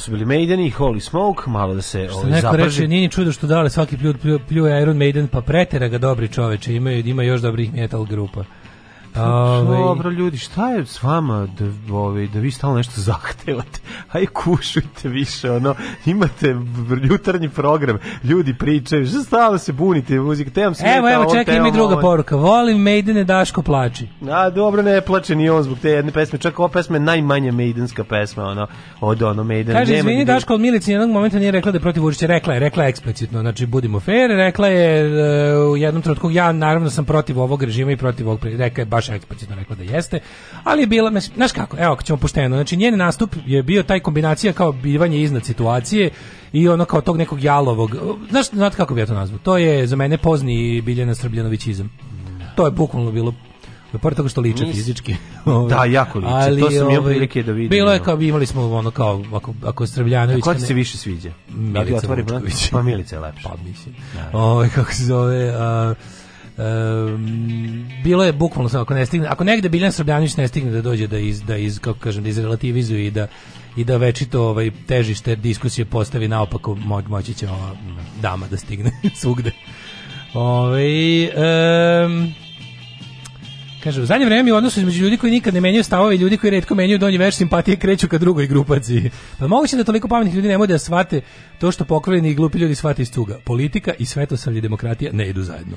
su bili Maiden i Holy Smoke, malo da se što ovaj, neko reče, nije ni čudo što dale svaki pljut pljuje Iron Maiden, pa pretera ga dobri čoveče, ima, ima još dobrih metal grupa. Dobro ovaj, ljudi, šta je s vama da, ove, ovaj, da vi stalno nešto zahtevate? aj kušujte više, ono, imate jutarnji program, ljudi pričaju, što stalo se bunite, muzik, temam se... Evo, evo, čekaj, ima i druga on. poruka, volim Maidene, Daško plači. A, dobro, ne plače ni on zbog te jedne pesme, čak ova pesma je najmanje Maidenska pesma, ono, od ono Maiden. Kaže, izvini, Maiden. Daško od Milici jednog momenta nije rekla da je protiv Vučića, rekla je, rekla je eksplicitno, znači, budimo fair, rekla je uh, u jednom trenutku, ja naravno sam protiv ovog režima i protiv ovog, rekla je baš eksplicitno, rekla da jeste, ali je bila, znaš kako, evo, ako ćemo pošteno, znači, njen nastup je bio taj taj kombinacija kao bivanje iznad situacije i ono kao tog nekog jalovog. Znaš, znate kako bi ja to nazvao? To je za mene pozni Biljana Srbljanovićizam. To je bukvalno bilo Pored toga što liče Nis. fizički. da, jako liče. Ali, to sam imao prilike da vidim. Ovaj, bilo je kao, imali smo ono kao, ako, ako Srbljanović... Ko ti se više sviđa? Milica da Vučković. Pa Milica je lepša. Pa mislim. Da. O, ovaj, kako se zove... A, Um, bilo je bukvalno ako ne stigne, ako negde Biljan Srbljanović ne stigne da dođe da iz da iz kako kažem da izrelativizuje i da i da večito ovaj, težište diskusije postavi naopako, mo moći će ova dama da stigne svugde. Ovaj, um, Kaže, u zadnje vreme u odnosu između ljudi koji nikad ne menjaju stavove i ljudi koji redko menjaju donji već simpatije kreću ka drugoj grupaciji. Pa moguće da toliko pametnih ljudi ne mogu da shvate to što pokvareni i glupi ljudi shvate iz tuga. Politika i svetosavlje demokratija ne idu zajedno.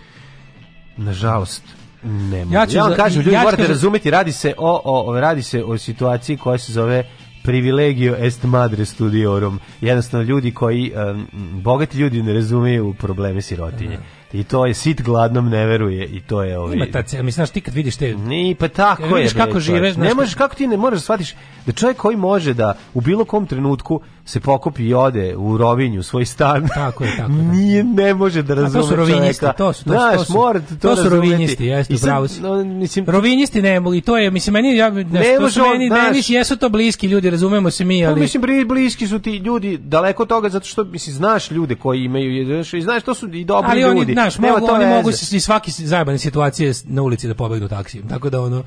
Nažalost, ne mogu. Ja, ću ja vam kažem, ljudi ja morate kažem, razumeti, radi se o, o, radi se o situaciji koja se zove privilegio est madre studiorum. Jednostavno ljudi koji um, bogati ljudi ne razumeju probleme sirotinje. I to je sit gladnom ne veruje i to je ovaj. Ima ta cena, mislim ti kad vidiš te Ni pa tako je. Bre, kako živeš, ne možeš kako ti ne možeš da shvatiš da čovjek koji može da u bilo kom trenutku se pokopi i ode u rovinju svoj stan. Tako je, tako. Je. Nije ne može da razume. To su rovinjisti, to su to, Znaš, to su, mora to, to su rovinjisti, jeste, pravo si. No, mislim rovinjisti ne mogu i to je mislim meni ja ne, ne može, meni meniš, jesu to bliski ljudi, razumemo se mi, pa ali pa, mislim bliski su ti ljudi daleko toga zato što mislim znaš ljude koji imaju i znaš to su i dobri ljudi znaš, mogu, oni veze. mogu se i svaki zajebane situacije na ulici da pobegnu taksijem. Tako da ono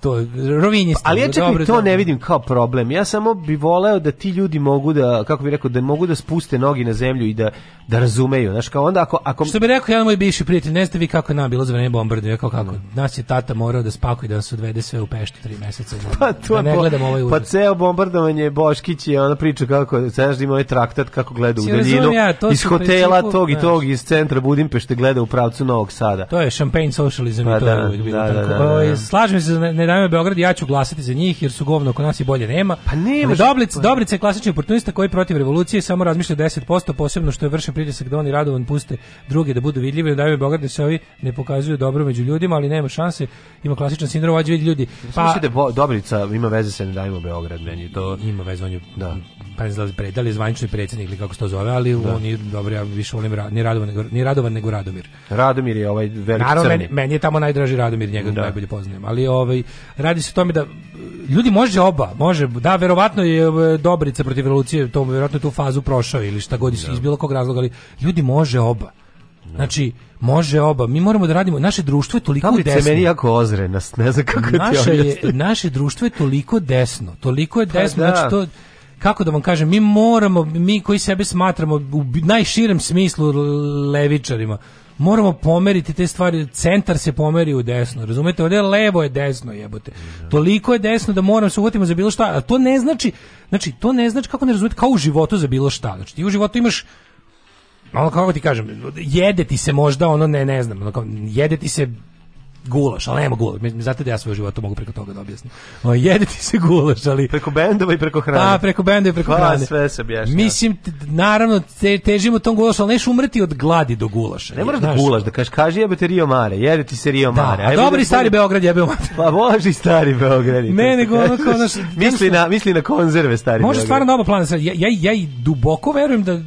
to rovinjisto. Ali ja čekaj, dobro, to ne vidim kao problem. Ja samo bi voleo da ti ljudi mogu da, kako bi rekao, da mogu da spuste nogi na zemlju i da, da razumeju. Znaš, kao onda ako... ako... Što bi rekao jedan moj bivši prijatelj, ne znate vi kako je nam bilo za vreme bombardu. Ja kao kako, mm. nas je tata morao da spakuje da nas odvede sve u peštu tri meseca. Da- pa, to da ne bo... gledamo ovaj uzas. Pa ceo bombardovanje Boškić je ona priča kako, znaš da ima ovaj traktat kako gleda u si, daljinu. Ja, to iz hotela principu, tog i tog, iz centra Budimpešte gleda u pravcu Novog Sada. To je champagne socializam pa, i to da, je uvijek bilo da, tako. Da, da, da. Ovaj, da. Slažem se, da ne, dajme Beograd, ja ću glasati za njih jer su govno oko nas i bolje nema. Pa nema. Doblic, Dobrica je klasični oportunista koji protiv revolucije samo razmišlja 10%, posebno što je vršen pritisak da oni radovan puste druge da budu vidljivi, dajme Beograd da se ovi ne pokazuju dobro među ljudima, ali nema šanse. Ima klasičan sindrom vađi vidi ljudi. Pa da, da Dobrica ima veze sa ne dajmo Beograd, meni to ima veze on je da pa znam da, da li je zvanični predsjednik ili kako se to zove, ali da. on je dobro, ja više volim ra, ne Radovan nego ne Radovan nego Radomir. Radomir je ovaj veliki Naravno, crni. Meni, meni je tamo najdraži Radomir, njega da. najbolje poznajem, ali ovaj radi se o tome da ljudi može oba, može, da verovatno je e, Dobrica protiv revolucije, to verovatno tu fazu prošao ili šta god da. iz bilo kog razloga, ali ljudi može oba. No. Da. Znači, može oba. Mi moramo da radimo, naše društvo je toliko Tablice desno. meni jako ozre, ne znam kako naše, ti je, naše društvo je toliko desno, toliko je pa desno, pa, znači to kako da vam kažem, mi moramo, mi koji sebe smatramo u najširem smislu levičarima, moramo pomeriti te stvari, centar se pomeri u desno, razumete, ovdje levo je desno jebote, toliko je desno da moram se uhvatimo za bilo šta, a to ne znači znači to ne znači kako ne razumete, kao u životu za bilo šta, znači ti u životu imaš malo kako ti kažem, jede ti se možda ono, ne, ne znam, ono, jede ti se gulaš, ali nema gulaš. Mi, Znate da ja svoj život mogu preko toga da objasnim. O, jediti se gulaš, ali... Preko bendova i preko hrane. Pa, preko bendova i preko pa, hrane. sve se objašnja. Mislim, naravno, te, težimo tom gulašu, ali neš umrti od gladi do gulaša. Ne moraš da gulaš, da kaš, kaži jebete Rio Mare, jediti se Rio da, Mare. Da, a dobri da stari Beograd jebe mate. Pa može stari Beograd. Ne, nego ono kao naš... misli, na, misli na konzerve stari Može stvarno oba plana. Ja, ja, ja duboko verujem da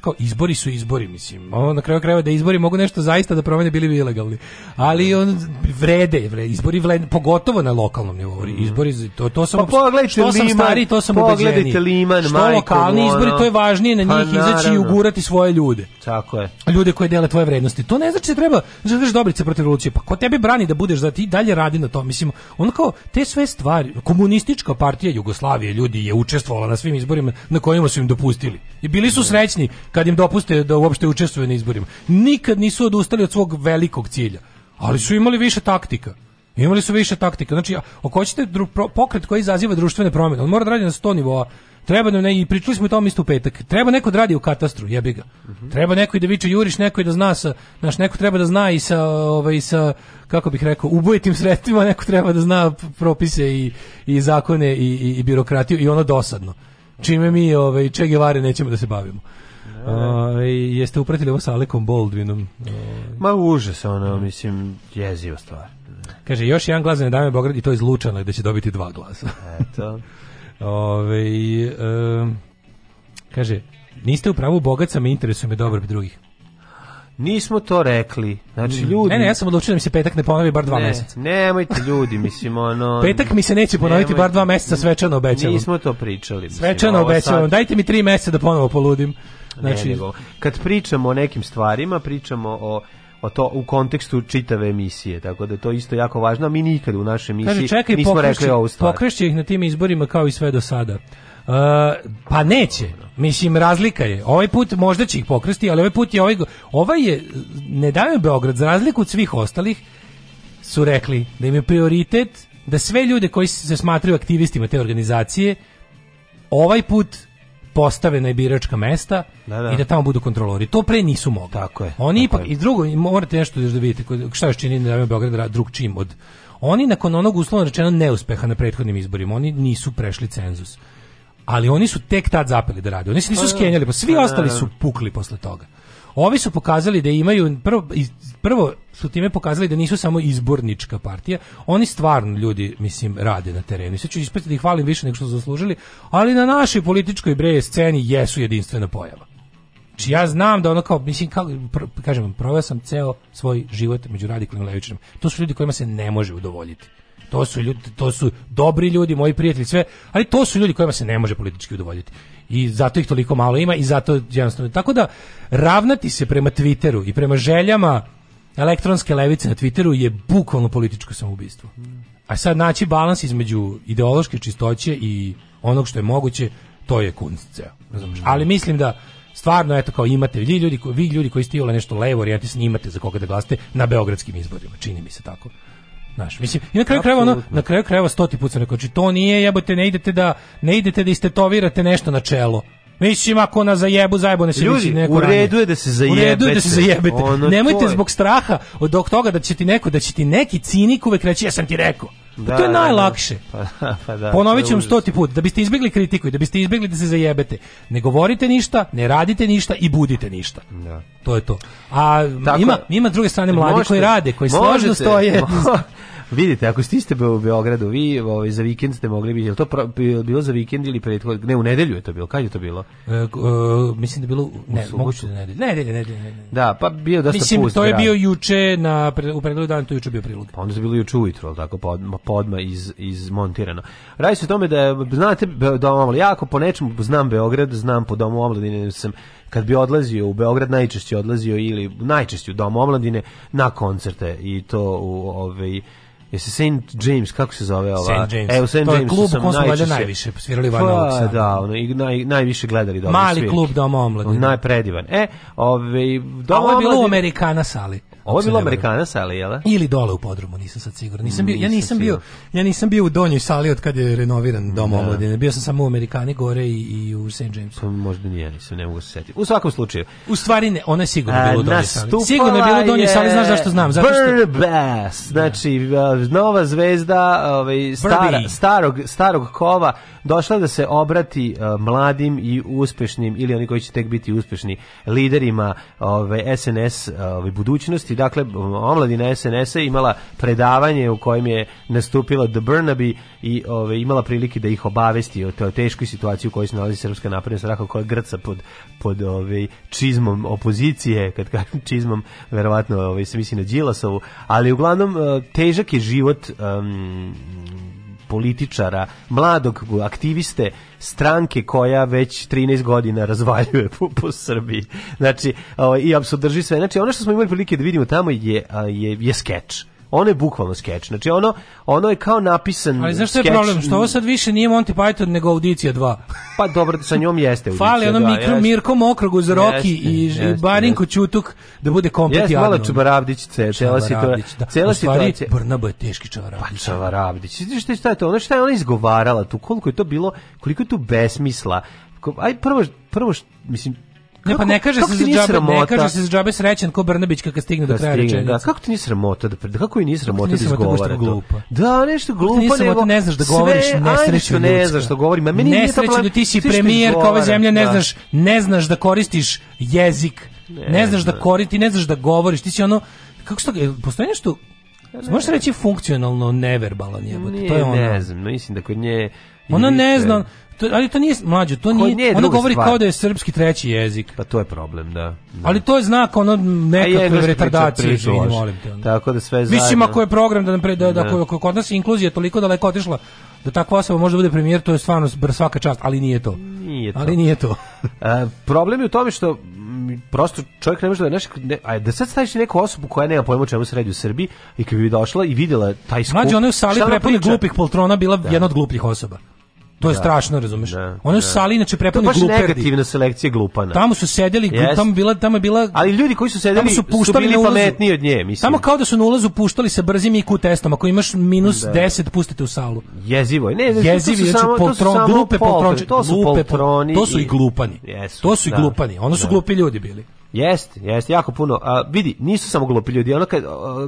kao, izbori su izbori, mislim. Ono, na kraju krajeva da izbori mogu nešto zaista da promene, bili bi ilegalni. Ali on vrede, vrede izbori vle, pogotovo na lokalnom nivou. Mhm. Izbori to to sam pa što liman, sam stari, to sam ubeđeni. Liman, što majko, lokalni izbori, to je važnije na pa njih pa, izaći i ugurati svoje ljude. Tako je. Ljude koje dele tvoje vrednosti. To ne znači da treba želiš da dobrice protiv revolucije. Pa ko tebi brani da budeš da ti dalje radi na tom? Mislim, on kao te sve stvari, komunistička partija Jugoslavije ljudi je učestvovala na svim izborima na kojima su im dopustili. I bili su srećni kad im dopuste da uopšte učestvuju na izborima. Nikad nisu odustali od svog velikog cilja, ali su imali više taktika. Imali su više taktika. Znači, ako hoćete pokret koji izaziva društvene promjene, on mora da radi na 100 nivoa. Treba nam da ne, i pričali smo o tom isto u petak. Treba neko da radi u katastru, jebi ga. Mm -hmm. Treba neko i da viče Juriš, neko i da zna sa, naš neko treba da zna i sa, ovaj, sa kako bih rekao, ubojitim sredstvima, neko treba da zna propise i, i zakone i, i, i birokratiju i ono dosadno. Čime mi, ovaj, Che Guevara nećemo da se bavimo. Uh, jeste upratili ovo sa Alekom Baldwinom? Uh, Ma užas, ono, mislim, jezio stvar. Kaže, još jedan glas za Nedame Beograd i to je iz Lučana, gde će dobiti dva glasa. Eto. Ove, um, kaže, niste u pravu, bogat sam i interesuje me dobrobit drugih. Nismo to rekli. Znači mm. ljudi. Ne, ne, ja sam odlučio da mi se petak ne ponovi bar dva ne, meseca. Nemojte ljudi, mislim ono. petak mi se neće ponoviti nemojte, bar dva meseca, svečano obećavam. Nismo to pričali. Mislim, svečano obećavam. Sad... Dajte mi tri meseca da ponovo poludim. Znači, ne, nego, kad pričamo o nekim stvarima, pričamo o o to u kontekstu čitave emisije, tako da je to isto jako važno, mi nikad u našoj emisiji Kaže, čekaj, nismo pokreći, rekli ovu stvar. Pokreći ih na tim izborima kao i sve do sada. Uh, pa neće. Mislim, razlika je. Ovaj put možda će ih pokrsti, ali ovaj put je ovaj... Ovaj je, ne daju Beograd, za razliku od svih ostalih, su rekli da im je prioritet da sve ljude koji se smatraju aktivistima te organizacije ovaj put postave na biračka mesta da, da. i da tamo budu kontrolori. To pre nisu mogli. Tako je. Oni tako ipak, je. i drugo, morate nešto da vidite, šta još čini da je Beograd drug čim od... Oni nakon onog uslovno rečeno neuspeha na prethodnim izborima, oni nisu prešli cenzus ali oni su tek tad zapeli da rade. Oni se nisu pa da. skenjali, pa svi pa da, ostali da. su pukli posle toga. Ovi su pokazali da imaju prvo prvo su time pokazali da nisu samo izbornička partija, oni stvarno ljudi mislim rade na terenu. Sve ću ispratiti da ih hvalim više nego što su zaslužili, ali na našoj političkoj breje sceni jesu jedinstvena pojava. Znači ja znam da ono kao, mislim, kao, pro, kažem, proveo sam ceo svoj život među radikalnim levičarima. To su ljudi kojima se ne može udovoljiti. To su ljudi, to su dobri ljudi, moji prijatelji, sve, ali to su ljudi kojima se ne može politički udovoljiti. I zato ih toliko malo ima i zato jednostavno. Tako da ravnati se prema Twitteru i prema željama elektronske levice na Twitteru je bukvalno političko samoubistvo. A sad naći balans između ideološke čistoće i onog što je moguće, to je kunst mhm. Ali mislim da stvarno eto kao imate vi ljudi, vi ljudi koji ste nešto levo orijentisani imate za koga da glasate na beogradskim izborima, čini mi se tako. Naš, mislim, i na kraju krajeva ono, na kraju krajeva stoti put sam rekao, znači to nije jebote, ne idete da ne idete da istetovirate nešto na čelo. Mislim, ako na zajebu, zajebu ne se Ljudi, neko da u redu je da se zajebete. U redu je da se zajebete. Ono Nemojte je. zbog straha od toga da će ti neko, da će ti neki cinik uvek reći, ja sam ti rekao. Pa da, to je da, da. najlakše. Da, Pa, da, Ponovit ću vam stoti put, da biste izbjegli kritiku i da biste izbjegli da se zajebete. Ne govorite ništa, ne radite ništa i budite ništa. Da. To je to. A Tako, ima, ima druge strane e, mladi možete, koji rade, koji možete, složno stoje. Mo Vidite, ako ste stiste u Beogradu, vi ovaj, za vikend ste mogli biti, je to pro, bilo za vikend ili prethod, ne, u nedelju je to bilo, kad je to bilo? E, o, e, mislim da je bilo, ne, moguće da Ne, nedelje, nedelje, Ne. Da, pa bio dosta mislim, pust. Mislim, to je grad. bio juče, na, u predlogu dana to je juče bio prilog. Pa onda je bilo juče ujutro, ali tako, podma, podma iz, izmontirano. Radi se o tome da, znate, da omali, ja ako po nečemu znam Beograd, znam po domu omladine, sam kad bi odlazio u Beograd najčešće odlazio ili najčešće u dom omladine na koncerte i to u ovaj Jesi St. James, kako se zove ova? St. James. E, u St. Jamesu sam klub u kom smo najviše svirali Van Pa, da, ono, i naj, najviše gledali Doma Mali klub Doma omladine. Najpredivan. E, ove, ovaj, Doma A ovo je bilo u Amerikana sali. Ovo je bilo Amerikana sali, jel? Ili dole u podrumu, nisam sad siguran. Nisam bio, ja nisam bio, ja nisam bio u donjoj sali od kad je renoviran dom da. omladine. Bio sam samo u Amerikani gore i, i u St. James. Pa možda nije, nisam, ne mogu se setiti. U svakom slučaju. U stvari ne, ona je sigurno bila u donjoj sali. Sigurno je bila u donjoj sali, znaš zašto znam? Zato što Bass, znači nova zvezda, ovaj stara, starog starog kova došla da se obrati uh, mladim i uspešnim ili oni koji će tek biti uspešni liderima ove ovaj, SNS ove ovaj, budućnosti javnosti, dakle, dakle omladina SNS-a imala predavanje u kojem je nastupila The Burnaby i ove, imala prilike da ih obavesti o toj teškoj situaciji u kojoj se nalazi Srpska napredna stranka koja grca pod, pod ove, čizmom opozicije, kad kažem čizmom, verovatno ove, se misli na Đilasovu, ali uglavnom e, težak je život um, političara, mladog aktiviste stranke koja već 13 godina razvaljuje po, po Srbiji. Znači, o, ovaj, i apsolutno drži sve. Znači, ono što smo imali prilike da vidimo tamo je, a, je, je skeč Ono je bukvalno skeč. Znači ono, ono je kao napisan Ali zašto je problem? Što ovo sad više nije Monty Python nego Audicija 2. pa dobro, sa njom jeste Audicija 2. Fali ono mikro, Mirko Mokrogu za Roki i, i Barinko Čutuk da bude komplet Jeste, malo Čubaravdić, cela da. situacija. Cela situacija. Brnabo je teški Čubaravdić. Pa Čubaravdić. Šta, šta je to? Ono šta je ona izgovarala tu? Koliko je to bilo? Koliko je tu besmisla? Aj prvo, prvo, mislim, ne pa ne kaže kako se za džabe, ne kaže se za džabe srećan ko Brnabić kad stigne do da kraja rečenice. Da, kako ti nisi sramota da kako i nisi sramota da izgovara to? Da, nešto glupo, nego sramota ne znaš da govoriš nesrećno ne znaš da govorim, a meni nije ta da plan. ti si premijer ove zemlje, ne da. znaš, ne znaš da koristiš jezik. Ne, znaš da koristi, ne znaš da govoriš, ti si ono kako što postoji nešto Možeš reći funkcionalno neverbalan jebote. To je ono. Ne znam, mislim da kod nje Ona ne zna, to, ali to nije mlađe, to nije, nije ona govori stvar. kao da je srpski treći jezik. Pa to je problem, da. da. Ali to je znak ono nekakve pa retardacije, izvini, molim te. Ono. Tako da sve zajedno. Mislim ako je program da nam pre, da, da, da. kod nas inkluzija toliko daleko otišla da takva osoba može da bude premijer, to je stvarno svaka čast, ali nije to. Nije to. Ali nije to. A, problem je u tome što prosto čovjek ne može da naš ne, a da sad staviš neku osobu koja nema pojma čemu se radi u Srbiji i kad bi došla i videla taj skup. Mlađe ona je u sali prepune glupih poltrona bila da. jedna od glupih osoba. To je da. strašno, razumeš? Da, One su da. sali inače prepuni gluperdi. To baš negativna selekcija glupana. Da. Tamo su sedeli, yes. tamo bila, tamo bila Ali ljudi koji su sedeli su, puštali su bili pametniji od nje, mislim. Tamo kao da su na ulazu puštali sa brzim IQ testom, ako imaš minus da. 10 pustite u salu. Jezivo je. Ne, ne, Jezivi, znači poltron, glupe poltron, to su poltroni. To su i glupani. Yes, to su i da. glupani. Ono su da. glupi ljudi bili. Jeste, jeste, jako puno. A, vidi, nisu samo glupi ljudi. Ono kad,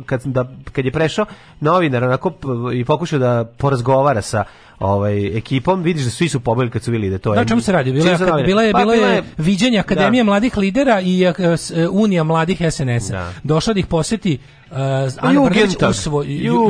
kad, da, kad je prešao novinar onako i pokušao da porazgovara sa ovaj ekipom, vidiš da svi su pobili kad su bili da to da, je. Na čemu se radi? Bila, je, bila je, bila je, pa, bila je viđenje da. Akademije da. mladih lidera i uh, Unija mladih SNS-a. Da. Došla da ih posjeti Uh, Ana pa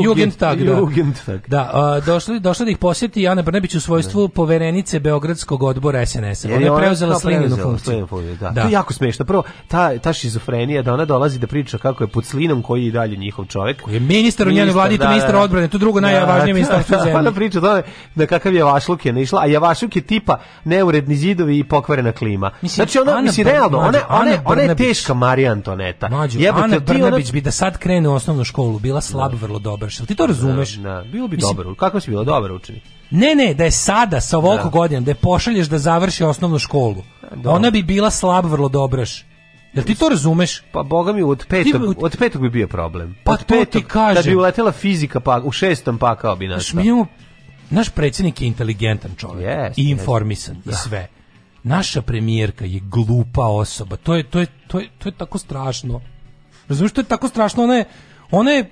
Jugendtag, da. Jugendtag. Da, uh, došli, došla da ih posjeti Ana Brnabić u svojstvu ne. Da. poverenice Beogradskog odbora SNS-a. Ona je preuzela slinjenu funkciju. da. da. To je jako smešno. Prvo, ta, ta šizofrenija da ona dolazi da priča kako je pod slinom koji je i dalje njihov čovjek. Koji je ministar u njenoj vladi, to ministar da, da, odbrane, to drugo najvažnije ministarstvo zemlje. Ona priča da, da kakav je vašluk je naišla, a javašluk je tipa neuredni zidovi i pokvarena klima. Mislim, znači, ona, misli, realno, ona, ona, ona je teška Marija Antoneta. Jebate, Ana Brnabić bi da sad krene krene u osnovnu školu, bila slab, da. vrlo dobar. Što ti to razumeš? Da, da. bilo bi Mislim, dobro. Kako si bila dobar učenik? Ne, ne, da je sada sa ovoliko da. godina da je pošalješ da završi osnovnu školu. Da, ona bi bila slab, vrlo dobraš. Jel ti to razumeš? Pa boga mi od petog, ti, od petog bi bio problem. Pa od petog, to ti kažem. Da bi uletela fizika pa u šestom pa kao bi nastao. Naš, naš predsjednik je inteligentan čovjek yes, i informisan yes. i da. sve. Naša premijerka je glupa osoba. To je to je to je to je tako strašno. Razumiješ, to je tako strašno, ona je, ona je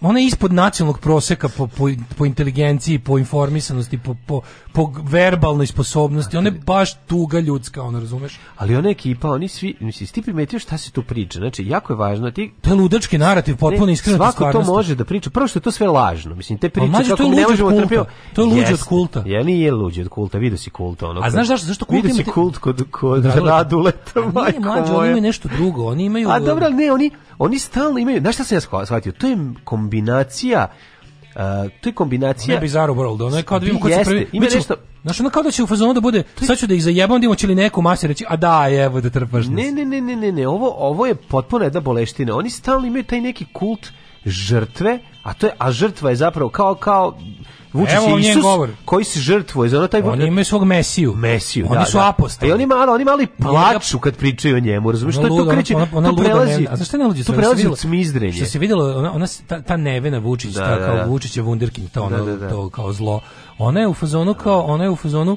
ona je ispod nacionalnog proseka po, po, po inteligenciji, po informisanosti, po, po, po verbalnoj sposobnosti. Ona je baš tuga ljudska, ona razumeš? Ali ona ekipa, oni svi, misliš, ti primetio šta se tu priča. Znači, jako je važno. Ti... To je ludački narativ, potpuno iskreno. Svako to može da priča. Prvo što je to sve lažno. Mislim, te priče mađe, kako ne možemo trpio. To je luđe yes. od kulta. Ja nije luđe od kulta, vidio si kult ono. A znaš zašto, zašto kult ima... Vidio si kult kod, kod Raduleta, majko moja. Oni imaju nešto drugo. Oni imaju... A dobro, ne, oni, oni stalno imaju... Znaš šta sam ja shvatio? To je kom kombinacija Uh, to je kombinacija... Ne Bizarro World, da, ono je kao da vidimo ko se prvi... Ima nešto... Znaš, ono kao da će u fazonu da bude, je... sad ću da ih zajebam, da imamo će li neku masu reći, a da, evo da trpaš Ne, ne, ne, ne, ne, ne, ovo, ovo je potpuno jedna boleština. Oni stalno imaju taj neki kult žrtve, a to je, a žrtva je zapravo kao, kao, Vučić Evo, je Isus govor. koji se žrtvuje za ono taj Oni imaju svog Mesiju. Mesiju, Oni da, su da. apostoli. E, I oni malo, oni mali plaču kad pričaju o njemu, razumiješ? Ono to, to kreće, ona, ona, ona to prelazi. Ne, a zašto ne To prelazi u cmizdrenje. Što se videlo, ona, ona ta, ta nevena Vučić, da, ta da, kao da. Vučić je wunderkind, to da, ono, to kao zlo. Ona je u fazonu kao, ona je u fazonu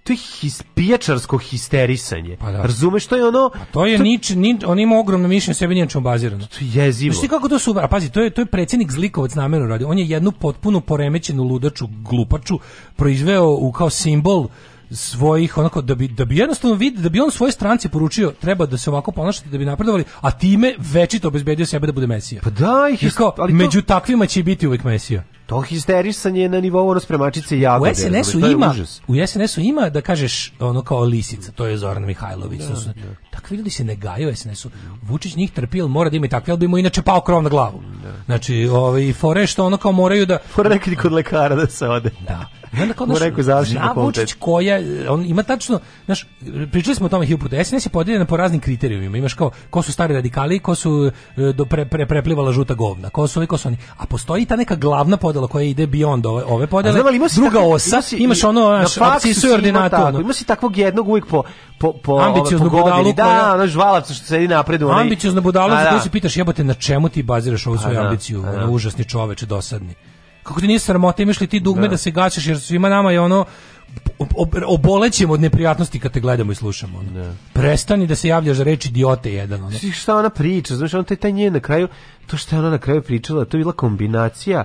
to je his, pijačarsko histerisanje. Pa da. Razumeš što je ono? Pa to je to... nič, ni, on ima ogromno mišljenje sebe nije čemu bazirano. To je zivo. Znaš kako to su, a pazi, to je, to je predsjednik Zlikovac namjerno radi. On je jednu potpuno poremećenu ludaču, glupaču proizveo u kao simbol svojih onako da bi da bi jednostavno vid da bi on svoje stranci poručio treba da se ovako ponašate da bi napredovali a time večito obezbedio sebe da bude mesija. Pa da, ih, ali među to... takvima će biti uvek mesija. To histerisanje na nivou ono spremačice jagode. U SNS-u ima, u SNS-u ima da kažeš ono kao lisica, to je Zoran Mihajlović. Da, su, da. Takvi ljudi se ne gaju u SNS-u. Vučić njih trpi, mora da ima i takvi, ali bi mu inače pao krov na glavu. Da. Znači, ovaj, fore što ono kao moraju da... Fore nekada kod lekara da se ode. Da. I onda kao, naš, rekao, zna Vučić koja, on ima tačno, znaš, pričali smo o tome hiljoputa, nisi je po raznim kriterijumima, imaš kao, ko su stari radikali, ko su e, do pre, pre, preplivala žuta govna, ko su ovi, ko su oni, a postoji ta neka glavna podela koja ide beyond ove, ove podele, a znam, ima druga tako, osa, ima si, imaš ono, naš, na apsisu i ordinatu. Ima, ima si takvog jednog uvijek po, po, po, ambiciozno po budalu da, koja... ono žvalac što sedi napred onaj... ambiciozno budalu za koju da. se pitaš jebote na čemu ti baziraš ovu svoju da, ambiciju ono, da. užasni čoveče dosadni Kako ti nije sramota, imaš li ti dugme da, da se gaćeš, jer svima nama je ono, obolećemo od neprijatnosti kad te gledamo i slušamo. Ono. Da. Prestani da se javljaš za reč idiote jedan. Ono. Šta ona priča, znaš, on taj, taj nje na kraju, to što je ona na kraju pričala, to je bila kombinacija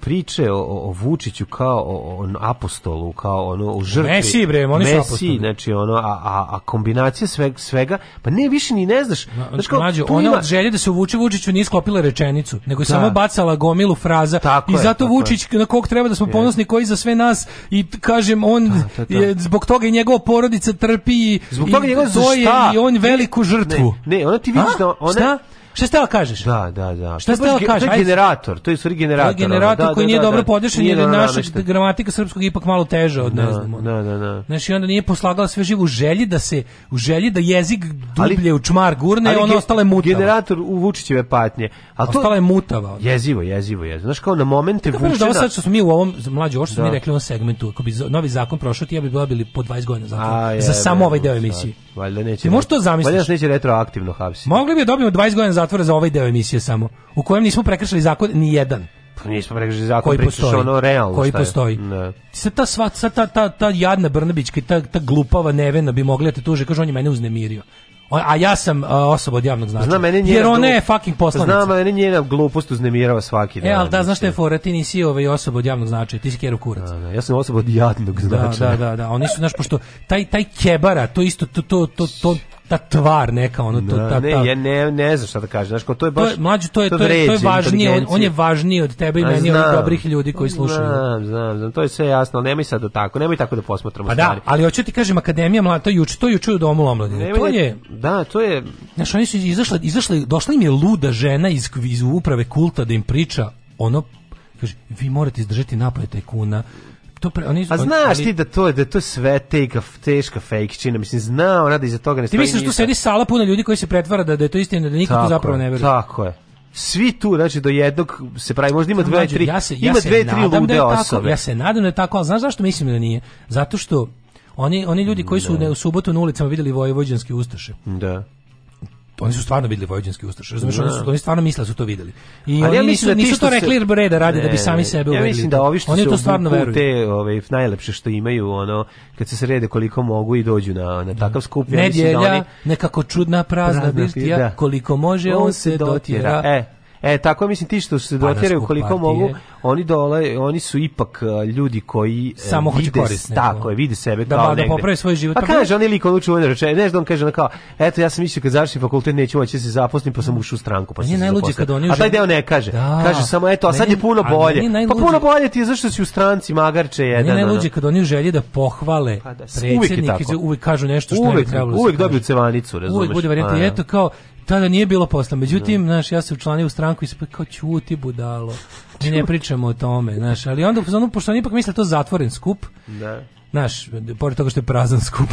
priče o, o Vučiću kao o, o apostolu, kao ono u žrtvi. Mesiji bre, oni su apostoli. znači ono a, a, a kombinacija svega, svega, pa ne više ni ne znaš. Na, znaš kao, mađo, ona ima... od želje da se uvuče Vučiću nije sklopila rečenicu, nego je da. samo bacala gomilu fraza tako i je, zato Vučić je. na kog treba da smo ponosni koji za sve nas i kažem on da, da, da, je, zbog toga i njegova porodica trpi i zbog toga i, njegov, to je, i on veliku žrtvu. Ne, ne ona ti vidiš da ona Šta stela kažeš? Da, da, da. Šta stela kažeš? To generator, to je sve generator. To je generator da, koji da, nije da, dobro podešen jer je naša gramatika srpskog ipak malo teže od ne znam. Da, da, da. Znaš, i onda nije poslagala sve živo u želji da se u želji da jezik dublje u čmar gurne, ali, ostale ge, mutava. Generator u Vučićeve patnje. A to ostala je mutava. Jezivo, jezivo, jezivo. Znaš kao na momente Vučića. Da, sad što smo mi u ovom mlađi ovo što smo mi rekli u ovom segmentu, ako bi novi zakon prošao, ti ja bi dobili po 20 godina zatvora za samo ovaj deo emisije. Valjda neće. Ti Možeš to zamisliti. Valjda neće retroaktivno hapsiti. Mogli bi dobiti 20 godina zatvora za ovaj deo emisije samo, u kojem nismo prekršali zakon ni jedan. Pa nismo prekršili zakon, koji postoji, ono realno koji postoji. Ne. Da. Sad ta sva, sad ta, ta, ta jadna Brnabićka i ta, ta glupava nevena bi mogla da te tuže, kaže on je mene uznemirio. A ja sam uh, osoba od javnog značaja. Znam, mene Jer ona je fucking poslanica. Znam, mene njena glupost uznemirava svaki e, dan. E, ali da, znaš što je fora, ti nisi ovaj osoba od javnog značaja, ti si kerov kurac. Da, da, ja sam osoba od javnog značaja. Da, da, da, da. Oni su, znaš, pošto taj, taj kebara, to isto, to, to, to, to ta tvar neka ono to ta, da, ta ne ja ne ne znam šta da kažem znači to je baš to je, mlađe to je to, vređe, to je važnije on, on, je važniji od tebe i A, meni od dobrih ljudi koji slušaju znam znam znam to je sve jasno nemoj sad do da tako nemoj tako da posmatramo pa da, stvari da ali hoću ti kažem akademija mlada to juče to juče u domu omladine to je da to je znaš oni su izašli izašli došla im je luda žena iz, iz uprave kulta da im priča ono kaže vi morate izdržati napad tajkuna to pre, oni A znaš ti da to je da to sve teka, teška fejkčina, mislim zna ona da za toga ne stoji. Ti misliš da sedi sala puna ljudi koji se pretvara da, da je to istina, da niko to zapravo ne veruje. Tako je svi tu, znači do jednog se pravi, možda ima dve, tri, ja se, ja ima dve, tri da lude da osobe. Ja se nadam da je tako, ali znaš zašto mislim da nije? Zato što oni, oni ljudi koji su da. ne. u subotu na ulicama vidjeli vojvođanske ustaše, da oni su stvarno videli vojvođanski ustaš. Razumeš, oni, su, da. oni stvarno misle da su to videli. I Ali oni ja nisu, da nisu to rekli jer reda radi ne, da bi sami sebe ja mislim da ovi što oni su to stvarno veruju. Te, ove, najlepše što imaju, ono, kad se srede koliko mogu i dođu na, na takav skup. Ja da Nedjelja, da oni, nekako čudna prazna, prazna birtija, koliko može on, on se dotjera. dotjera. E, E, tako mislim ti što se pa, dotiraju koliko mogu, oni dole, oni su ipak e, ljudi koji e, Samo vide tako, vide sebe da, kao da, negde. Da poprave svoj život. Pa kaže, oni lik da on uči reče, ne znam, kaže na kao, eto ja sam mislio kad završim fakultet neću moći da se zaposlim, pa sam ušao u stranku, pa, pa sam najluđe kad oni A taj deo ne kaže. Da, kaže samo eto, a sad je puno bolje. Pa puno bolje ti je zašto si u stranci magarče jedan. Ne najluđe kad oni želje da pohvale pa da predsjednik, predsednika, uvek kažu nešto što ne trebalo. Uvek dobiju cevanicu, razumeš. Uvek bude varijanta, eto kao Tada nije bilo posla. Međutim, no. Da. znaš, ja se učlanio u stranku i sam kao ćuti budalo. Mi ne pričamo o tome, znaš, ali onda ono, pošto on ipak misle da to zatvoren skup. Da. Znaš, pored toga što je prazan skup.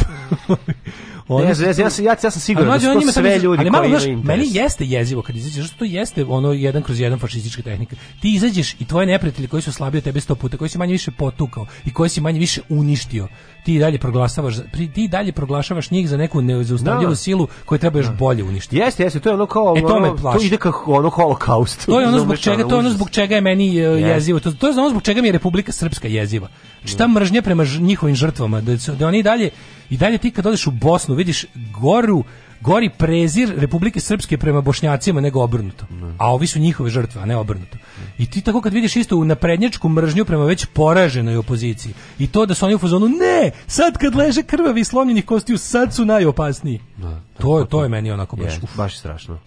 Oni ne, ja, ja, ja, ja sam siguran da su to sve ljudi ali, malo znaš interes. Meni jeste jezivo kad izađeš, što to jeste ono jedan kroz jedan fašistička tehnika. Ti izađeš i tvoje neprijatelji koji su slabiji od tebe 100 puta, koji si manje više potukao i koji si manje više uništio, ti dalje proglašavaš ti dalje proglašavaš njih za neku nezaustavljivu no. Da. silu koju treba još no. Da. bolje uništiti. Jeste, jeste, to je ono kao e, to, ono, to ide kao ono holokaust. To je ono zbog čega, to je ono zbog čega je meni e, jezivo. To, to je ono zbog čega mi je Republika Srpska jeziva. Znači ta da. mržnja prema njihovim žrtvama, da, da oni dalje i dalje ti kad odeš u Bosnu vidiš goru gori prezir Republike Srpske prema Bošnjacima nego obrnuto. Ne. A ovi su njihove žrtve, a ne obrnuto. Ne. I ti tako kad vidiš isto naprednjačku mržnju prema već poraženoj opoziciji i to da su oni u fazonu ne, sad kad leže krvavi i slomljenih kostiju, sad su najopasniji. Ne, da, to, je, to je meni onako baš... Je, baš strašno.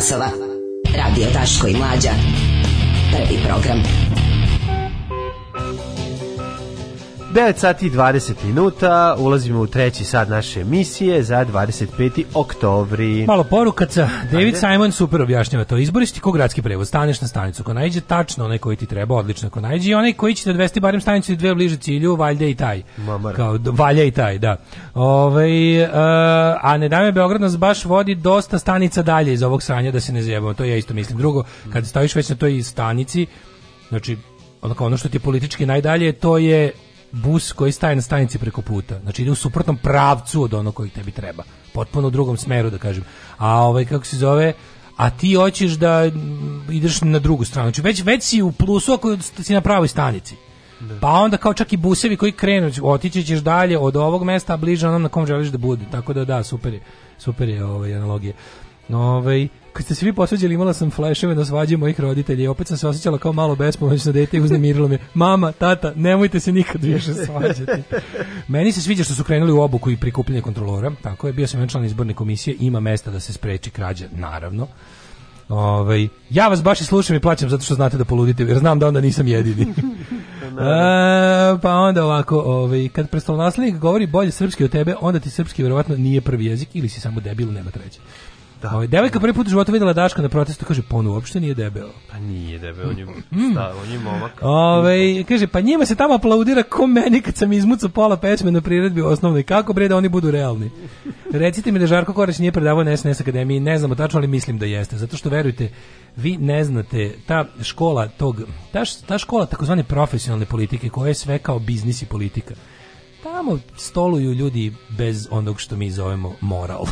časova. Radio Taško i Mlađa. 9 sati 20 minuta, ulazimo u treći sad naše emisije za 25. oktobri. Malo porukaca, David Ajde. Simon super objašnjava to. Izboriš ti ko gradski prevoz, staneš na stanicu, ko najđe tačno onaj koji ti treba, odlično ko najđe i onaj koji će te odvesti barem stanicu i dve bliže cilju, valjda i taj. Mamar. Kao, valja i taj, da. Ove, ovaj, uh, a ne dame Beograd nas baš vodi dosta stanica dalje iz ovog sranja da se ne zjebamo, to ja isto mislim. Drugo, kad stojiš već na toj stanici, znači ono, ono što ti je politički najdalje, to je bus koji staje na stanici preko puta. Znači ide u suprotnom pravcu od onog koji tebi treba. Potpuno u drugom smeru da kažem. A ovaj kako se zove a ti hoćeš da mm, ideš na drugu stranu. Znači već već si u plusu ako si na pravoj stanici. Da. Pa onda kao čak i busevi koji krenu, otići ćeš dalje od ovog mesta, a bliže onom na kom želiš da bude. Tako da da, super je. Super je ovaj analogija. Ovaj kad ste se vi posvađali imala sam fleševe na svađi mojih roditelja i opet sam se osjećala kao malo bespomoćno dete i uznemirilo mi. mama, tata, nemojte se nikad više svađati meni se sviđa što su krenuli u obuku i prikupljanje kontrolora tako je, bio sam član izborne komisije ima mesta da se spreči krađa, naravno Ovaj ja vas baš i slušam i plaćam zato što znate da poludite, jer znam da onda nisam jedini. e, pa onda ovako, ovaj kad prestolonaslednik govori bolje srpski od tebe, onda ti srpski verovatno nije prvi jezik ili si samo debil, nema treći. Da. Ovaj devojka prvi put u životu videla Daška na protestu, kaže pa on uopšte nije debelo. Pa nije debelo, on je mm. stav, on je momak. Ove, ovaj, kaže pa njima se tamo aplaudira ko meni kad sam izmucao pola pesme na priredbi osnovnoj. Kako bre da oni budu realni? Recite mi da Žarko Korać nije predavao na SNS akademiji, ne znamo tačno, ali mislim da jeste, zato što verujete vi ne znate ta škola tog ta, ta škola takozvane profesionalne politike koja je sve kao biznis i politika. Tamo stoluju ljudi bez onog što mi zovemo moral.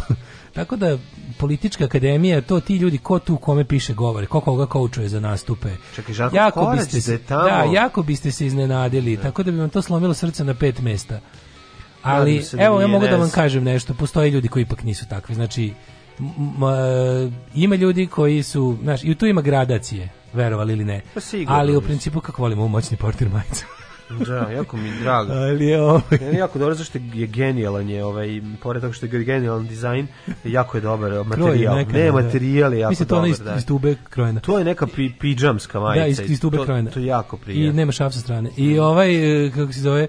Tako da politička akademija, to ti ljudi ko tu kome piše govore, ko koga koučuje za nastupe. Čekaj, Žarko jako Korać biste se, tamo. Da, jako biste se iznenadili, ne. Da. tako da bi vam to slomilo srce na pet mesta. Ali da evo ja mogu da vam kažem nešto, postoje ljudi koji ipak nisu takvi. Znači e, ima ljudi koji su, znaš, i tu ima gradacije, verovali ili ne. Pa sigurno, ali u da principu kako volimo moćni portir majicu. Da, jako mi drago. Ali je ovaj... Je jako dobro zašto je genijalan je ovaj, pored toga što je genijalan dizajn, jako je dobar materijal. Kroj, ne, da, da. materijal je jako Mislim, dobar. Mislim, to ona iz, iz da. tube krojena. To je neka pi, pijamska majica. Da, iz, iz tube krojena. To je jako prijatno. I nema šaf sa strane. I mm. ovaj, eh, kako se zove,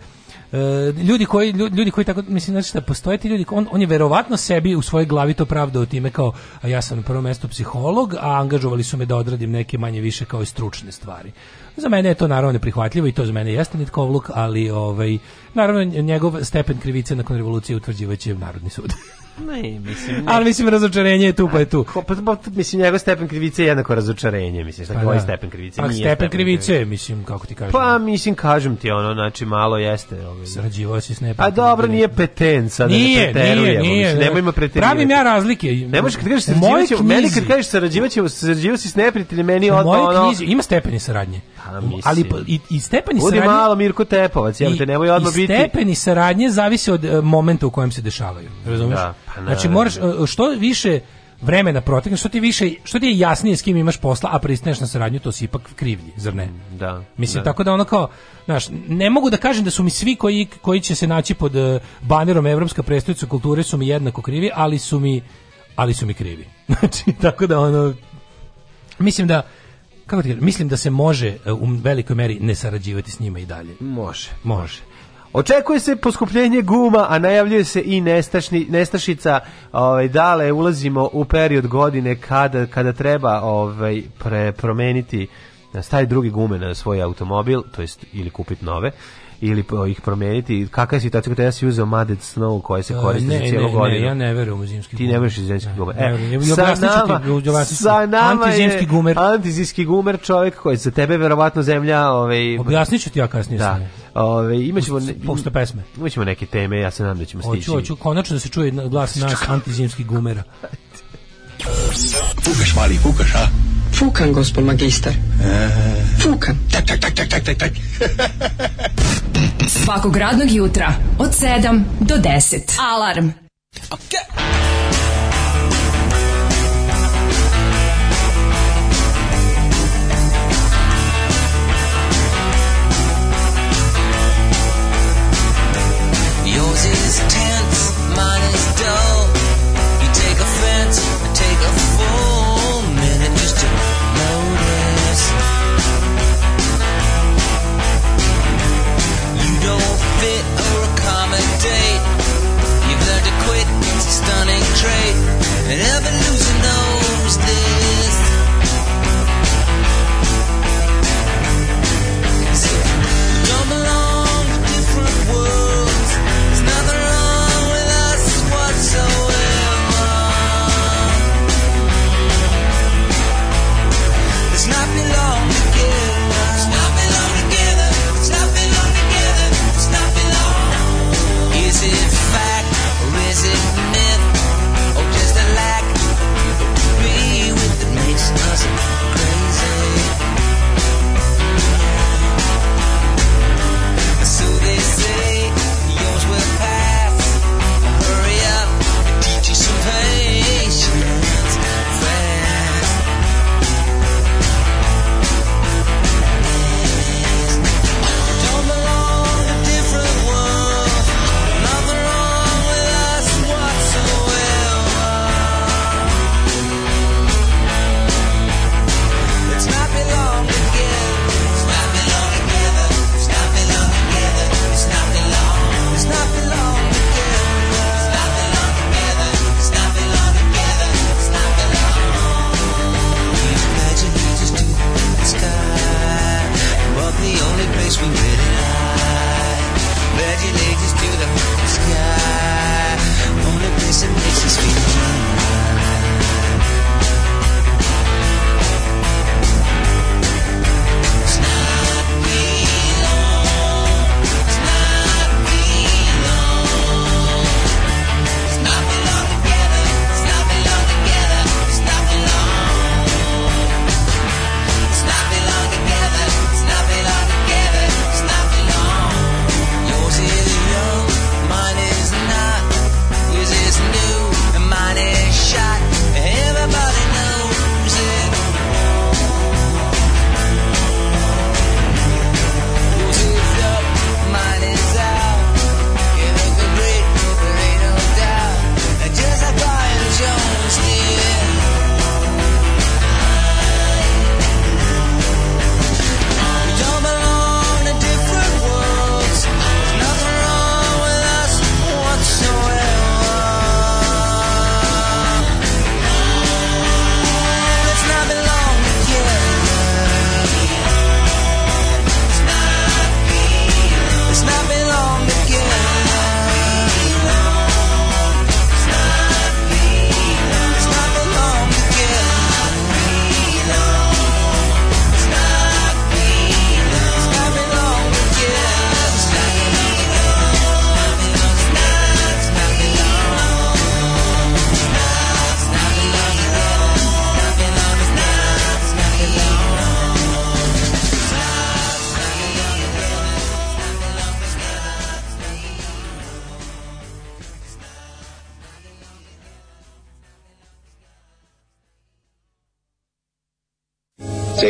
Uh, ljudi koji ljudi, ljudi koji tako mislim znači da postoje ti ljudi on on je verovatno sebi u svojoj glavi to pravdao time kao a ja sam na prvom mestu psiholog a angažovali su me da odradim neke manje više kao i stručne stvari Za mene je to naravno neprihvatljivo i to za mene jeste nitkovluk, ali ovaj, naravno njegov stepen krivice nakon revolucije utvrđivaće Narodni sud. Ne, mislim. Ali mislim razočarenje je tu pa je tu. Pa, pa, mislim njegov stepen krivice je jednako razočarenje, mislim, šta pa, koji da. stepen krivice? Pa nije stepen, stepen krivice, krivice, mislim kako ti kažeš. Pa mislim kažem ti ono, znači malo jeste, ovaj. Sarađivao si s nepetom. A dobro, nije petenca, da nije, ne preteruje, nije, nije, nema ima preteruje. Pravim ja razlike. Ne možeš kad kažeš sarađivaće, meni kad kažeš sarađivaće, sarađivao si s neprijateljem, meni odmah ono. Moj knjizi ima stepeni saradnje. Ha, ali i, i stepeni Budi saradnje... malo Mirko Tepovac, jel te nemoj odmah biti... I stepeni saradnje zavisi od uh, momenta u kojem se dešavaju, razumiješ? Da, pa znači, moraš, uh, što više vremena protekne, što ti više, što ti je jasnije s kim imaš posla, a pristaješ na saradnju, to si ipak krivlji, zar ne? Mm, da. Mislim, da. tako da ono kao, znaš, ne mogu da kažem da su mi svi koji, koji će se naći pod uh, banerom Evropska predstavnica kulture su mi jednako krivi, ali su mi ali su mi krivi. Znači, tako da ono, mislim da kako ti mislim da se može e, u velikoj meri ne sarađivati s njima i dalje. Može. Može. Očekuje se poskupljenje guma, a najavljuje se i nestašni, nestašica. Ovaj, dale, ulazimo u period godine kada, kada treba ovaj, pre, promeniti e, stavi drugi gume na svoj automobil, to jest ili kupiti nove ili ih promeniti Kakva je situacija kada ja si uzeo Maded Snow koja se e, koristi ne, za cijelu godinu? ja ne verujem u zimski Ti ne veruješ u zimski da, gumer. E, ne sa nama, ti, sa nama antizimski gumer. Antizimski gumer čovjek koji za tebe verovatno zemlja... Ovaj, Objasnit ću ti ja kasnije. Da. Ove, ovaj, imaćemo ne, pesme. Imaćemo neke teme, ja se nadam da ćemo stići. Hoću, konačno da se čuje glas nas antizimskih gumera. Fukaš, mali, fukaš, a? Fukan, gospod magister. E. Fukam. Tak, tak, tak, tak, tak, tak, tak. Svakog radnog jutra od 7 do 10. Alarm. Okay. Yours is tense, mine is dull. date. You've learned to quit, it's a stunning trait. An evolution.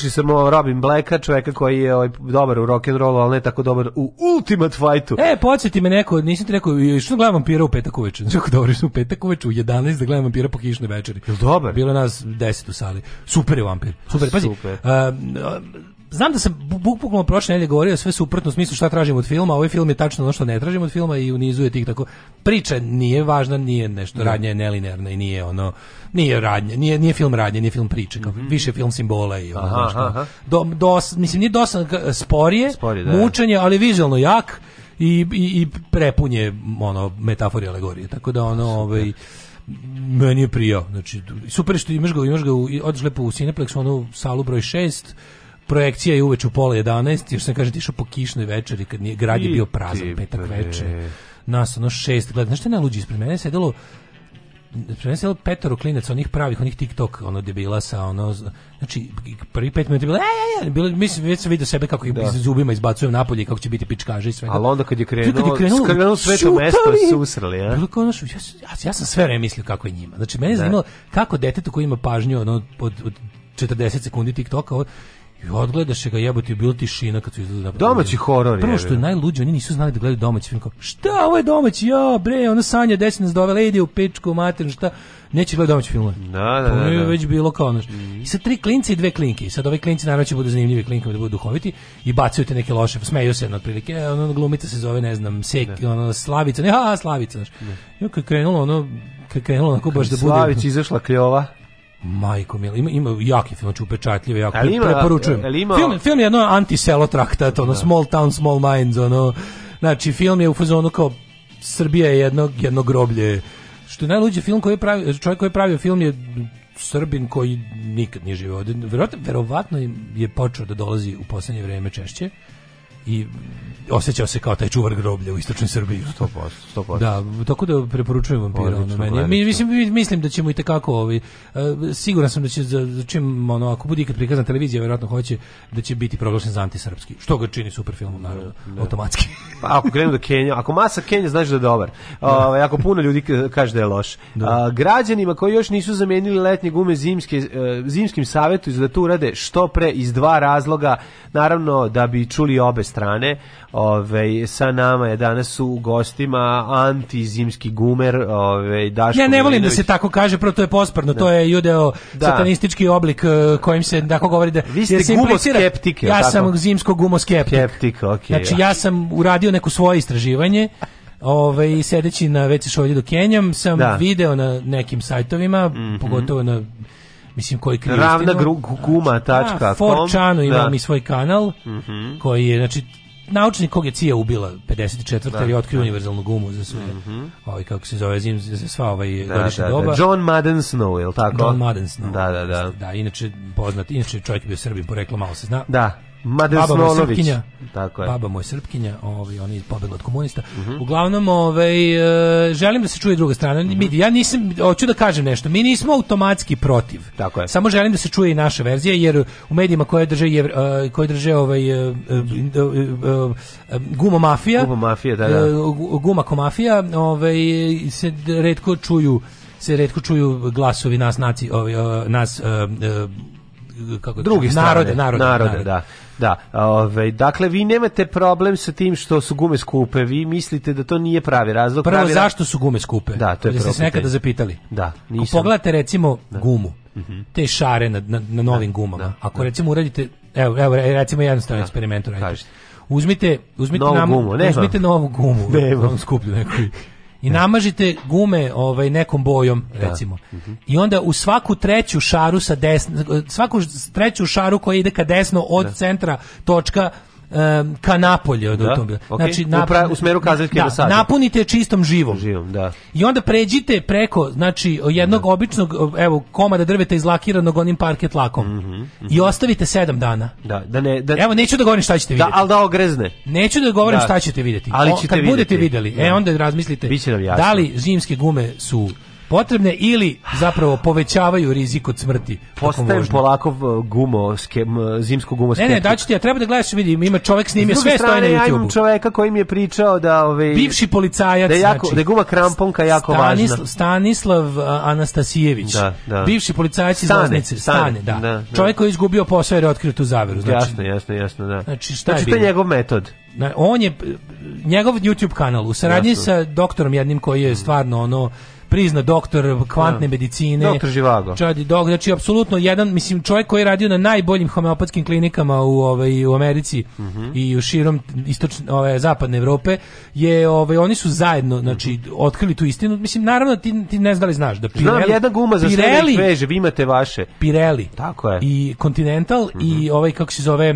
Slušali smo Robin Blacka, čoveka koji je ovaj, dobar u rock and rollu, al ne tako dobar u Ultimate Fightu. E, podsjeti me neko, nisam ti rekao, što da gledam vampira u petak uveče. Znači, ako dobro, u petak uveče u 11 da gledam vampira po kišnoj večeri. Jel dobar? Bilo nas 10 u sali. Super je vampir. Super, pazi. Super. Uh, znam da sam bukvalno prošle nedelje govorio sve suprotno u smislu šta tražimo od filma, a ovaj film je tačno ono što ne tražimo od filma i unizuje tih tako. Priča nije važna, nije nešto, da. radnja je nelinearna i nije ono, nije radnja, nije, nije film radnje, nije film priče, kao, mhm. više film simbola i ono, aha, što. Aha. Do, dos, mislim, nije dosadno, sporije, sporije da, mučenje, ali vizualno jak i, i, i prepunje ono, metafori alegorije, tako da ono, ovaj, meni je prijao. Znači, super što imaš ga, imaš ga, odeš lepo u Cineplex, ono, salu broj 6, projekcija je uveč u pola 11, još sam kaže tišao po kišnoj večeri kad nije grad je bio prazan petak večer. Nas ono šest, gleda. znaš šta je najluđi ispred mene sedelo prenesel petoro klinac onih pravih onih TikTok ono debila sa ono znači prvi pet minuta bilo ej ej e", bilo mislim već sam video sebe kako ih da. zubima izbacujem napolje kako će biti pičkaže i sve al onda kad je krenuo kad je krenulo, krenulo sve to mesto pa se usrali ja bilo kao ono ja, ja, ja sam sve vreme mislio kako je njima znači mene je da. zanimalo kako dete koje ima pažnju ono od, od 40 sekundi TikToka I odgledaš ga jebote, bilo tišina kad su izlazili na Domaći horor. Prvo što je da. najluđe, oni nisu znali da gledaju domaći film. Kao, šta, ovo je domaći? Ja, bre, ona Sanja desina nas dovela, ide u pičku, mater, šta? Neće gledati domaći film. Da, da, da. Pa je da. već bilo kao ono. I sad tri klinci i dve klinke. I sad ove klinci naravno će budu zanimljivi klinkama da budu duhoviti i bacaju te neke loše, pa smeju se na otprilike. E, ono glumica se zove, ne znam, Sek, da. ono Slavica, ne, ha, Slavica. Znaš. I kad krenulo ono, kad krenulo onako baš da bude. Slavić izašla kljova. Majko mil, ima, ima jaki film, znači upečatljive, jako ima, preporučujem. Ali ima... Film, film je jedno anti-selo traktat, ono, da. small town, small minds, ono, znači, film je u fazonu kao Srbija je jedno, jedno groblje, što je najluđi film koji je pravi, čovjek koji je pravio film je Srbin koji nikad nije živio ovdje. Verovatno, verovatno je počeo da dolazi u poslednje vreme češće, i osjećao se kao taj čuvar groblja u istočnoj Srbiji. 100%, 100%. Da, tako da preporučujem vampira. Ono, meni. Mislim, mislim da ćemo i tekako, ovaj, e, siguran sam da će, za, čim, ono, ako bude ikad prikazan televizija, verovatno hoće da će biti proglašen za antisrpski, što ga čini super filmom, naravno, ne. automatski. pa ako krenu do da Kenja, ako masa Kenja, znaš da je dobar. Da. O, ovaj, ako puno ljudi kaže da je loš. Da. A, građanima koji još nisu zamenili letnje gume zimske, e, zimskim savjetu da to urade što pre iz dva razloga, naravno da bi čuli obe strane strane. Ove, sa nama je danas u gostima anti-zimski gumer ove, Daško Ja ne volim da se tako kaže, prvo to je posprno, da. to je judeo da. satanistički oblik e, kojim se tako govori da... Vi ste gumoskeptik, Ja tako? sam zimsko gumoskeptik. Skeptik, okay, znači, ja. ja sam uradio neko svoje istraživanje Ove, sedeći na WC šolju do Kenjam sam da. video na nekim sajtovima, mm -hmm. pogotovo na mislim koji krije ravna guma.com ima mi da, da. svoj kanal mm -hmm. koji je znači naučnik kog je CIA ubila 54. Da, jer je otkrio univerzalnu gumu za sve, mm -hmm. ovaj, kako se zove, zim, za sva ovaj da, godišnja da, da. doba. Da. John Madden Snow, je li tako? John Madden Snow. Da, da, da. Da, inače poznat, inače čovjek je bio Srbin, poreklo malo se zna. Da. Baba moja Tako je. Baba moja Srpkinja, ovaj, oni pobegli od komunista. Mm -hmm. Uglavnom, ovaj, e, želim da se čuje druga strana. Mm -hmm. Ja nisam, hoću da kažem nešto, mi nismo automatski protiv. Tako je. Samo želim da se čuje i naša verzija, jer u medijima koje drže, e, koji drže ovaj, e, guma mafija, Guma mafija, da, da. guma komafija, ovaj, se redko čuju se redko čuju glasovi nas naci, ovaj, nas kako drugih narode, narode, narode, da. Da, Ove, ovaj, dakle vi nemate problem sa tim što su gume skupe, vi mislite da to nije pravi razlog. Prvo pravi zašto su gume skupe? Da, to je prvo. Ste se nekada zapitali? Da, nisam. Ako pogledate recimo da. gumu, mhm. te šare na, na, na novim da, gumama. Da, Ako da. recimo uradite, evo, evo recimo jednostavan da, eksperiment uradite. Uzmite, uzmite novu nam, gumu, uzmite novu gumu, ne, skuplju neku i e. namažite gume ovaj nekom bojom da. recimo. Mm -hmm. I onda u svaku treću šaru sa desno, svaku treću šaru koja ide ka desno od da. centra točka um, ka napolje od da, automobila. Okay. Znači, napun... u, pra, u smeru Kazaljke da, do napunite čistom živom. živom da. I onda pređite preko znači, jednog da. običnog evo, komada drveta izlakiranog onim parket lakom mm -hmm, mm -hmm. i ostavite sedam dana. Da, da ne, da... Evo, neću da govorim šta ćete da, vidjeti. Da, ali da ogrezne. Neću da govorim da. šta ćete vidjeti. Ali ćete o, kad vidjeti. budete vidjeli, e, da. onda razmislite da li zimske gume su potrebne ili zapravo povećavaju rizik od smrti. Postajem polako gumo, ske, zimsko gumo Ne, ne, daću ti, ja treba da gledaš, vidi, ima čovek s njim, je sve stoje na ja YouTubeu. Ja čoveka koji mi je pričao da ove ovaj, bivši policajac, da jako, znači, da je guma kramponka jako Stanisl, važna. Stanislav Anastasijević. Da, da. Bivši policajac iz stane, Loznice, stane, da. da, da. Čovek koji je izgubio posao jer je otkrio tu zaveru, znači. Jasno, jasno, jasno, da. Znači, šta znači, je, je njegov metod? Na, on je njegov YouTube kanal u saradnji jasno. sa doktorom jednim koji je stvarno ono prizna doktor kvantne mm. medicine. Doktor Živago. Čadi dog, znači apsolutno jedan, mislim čovjek koji je radio na najboljim homeopatskim klinikama u ovaj u Americi mm -hmm. i u širom istočne ove zapadne Evrope je ovaj oni su zajedno znači mm -hmm. otkrili tu istinu. Mislim naravno ti ti ne znali znaš da Pirelli. Znam jedna guma za da Pirelli, sve veže, vi imate vaše. Pirelli. Tako je. I Continental i mhm. ovaj kako se zove e,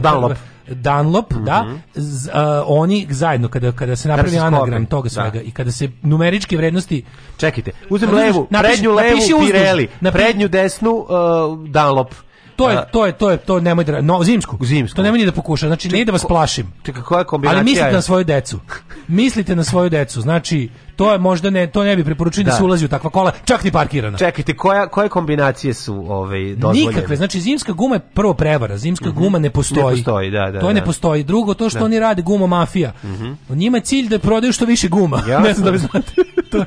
Dunlop. Dunlop, mm -hmm. da, z, a, oni zajedno kada kada se napravi kada se anagram toga da. svega da. i kada se numeričke vrednosti Čekajte, uzmem levu, napiši, prednju napiši levu Pirelli, napiši, prednju desnu uh, Dunlop. To je, to je, to je, to nemoj da, no, zimsku. Zimsku. To nemoj ni da pokuša, znači ne da vas plašim. Čekaj, koja kombinacija Ali mislite je? na svoju decu. mislite na svoju decu, znači to je možda ne, to ne bi preporučio da. da se ulazi u takva kola, čak ni parkirana. Čekajte, koja, koje kombinacije su ovaj dozvoljene? Nikakve, znači zimska guma je prvo prevara, zimska mm -hmm. guma ne postoji. Ne postoji, da, da. To da. ne postoji. Drugo, to što da. oni rade gumo mafija. Mm -hmm. Njima je cilj da prodaju što više guma. Ja ne znam da vi znate. to,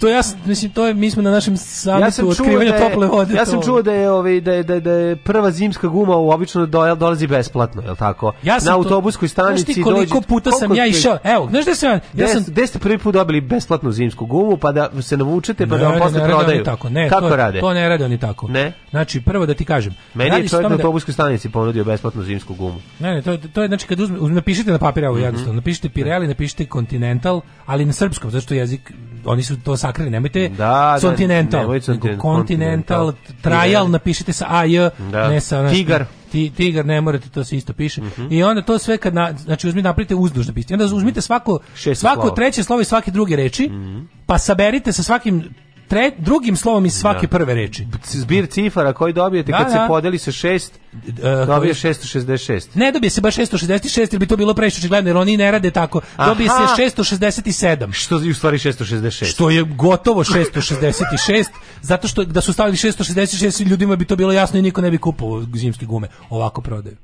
to ja mislim to je mi smo na našem samitu ja otkrivanja da je, tople vode. Ja sam to... čuo da je ovaj da je, da je, da je prva zimska guma obično dolazi besplatno, je l' tako? Ja na autobuskoj stanici dođe. koliko puta sam ja išao? Evo, znaš da sam ja sam 10 prvi put dobili besplatnu zimsku gumu pa da se navučete pa ne, da vam posle ne, ne prodaju. Tako, ne, Kako to, rade? To ne rade oni tako. Ne. Znači prvo da ti kažem. Meni je čovjek na da- autobuskoj stanici ponudio besplatnu zimsku gumu. Ne, ne, to to je znači kad uzme, uzme napišite na papir ovo mm -hmm. jednostavno, napišite Pirelli, napišite Continental, ali na srpskom, zato što jezik oni su to sakrali, nemojte da, da Continental, da, nemojte Continental, Continental, Trial napišite sa AJ, da. ne sa Tigar ti, tigar ne morate, to se isto piše. Mm -hmm. I onda to sve kad, na, znači uzmite, napravite uzdužne piste. Onda uzmite mhm. svako, Šest svako slova. treće slovo i svake druge reči, mm -hmm. pa saberite sa svakim tre, drugim slovom iz svake da. prve reči. Zbir cifara koji dobijete da, kad da. se da. podeli sa 6 e, dobije 666. Ne dobije se baš 666 jer bi to bilo previše očigledno jer oni ne rade tako. Dobije Aha. se 667. Što je u stvari 666? Što je gotovo 666 zato što da su stavili 666 ljudima bi to bilo jasno i niko ne bi kupovao zimske gume. Ovako prodaju.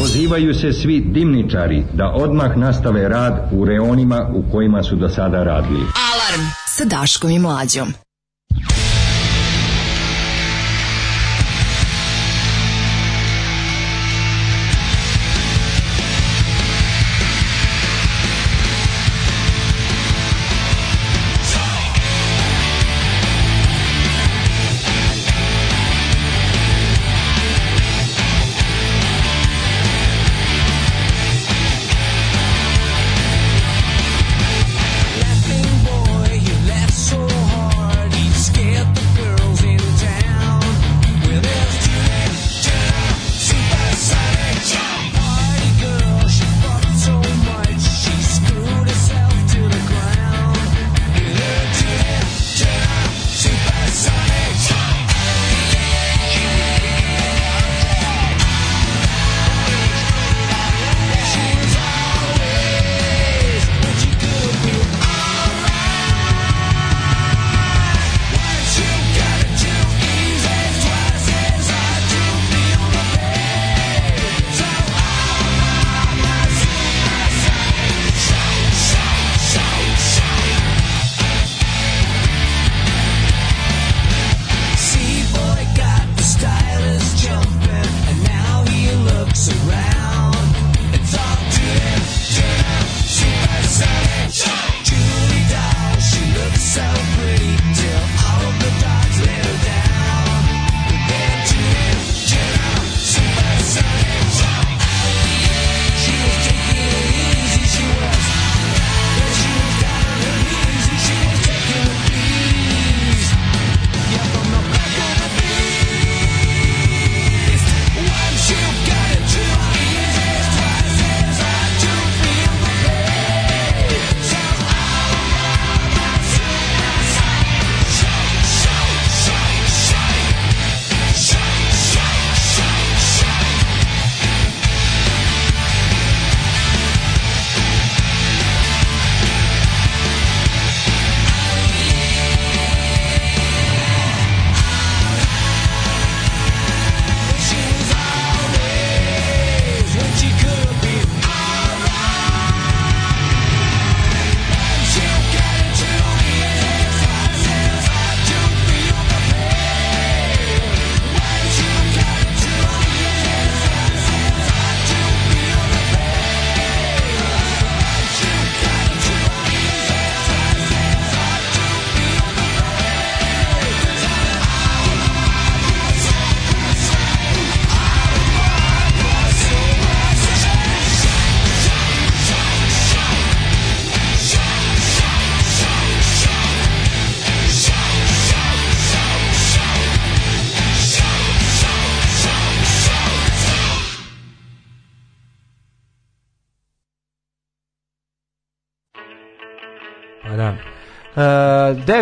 Pozivaju se svi dimničari da odmah nastave rad u reonima u kojima su do sada radili. Alarm! sa Daškom i Mlađom.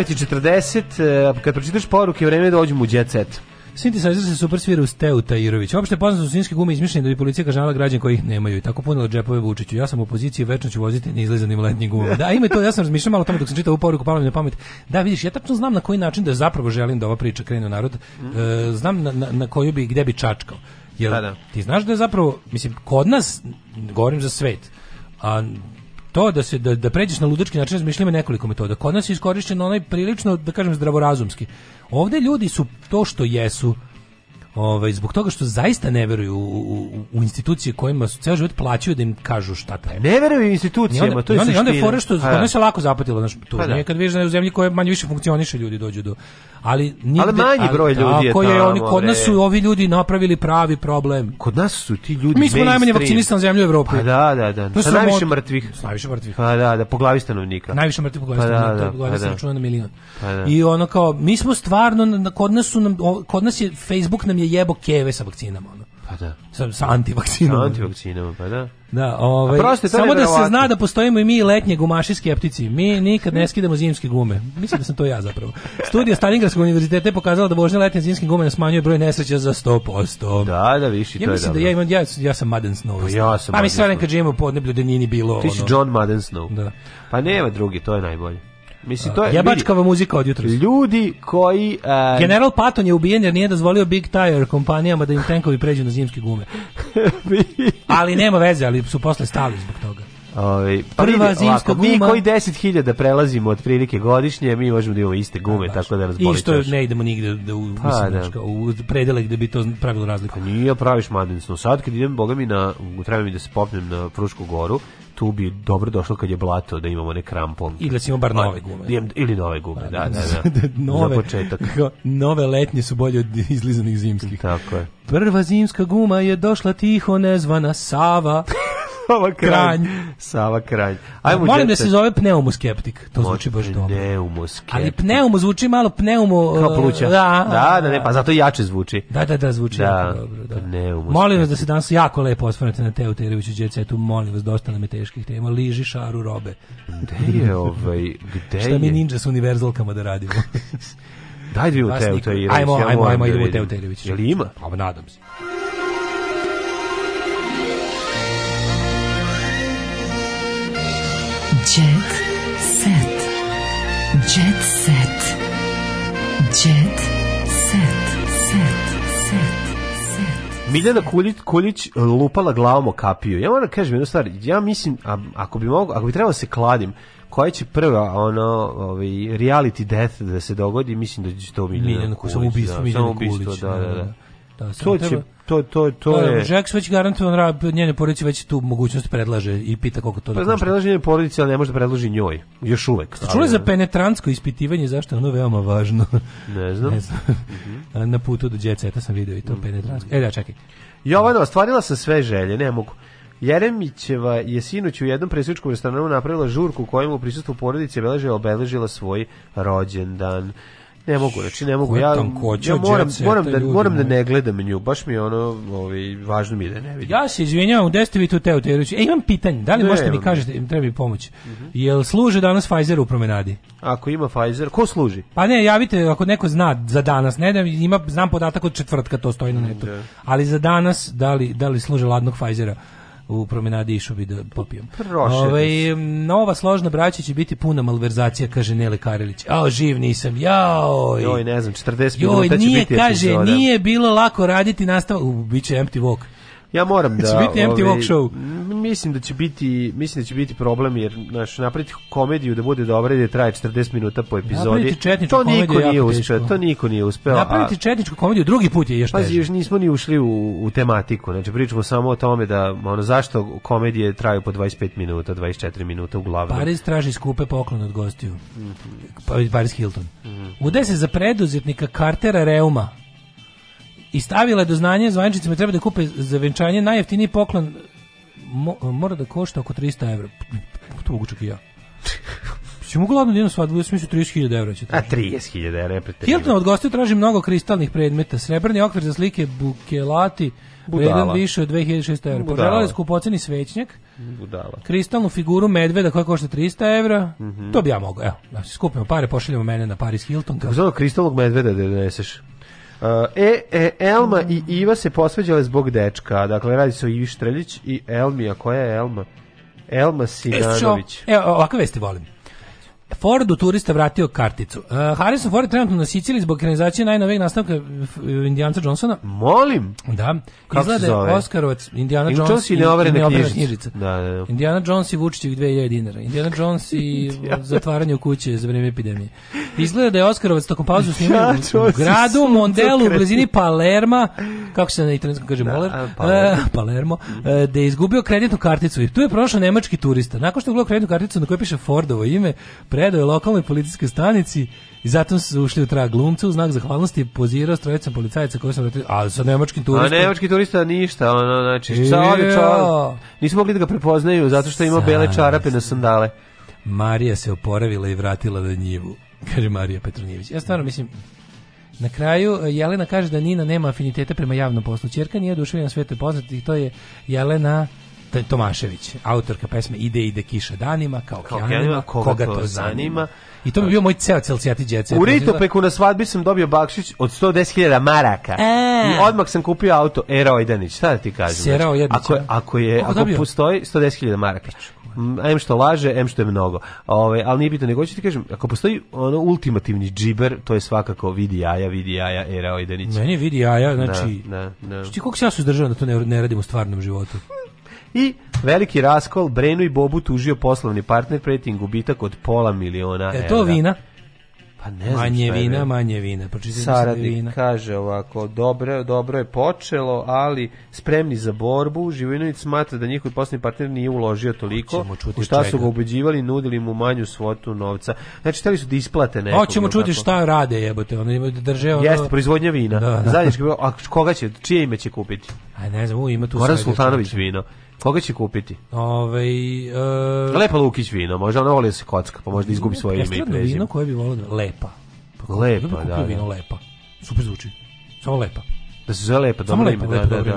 9.40, e, kad pročitaš poruke, vreme je da dođemo u Jet Set. Synthesizer se super svira uz Teu Tajirović. Opšte poznato su sinjske gume izmišljene da bi policija kažnjala građan koji ih nemaju i tako punila džepove Vučiću. Ja sam u opoziciji večno ću voziti neizlezanim letnjim gumama. Da, ima to, ja sam razmišljao malo o tome dok sam čitao ovu poruku, palo mi na pamet. Da, vidiš, ja tačno znam na koji način da zapravo želim da ova priča krene u narod. E, znam na, na, na koju bi, gde bi čačkao. Jer, da, da. ti znaš da je zapravo, mislim, kod nas, govorim za svet, a to da se da, da pređeš na ludački način razmišljamo nekoliko metoda. Kod nas je iskorišćen onaj prilično da kažem zdravorazumski. Ovde ljudi su to što jesu Ovaj zbog toga što zaista ne veruju u, u, u institucije kojima su ceo život plaćaju da im kažu šta treba. Ne veruju institucijama, onda, to je suština. Onda je fore što kod pa da. se lako zapatilo, znači tu. Pa da. Kad vidiš da u zemlji koja manje više funkcioniše, ljudi dođu do. Ali nigde, ali manji broj ljudi ali, je tamo. oni kod nas su ovi ljudi napravili pravi problem. Kod nas su ti ljudi Mi smo najmanje vakcinisana zemlju u Evropi. Pa da, da, da. To su najviše mrtvih. Najviše mrtvih. Pa da, da, po glavi stanovnika. Najviše mrtvih po glavi pa da, stanovnika, da, po glavi se računa na milion. I ono kao mi smo stvarno kod nas su nam kod nas je Facebook nam je jebo keve sa vakcinama. Ono. Pa da. Sa, sa antivakcinama. Sa antivakcinama, pa da. Da, ovaj, proste, samo da se zna da postojimo i mi letnje gumaši skeptici. Mi nikad ne skidamo zimske gume. Mislim da sam to ja zapravo. Studija Stalingradskog univerziteta je pokazala da vožnja letnje zimske gume ne smanjuje broj nesreća za 100%. Da, da, viši, ja to je mislim da dobro. da ja, imam, ja, ja sam Madden Snow. Pa ja sam A pa mislim da kad živimo podneblju da nije ni bilo. Ti si ono. John Madden Snow. Da. Pa nema drugi, to je najbolje. Mislim, to je, Jebačkava muzika od jutros. Ljudi koji... Uh, General Patton je ubijen jer nije dozvolio Big Tire kompanijama da im tenkovi pređu na zimske gume. ali nema veze, ali su posle stali zbog toga. Ovaj pa prva zimska guma. Mi koji 10.000 prelazimo otprilike godišnje, mi možemo da imamo iste gume, da, tako da nas boli. I što ne idemo nigde da u pa, mislim, da. u predele gde bi to pravilo razliku. Pa nije praviš madinsno. Sad kad idem bogami na treba mi da se popnem na Frušku goru, tu bi dobro došlo kad je blato da imamo ne krampon. Ili da imamo bar pa, nove gume. Ili nove gume, pa, da, da, da. da nove, Za početak. Nove letnje su bolje od izlizanih zimskih. Tako je. Prva zimska guma je došla tiho nezvana Sava. Sava Kranj. Sava Kranj. Ajmo Molim da djece. da se zove pneumoskeptik. To zvuči baš dobro. Pneumoskeptik. Ali pneumo zvuči malo pneumo... Kao e, pluća. Da, da, da, da ne, da. pa zato jače zvuči. Da, da, da, zvuči da, jako dobro. Da. Pneumoskeptik. Molim vas da se danas jako lepo osvrnete na Teo Tereviću djece. Tu molim vas, dosta nam je teških tema. Liži šaru robe. Gde je ovaj... Gde Šta je? mi ninja s univerzalkama da radimo? Daj dvije u Teo Tereviću. Ajmo, ajmo, ajmo, idemo u Teo Tereviću. Jel ima? Pa, nadam se. Jet set, set, set, set. Miljana Kulić, Kulić lupala glavom o kapiju. Ja moram da kažem jednu stvar, ja mislim, a, ako bi mogu, ako bi trebalo da se kladim, koja će prva ono ovaj reality death da se dogodi mislim da će to Miljana Miljana Kuljić, da, samo ubistvo Miljana Kuljić, da, da, da. da. Da, to treba... će to to to da, da je. Žeks već garantovan da rab njene porodice već tu mogućnost predlaže i pita koliko to. Pa da znam predlaže njene porodice, ali ne može da predloži njoj. Još uvek. Ste čuli za penetransko ispitivanje zašto je ono veoma važno? Ne znam. ne znam. Mhm. Na putu do đeceta sam video i to mm -hmm. penetransko. E da, čekaj. Jovano, ostvarila sam sve želje, ne mogu. Jeremićeva je sinoć u jednom presvičkom restoranu napravila žurku u kojem u prisustvu porodice beleže obeležila svoj rođendan. Ne mogu, znači ne mogu. Ja, ja moram, da- moram, da, moram da ne gledam nju, baš mi je ono, ovaj, važno mi je da ne vidim. Ja se izvinjavam, gde ste vi tu Teoterović? E, imam pitanje, da li ne, možete mi kažete, im treba mi pomoć. Uh mhm. -huh. Jel služe danas Pfizer u promenadi? Ako ima Pfizer, ko služi? Pa ne, javite, ako neko zna za danas, ne da ima, znam podatak od četvrtka, to stoji na netu, da. ali za danas, da li, da li služe ladnog Pfizera? u promenadi išao bi da popijem. Ove, ovaj, nova složna braća će biti puna malverzacija, kaže Nele Karelić. Ao, živ nisam, jao. Joj, ne znam, 40 joj, minuta će biti. Joj, nije, kaže, nije bilo lako raditi nastava, biće empty walk. Ja moram da... Će biti empty walk ovaj, show. Mislim da će biti, mislim da će biti problem jer naš napraviti komediju da bude dobra i da traje 40 minuta po epizodi. To niko nije uspeo, to niko nije uspeo. Napraviti a... četničku komediju drugi put je još teže. Pazi, još nismo ni ušli u, u tematiku. Znači pričamo samo o tome da ono zašto komedije traju po 25 minuta, 24 minuta uglavnom. Paris traži skupe poklone od gostiju. Mm -hmm. Paris Hilton. Mm -hmm. Ude se za preduzetnika Cartera Reuma i stavila je do znanja zvaničnicima treba da kupe za venčanje najjeftiniji poklon mo, mora da košta oko 300 evra. Pa to mogu čak i ja. Če mogu ladno jednu da svadbu, ja sam mislio 30.000 evra će tražiti. A 30.000 evra je pretredno. Hilton od gostiju traži mnogo kristalnih predmeta, srebrni okvir za slike, bukelati, Budala. više od 2600 evra. Poželjala skupoceni svećnjak, Budala. kristalnu figuru medveda koja košta 300 evra, mm -hmm. to bi ja mogao. Evo, znači, skupimo pare, pošaljemo mene na Paris Hilton. Kako zelo kristalnog medveda da doneseš? E, e, Elma i Iva se posveđale zbog dečka. Dakle, radi se o Ivi Štreljić i Elmi. A koja je Elma? Elma Sinanović. E, ovakve vesti volim. Ford turista vratio karticu. Uh, Harrison Ford trenutno na Siciliji zbog organizacije najnovijeg nastavka e, e, Indijanca Johnsona. Molim? Da. Kako Izgleda se zove? Oskarovac, Indiana Jones, Jones i neoverena knjižica. knjižica. Da, da, da. Indiana Jones i Vučićevih 2000 dinara. Indiana Jones i zatvaranje u kuće za vreme epidemije. Izgleda da je Oskarovac tokom pauzu snimio ja, u gradu Mondelu u blizini Palerma, kako se na italijanskom kaže da, Moller, Palermo, uh, Palermo uh, da je izgubio kreditnu karticu i tu je prošao nemački turista. Nakon što je ugledao kreditnu karticu na kojoj piše Fordovo ime, predao je lokalnoj policijskoj stanici i zato su ušli u trag glumca u znak zahvalnosti pozirao s trojicom policajaca koji su vratili, a sa nemačkim turistom. A nemački turista ništa, ono, znači, čale, čale. Nisu mogli da ga prepoznaju zato što ima bele čarape na sandale. Marija se oporavila i vratila na njivu, kaže Marija Petronijević. Ja stvarno mislim, na kraju e, Jelena kaže da Nina nema afiniteta prema javnom poslu. Čerka nije oduševljena sveta poznati i to je Jelena Tomašević, autorka pesme Ide ide kiša danima, kao, kao kijanima, kijanima, koga, koga, to, to zanima. zanima. I to bi bio moj ceo celcijati djece. U Ritopeku na svadbi sam dobio bakšić od 110.000 maraka. E. I odmah sam kupio auto Erao Jedanić. Šta da ti kažem? Erao znači, Jedanić. Ako, ako, je, da. ako dobio? postoji 110.000 maraka. M što laže, M što je mnogo. Ove, ovaj, ali nije bitno, nego ću ti kažem, ako postoji ono ultimativni džiber, to je svakako vidi jaja, vidi jaja, Erao Jedanić. Meni vidi jaja, znači... Da, da, da. Šti, koliko se ja suzdržavam da to ne, ne radim u stvarnom životu? I veliki raskol, Brenu i Bobu tužio poslovni partner pretim gubitak od pola miliona e, to evra. vina? Pa ne znam manje vina, je manje vina. Saradnik vina. kaže ovako, dobro, dobro je počelo, ali spremni za borbu. Živinović smatra da njihov poslovni partner nije uložio toliko. U šta čega. su ga ubeđivali, nudili mu manju svotu novca. Znači, hteli su da isplate nekog. Hoćemo čuti šta rade, jebote. Oni da drže ono... Jeste, proizvodnja vina. Da, da. Zajednički, a koga će, čije ime će kupiti? A ne znam, u, ima tu... Goran Sultanović vino. Koga će kupiti? Ovaj e... Lepa Lukić vino, možda ona voli da se kocka, pa možda izgubi svoje ime i prezime. vino koje bi volio da... Lepa. Pa lepa, da. da. Vino da. lepa. Super zvuči. Samo lepa. Da se zove lepo, dobro lepo, da, da, da.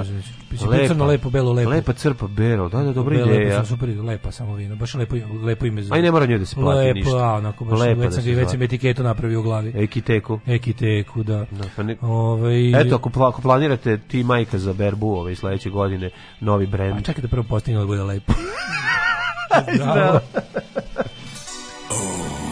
Lepo, crno, lepo, belo, lepo. Lepa crpa, bero, da, da, dobra belo, ideja. Lepo, super, lepa samo vino, baš lepo, lepo ime zove. Aj, ne mora njoj da se plati lepo, ništa. Lepo, a, onako, baš, lepa već da sam, već sam etiketu napravio u glavi. Ekiteku. Ekiteku, da. da pa ne, Ove, ovaj- Eto, ako, ako planirate ti majka za berbu ove ovaj, sledeće godine, novi brend. A čekaj da prvo postigne da bude lepo. Zdravo. Zdravo.